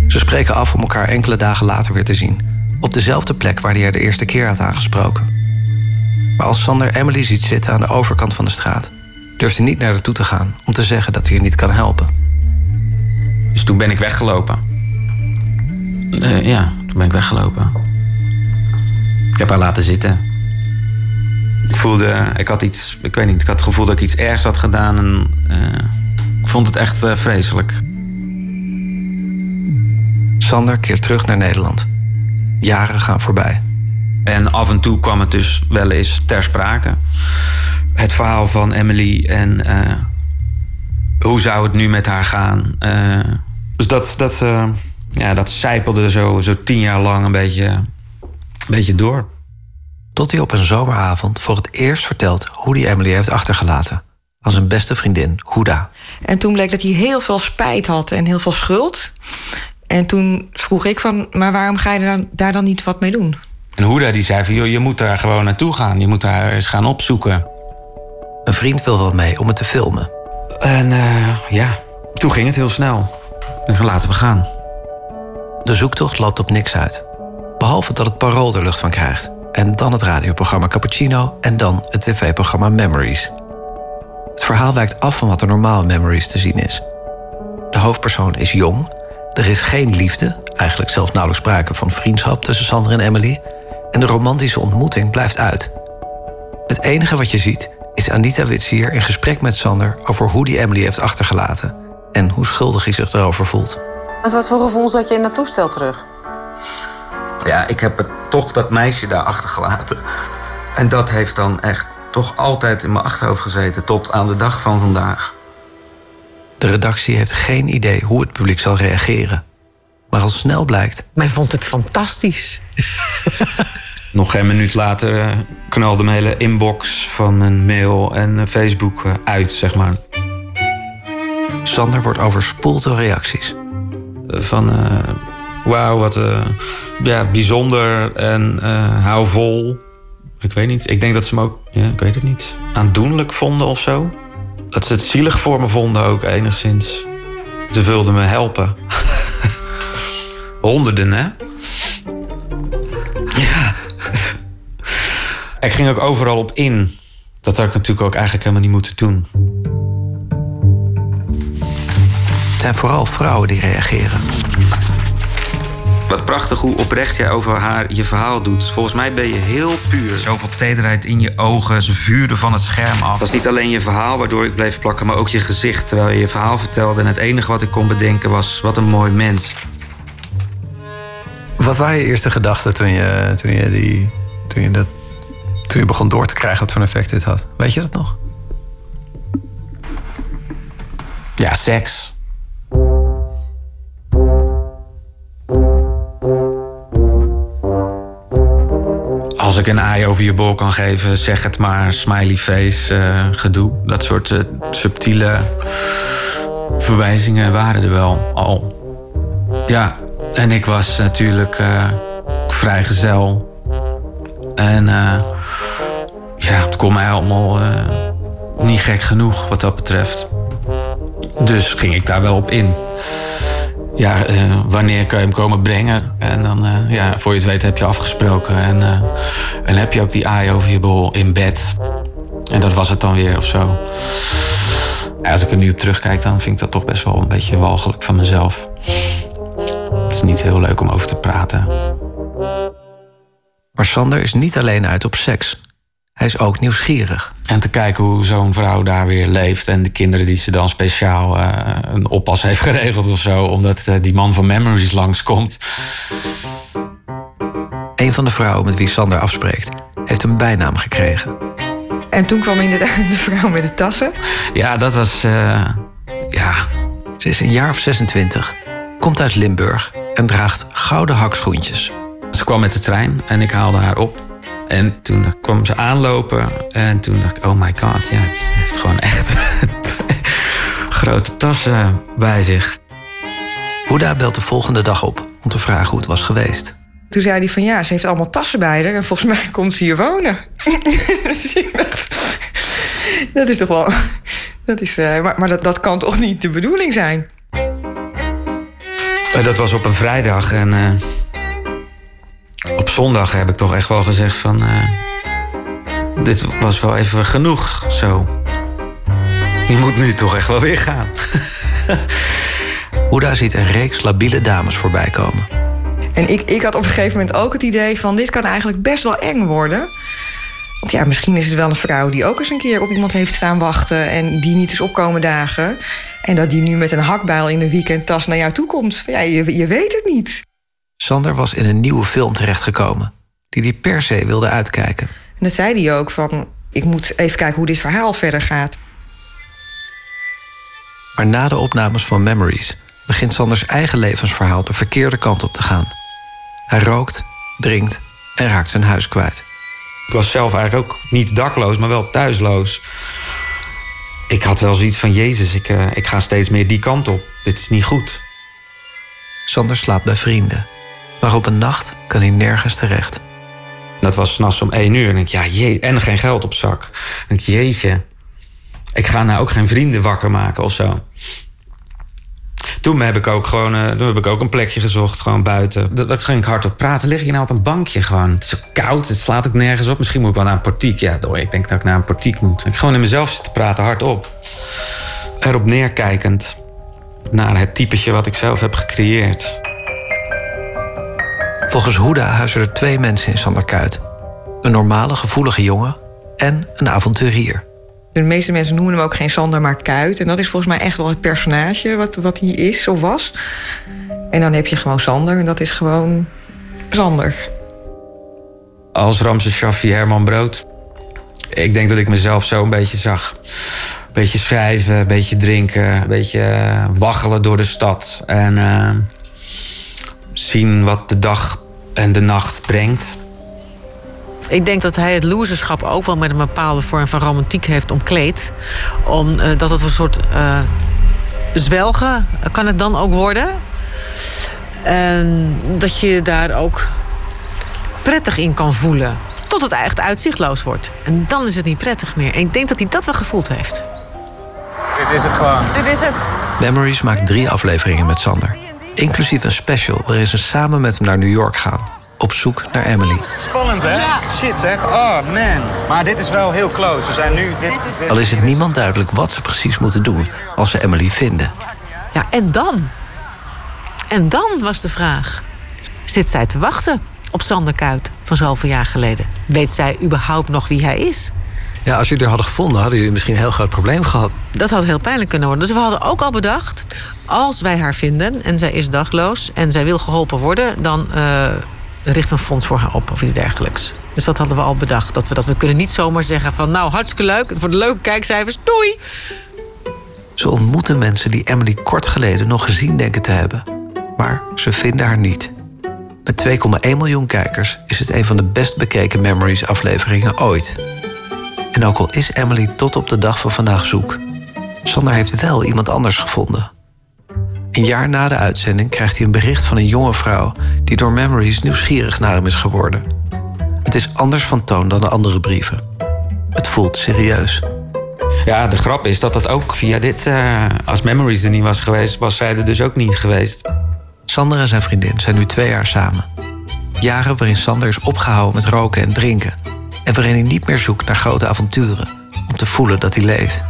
Ze spreken af om elkaar enkele dagen later weer te zien. Op dezelfde plek waar hij haar de eerste keer had aangesproken. Maar als Sander Emily ziet zitten aan de overkant van de straat, durft hij niet naar haar toe te gaan om te zeggen dat hij haar niet kan helpen. Dus toen ben ik weggelopen. Eh, ja, toen ben ik weggelopen. Ik heb haar laten zitten. Ik voelde, ik had iets, ik weet niet, ik had het gevoel dat ik iets ergs had gedaan en eh, ik vond het echt eh, vreselijk. Sander keert terug naar Nederland. Jaren gaan voorbij. En af en toe kwam het dus wel eens ter sprake. Het verhaal van Emily en hoe zou het nu met haar gaan. Dus dat, dat, eh, ja, dat zijpelde zo, zo tien jaar lang een beetje, een beetje door. Tot hij op een zomeravond voor het eerst vertelt hoe hij Emily heeft achtergelaten. Aan zijn beste vriendin, Huda. En toen bleek dat hij heel veel spijt had en heel veel schuld. En toen vroeg ik van, maar waarom ga je dan, daar dan niet wat mee doen? En Huda die zei van, joh, je moet daar gewoon naartoe gaan. Je moet haar eens gaan opzoeken. Een vriend wil wel mee om het te filmen. En eh, ja, toen ging het heel snel. En laten we gaan. De zoektocht loopt op niks uit. Behalve dat het parool er lucht van krijgt. En dan het radioprogramma Cappuccino en dan het tv-programma Memories. Het verhaal wijkt af van wat er normaal in Memories te zien is. De hoofdpersoon is jong. Er is geen liefde, eigenlijk zelfs nauwelijks sprake van vriendschap tussen Sander en Emily. En de romantische ontmoeting blijft uit. Het enige wat je ziet is Anita Witsier in gesprek met Sander over hoe die Emily heeft achtergelaten en hoe schuldig hij zich erover voelt. Met wat voor gevoel zat je in dat toestel terug? Ja, ik heb het, toch dat meisje daar achtergelaten. En dat heeft dan echt toch altijd in mijn achterhoofd gezeten tot aan de dag van vandaag. De redactie heeft geen idee hoe het publiek zal reageren. Maar al snel blijkt. Men vond het fantastisch. Nog geen minuut later eh, knalde mijn hele inbox van een mail en Facebook eh, uit, zeg maar. Sander wordt overspoeld door reacties. Van, eh, wauw, wat eh, ja, bijzonder en eh, hou vol. Ik weet niet, ik denk dat ze me ook, ja, ik weet het niet, aandoenlijk vonden of zo. Dat ze het zielig voor me vonden ook enigszins. Ze wilden me helpen. Honderden, hè? Ja. Ik ging ook overal op in. Dat had ik natuurlijk ook eigenlijk helemaal niet moeten doen. Het zijn vooral vrouwen die reageren. Wat prachtig hoe oprecht jij over haar je verhaal doet. Volgens mij ben je heel puur. Zoveel tederheid in je ogen. Ze vuurden van het scherm af. Het was niet alleen je verhaal waardoor ik bleef plakken, maar ook je gezicht. Terwijl je je verhaal vertelde. En het enige wat ik kon bedenken was: wat een mooi mens. Wat waren je eerste gedachten toen je, toen je, die, toen je, dat, toen je begon door te krijgen wat voor een effect dit had? Weet je dat nog? Ja, seks. Als ik een aai over je bol kan geven, zeg het maar. Smiley face, eh, gedoe. Dat soort eh, subtiele verwijzingen waren er wel al. Ja, en ik was natuurlijk eh vrijgezel. En ja, het kon mij allemaal niet gek genoeg wat dat betreft. Dus ging ik daar wel op in. Ja, eh, wanneer kan je hem komen brengen? En dan, eh, ja, voor je het weet heb je afgesproken. En, eh, en heb je ook die aai over je bol in bed. En dat was het dan weer of zo. Als ik er nu op terugkijk, dan vind ik dat toch best wel een beetje walgelijk van mezelf. Het is niet heel leuk om over te praten. Maar Sander is niet alleen uit op seks. Hij is ook nieuwsgierig. En te kijken hoe zo'n vrouw daar weer leeft. En de kinderen die ze dan speciaal eh, een oppas heeft geregeld of zo. Omdat eh, die man van Memories langskomt. Een van de vrouwen met wie Sander afspreekt, heeft een bijnaam gekregen. En toen kwam inderdaad de vrouw met de tassen. Ja, dat was. eh, ja. Ze is een jaar of 26, komt uit Limburg en draagt gouden hakschoentjes. Ze kwam met de trein en ik haalde haar op. En toen kwam ze aanlopen. En toen dacht ik, oh my god, ja, ze heeft gewoon echt grote tassen bij zich. Boeddha belt de volgende dag op om te vragen hoe het was geweest. Toen zei hij van ja, ze heeft allemaal tassen bij haar en volgens mij komt ze hier wonen. dus ik dacht, dat is toch wel. Dat is, eh, maar maar dat, dat kan toch niet de bedoeling zijn? Eh, Dat was op een vrijdag en eh, op zondag heb ik toch echt wel gezegd van... eh, dit was wel even genoeg zo. Je moet nu toch echt wel weer gaan. Boeddha ziet een reeks labiele dames voorbij komen. En ik, ik had op een gegeven moment ook het idee van dit kan eigenlijk best wel eng worden. Want ja, misschien is het wel een vrouw die ook eens een keer op iemand heeft staan wachten en die niet is opkomen dagen. En dat die nu met een hakbijl in de weekendtas naar jou toe komt. Ja, je, je weet het niet. Sander was in een nieuwe film terechtgekomen, die hij per se wilde uitkijken. En dat zei hij ook van ik moet even kijken hoe dit verhaal verder gaat. Maar na de opnames van Memories begint Sanders eigen levensverhaal de verkeerde kant op te gaan. Hij rookt, drinkt en raakt zijn huis kwijt. Ik was zelf eigenlijk ook niet dakloos, maar wel thuisloos. Ik had wel zoiets van, jezus, ik, eh, ik ga steeds meer die kant op. Dit is niet goed. Sander slaapt bij vrienden. Maar op een nacht kan hij nergens terecht. Dat was s'nachts om één uur. En ik, ja, jee, en geen geld op zak. En ik, jeetje, ik ga nou ook geen vrienden wakker maken of zo. Toen heb ik ook gewoon eh, toen heb ik ook een plekje gezocht, gewoon buiten. Da- Dan ging ik hardop praten. Lig je nou op een bankje gewoon? Het is zo koud, het slaat ook nergens op. Misschien moet ik wel naar een portiek. Ja, doei, ik denk dat ik naar een portiek moet. Ik gewoon in mezelf zitten praten, hardop. Erop neerkijkend naar het typetje wat ik zelf heb gecreëerd. Volgens Hoeda huizen er twee mensen in Sanderkuit. Een normale, gevoelige jongen en een avonturier. De meeste mensen noemen hem ook geen Sander, maar Kuit. En dat is volgens mij echt wel het personage wat, wat hij is of was. En dan heb je gewoon Sander en dat is gewoon Sander. als Ramses Shaffi Herman Brood. Ik denk dat ik mezelf zo een beetje zag. Een beetje schrijven, een beetje drinken, een beetje waggelen door de stad. En eh, zien wat de dag en de nacht brengt. Ik denk dat hij het loserschap ook wel met een bepaalde vorm van romantiek heeft omkleed. Omdat dat het een soort eh, zwelgen kan het dan ook worden. En dat je daar ook prettig in kan voelen. Tot het echt uitzichtloos wordt. En dan is het niet prettig meer. En ik denk dat hij dat wel gevoeld heeft. Dit is het gewoon. Dit is het. Memories maakt drie afleveringen met Sander. Inclusief een special waarin ze samen met hem naar New York gaan. Op zoek naar Emily. Spannend, hè? Shit, zeg. Oh, man. Maar dit is wel heel close. We zijn nu... Dit, dit- Al is het niemand duidelijk wat ze precies moeten doen als ze Emily vinden. Ja, en dan? En dan was de vraag: zit zij te wachten op Sander Kuit van zoveel jaar geleden? Weet zij überhaupt nog wie hij is? Ja, als jullie er hadden gevonden, hadden jullie misschien een heel groot probleem gehad. Dat had heel pijnlijk kunnen worden. Dus we hadden ook al bedacht: als wij haar vinden en zij is dagloos en zij wil geholpen worden, dan eh, richt een fonds voor haar op of iets dergelijks. Dus dat hadden we al bedacht. Dat we, dat we kunnen niet zomaar zeggen van nou hartstikke leuk, voor de leuke kijkcijfers, doei! Ze ontmoeten mensen die Emily kort geleden nog gezien denken te hebben. Maar ze vinden haar niet. Met 2,1 miljoen kijkers is het een van de best bekeken Memories afleveringen ooit. En ook al is Emily tot op de dag van vandaag zoek, Sander heeft wel iemand anders gevonden. Een jaar na de uitzending krijgt hij een bericht van een jonge vrouw die door Memories nieuwsgierig naar hem is geworden. Het is anders van toon dan de andere brieven. Het voelt serieus. Ja, de grap is dat dat ook via dit... eh, als Memories er niet was geweest, was zij er dus ook niet geweest. Sander en zijn vriendin zijn nu twee jaar samen. Jaren waarin Sander is opgehouden met roken en drinken. En waarin hij niet meer zoekt naar grote avonturen. Om te voelen dat hij leeft.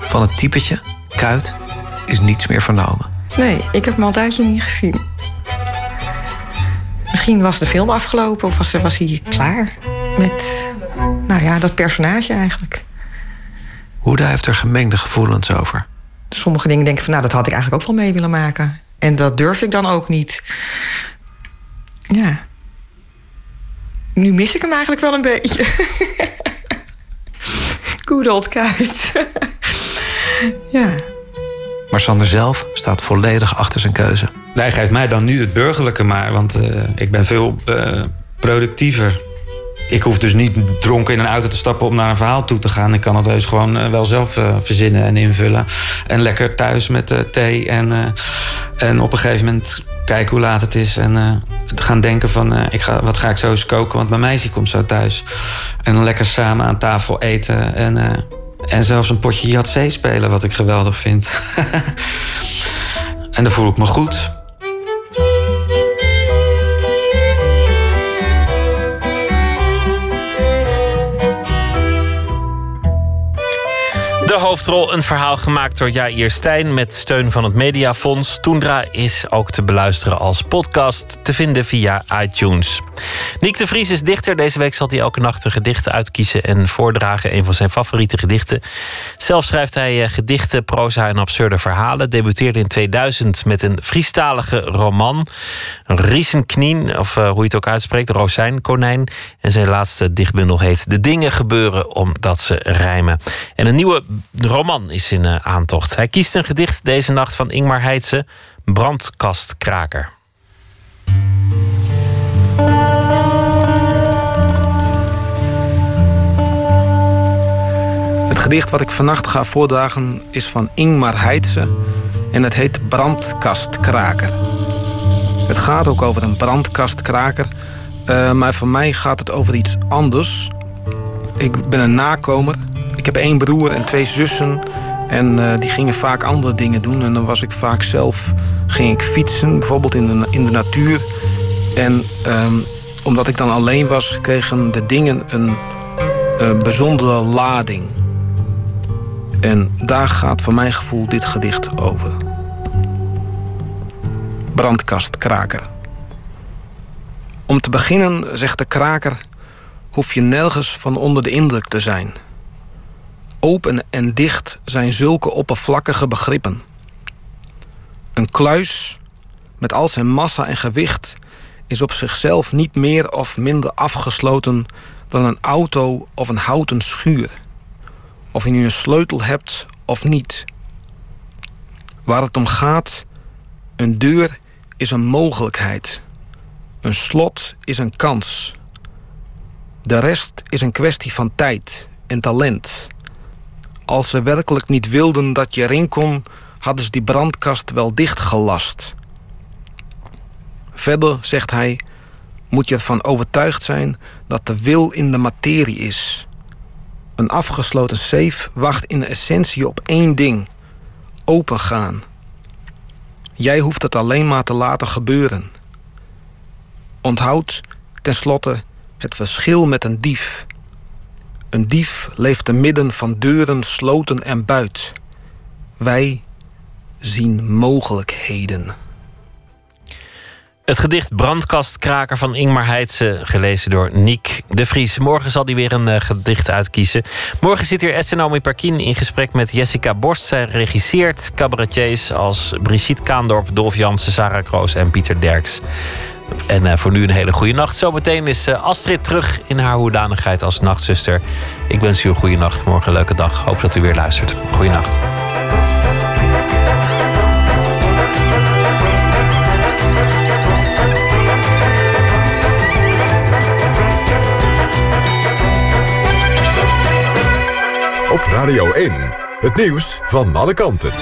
Van het typetje, kuit, is niets meer vernomen. Nee, ik heb Malduitje niet gezien. Misschien was de film afgelopen of was, was hij klaar met nou ja, dat personage eigenlijk. Hoeda heeft er gemengde gevoelens over. Sommige dingen denk ik van nou, dat had ik eigenlijk ook wel mee willen maken. En dat durf ik dan ook niet. Ja. Nu mis ik hem eigenlijk wel een beetje. Good old kuit. ja. Maar Sander zelf staat volledig achter zijn keuze. Hij geeft mij dan nu het burgerlijke maar, want eh, ik ben veel eh, productiever. Ik hoef dus niet dronken in een auto te stappen om naar een verhaal toe te gaan. Ik kan het heus gewoon eh, wel zelf verzinnen en invullen. En lekker thuis met thee en, en op een gegeven moment kijken hoe laat het is. En gaan denken van, ik ga, wat ga ik zo eens koken, want mijn meisje komt zo thuis. En dan lekker samen aan tafel eten en, en zelfs een potje Yatzee spelen, wat ik geweldig vind. en dan voel ik me goed. De hoofdrol, een verhaal gemaakt door Jair Stijn met steun van het Mediafonds. Toendra is ook te beluisteren als podcast, te vinden via iTunes. Nick de Vries is dichter. Deze week zal hij elke nacht een gedicht uitkiezen en voordragen. Een van zijn favoriete gedichten. Zelf schrijft hij eh, gedichten, proza en absurde verhalen. Debuteerde in 2000 met een Friestalige roman. Riesenknien, of eh, hoe je het ook uitspreekt, Rozijnkonijn. En zijn laatste dichtbundel heet De dingen gebeuren omdat ze rijmen. En een nieuwe roman is in eh, aantocht. Hij kiest een gedicht deze nacht van Ingmar Heitse, Brandkastkraker. Het gedicht wat ik vannacht ga voordragen is van Ingmar Heitse en het heet Brandkastkraker. Het gaat ook over een brandkastkraker, eh, maar voor mij gaat het over iets anders. Ik ben een nakomer. Ik heb één broer en twee zussen en eh, die gingen vaak andere dingen doen. En dan was ik vaak zelf, ging ik fietsen, bijvoorbeeld in de, in de natuur. En ehm, omdat ik dan alleen was, kregen de dingen een eh, bijzondere lading. En daar gaat voor mijn gevoel dit gedicht over. Brandkastkraker. Om te beginnen, zegt de kraker, hoef je nergens van onder de indruk te zijn. Open en dicht zijn zulke oppervlakkige begrippen. Een kluis, met al zijn massa en gewicht, is op zichzelf niet meer of minder afgesloten dan een auto of een houten schuur. Of je nu een sleutel hebt of niet. Waar het om gaat, een deur is een mogelijkheid. Een slot is een kans. De rest is een kwestie van tijd en talent. Als ze werkelijk niet wilden dat je erin kon, hadden ze die brandkast wel dichtgelast. Verder, zegt hij, moet je ervan overtuigd zijn dat de wil in de materie is. Een afgesloten safe wacht in essentie op één ding: opengaan. Jij hoeft het alleen maar te laten gebeuren. Onthoud tenslotte het verschil met een dief. Een dief leeft te midden van deuren, sloten en buit. Wij zien mogelijkheden. Het gedicht Brandkastkraker van Ingmar Heitse, gelezen door Niek de Vries. Morgen zal hij weer een uh, gedicht uitkiezen. Morgen zit hier Esther Parkin in gesprek met Jessica Borst. Zij regisseert cabaretiers als Brigitte Kaandorp, Dolf Jansen, Sarah Kroos en Pieter Derks. En uh, voor nu een hele goede nacht. Zometeen is uh, Astrid terug in haar hoedanigheid als nachtzuster. Ik wens u een goede nacht. Morgen een leuke dag. Hoop dat u weer luistert. Goeienacht. Op Radio 1, het nieuws van alle kanten.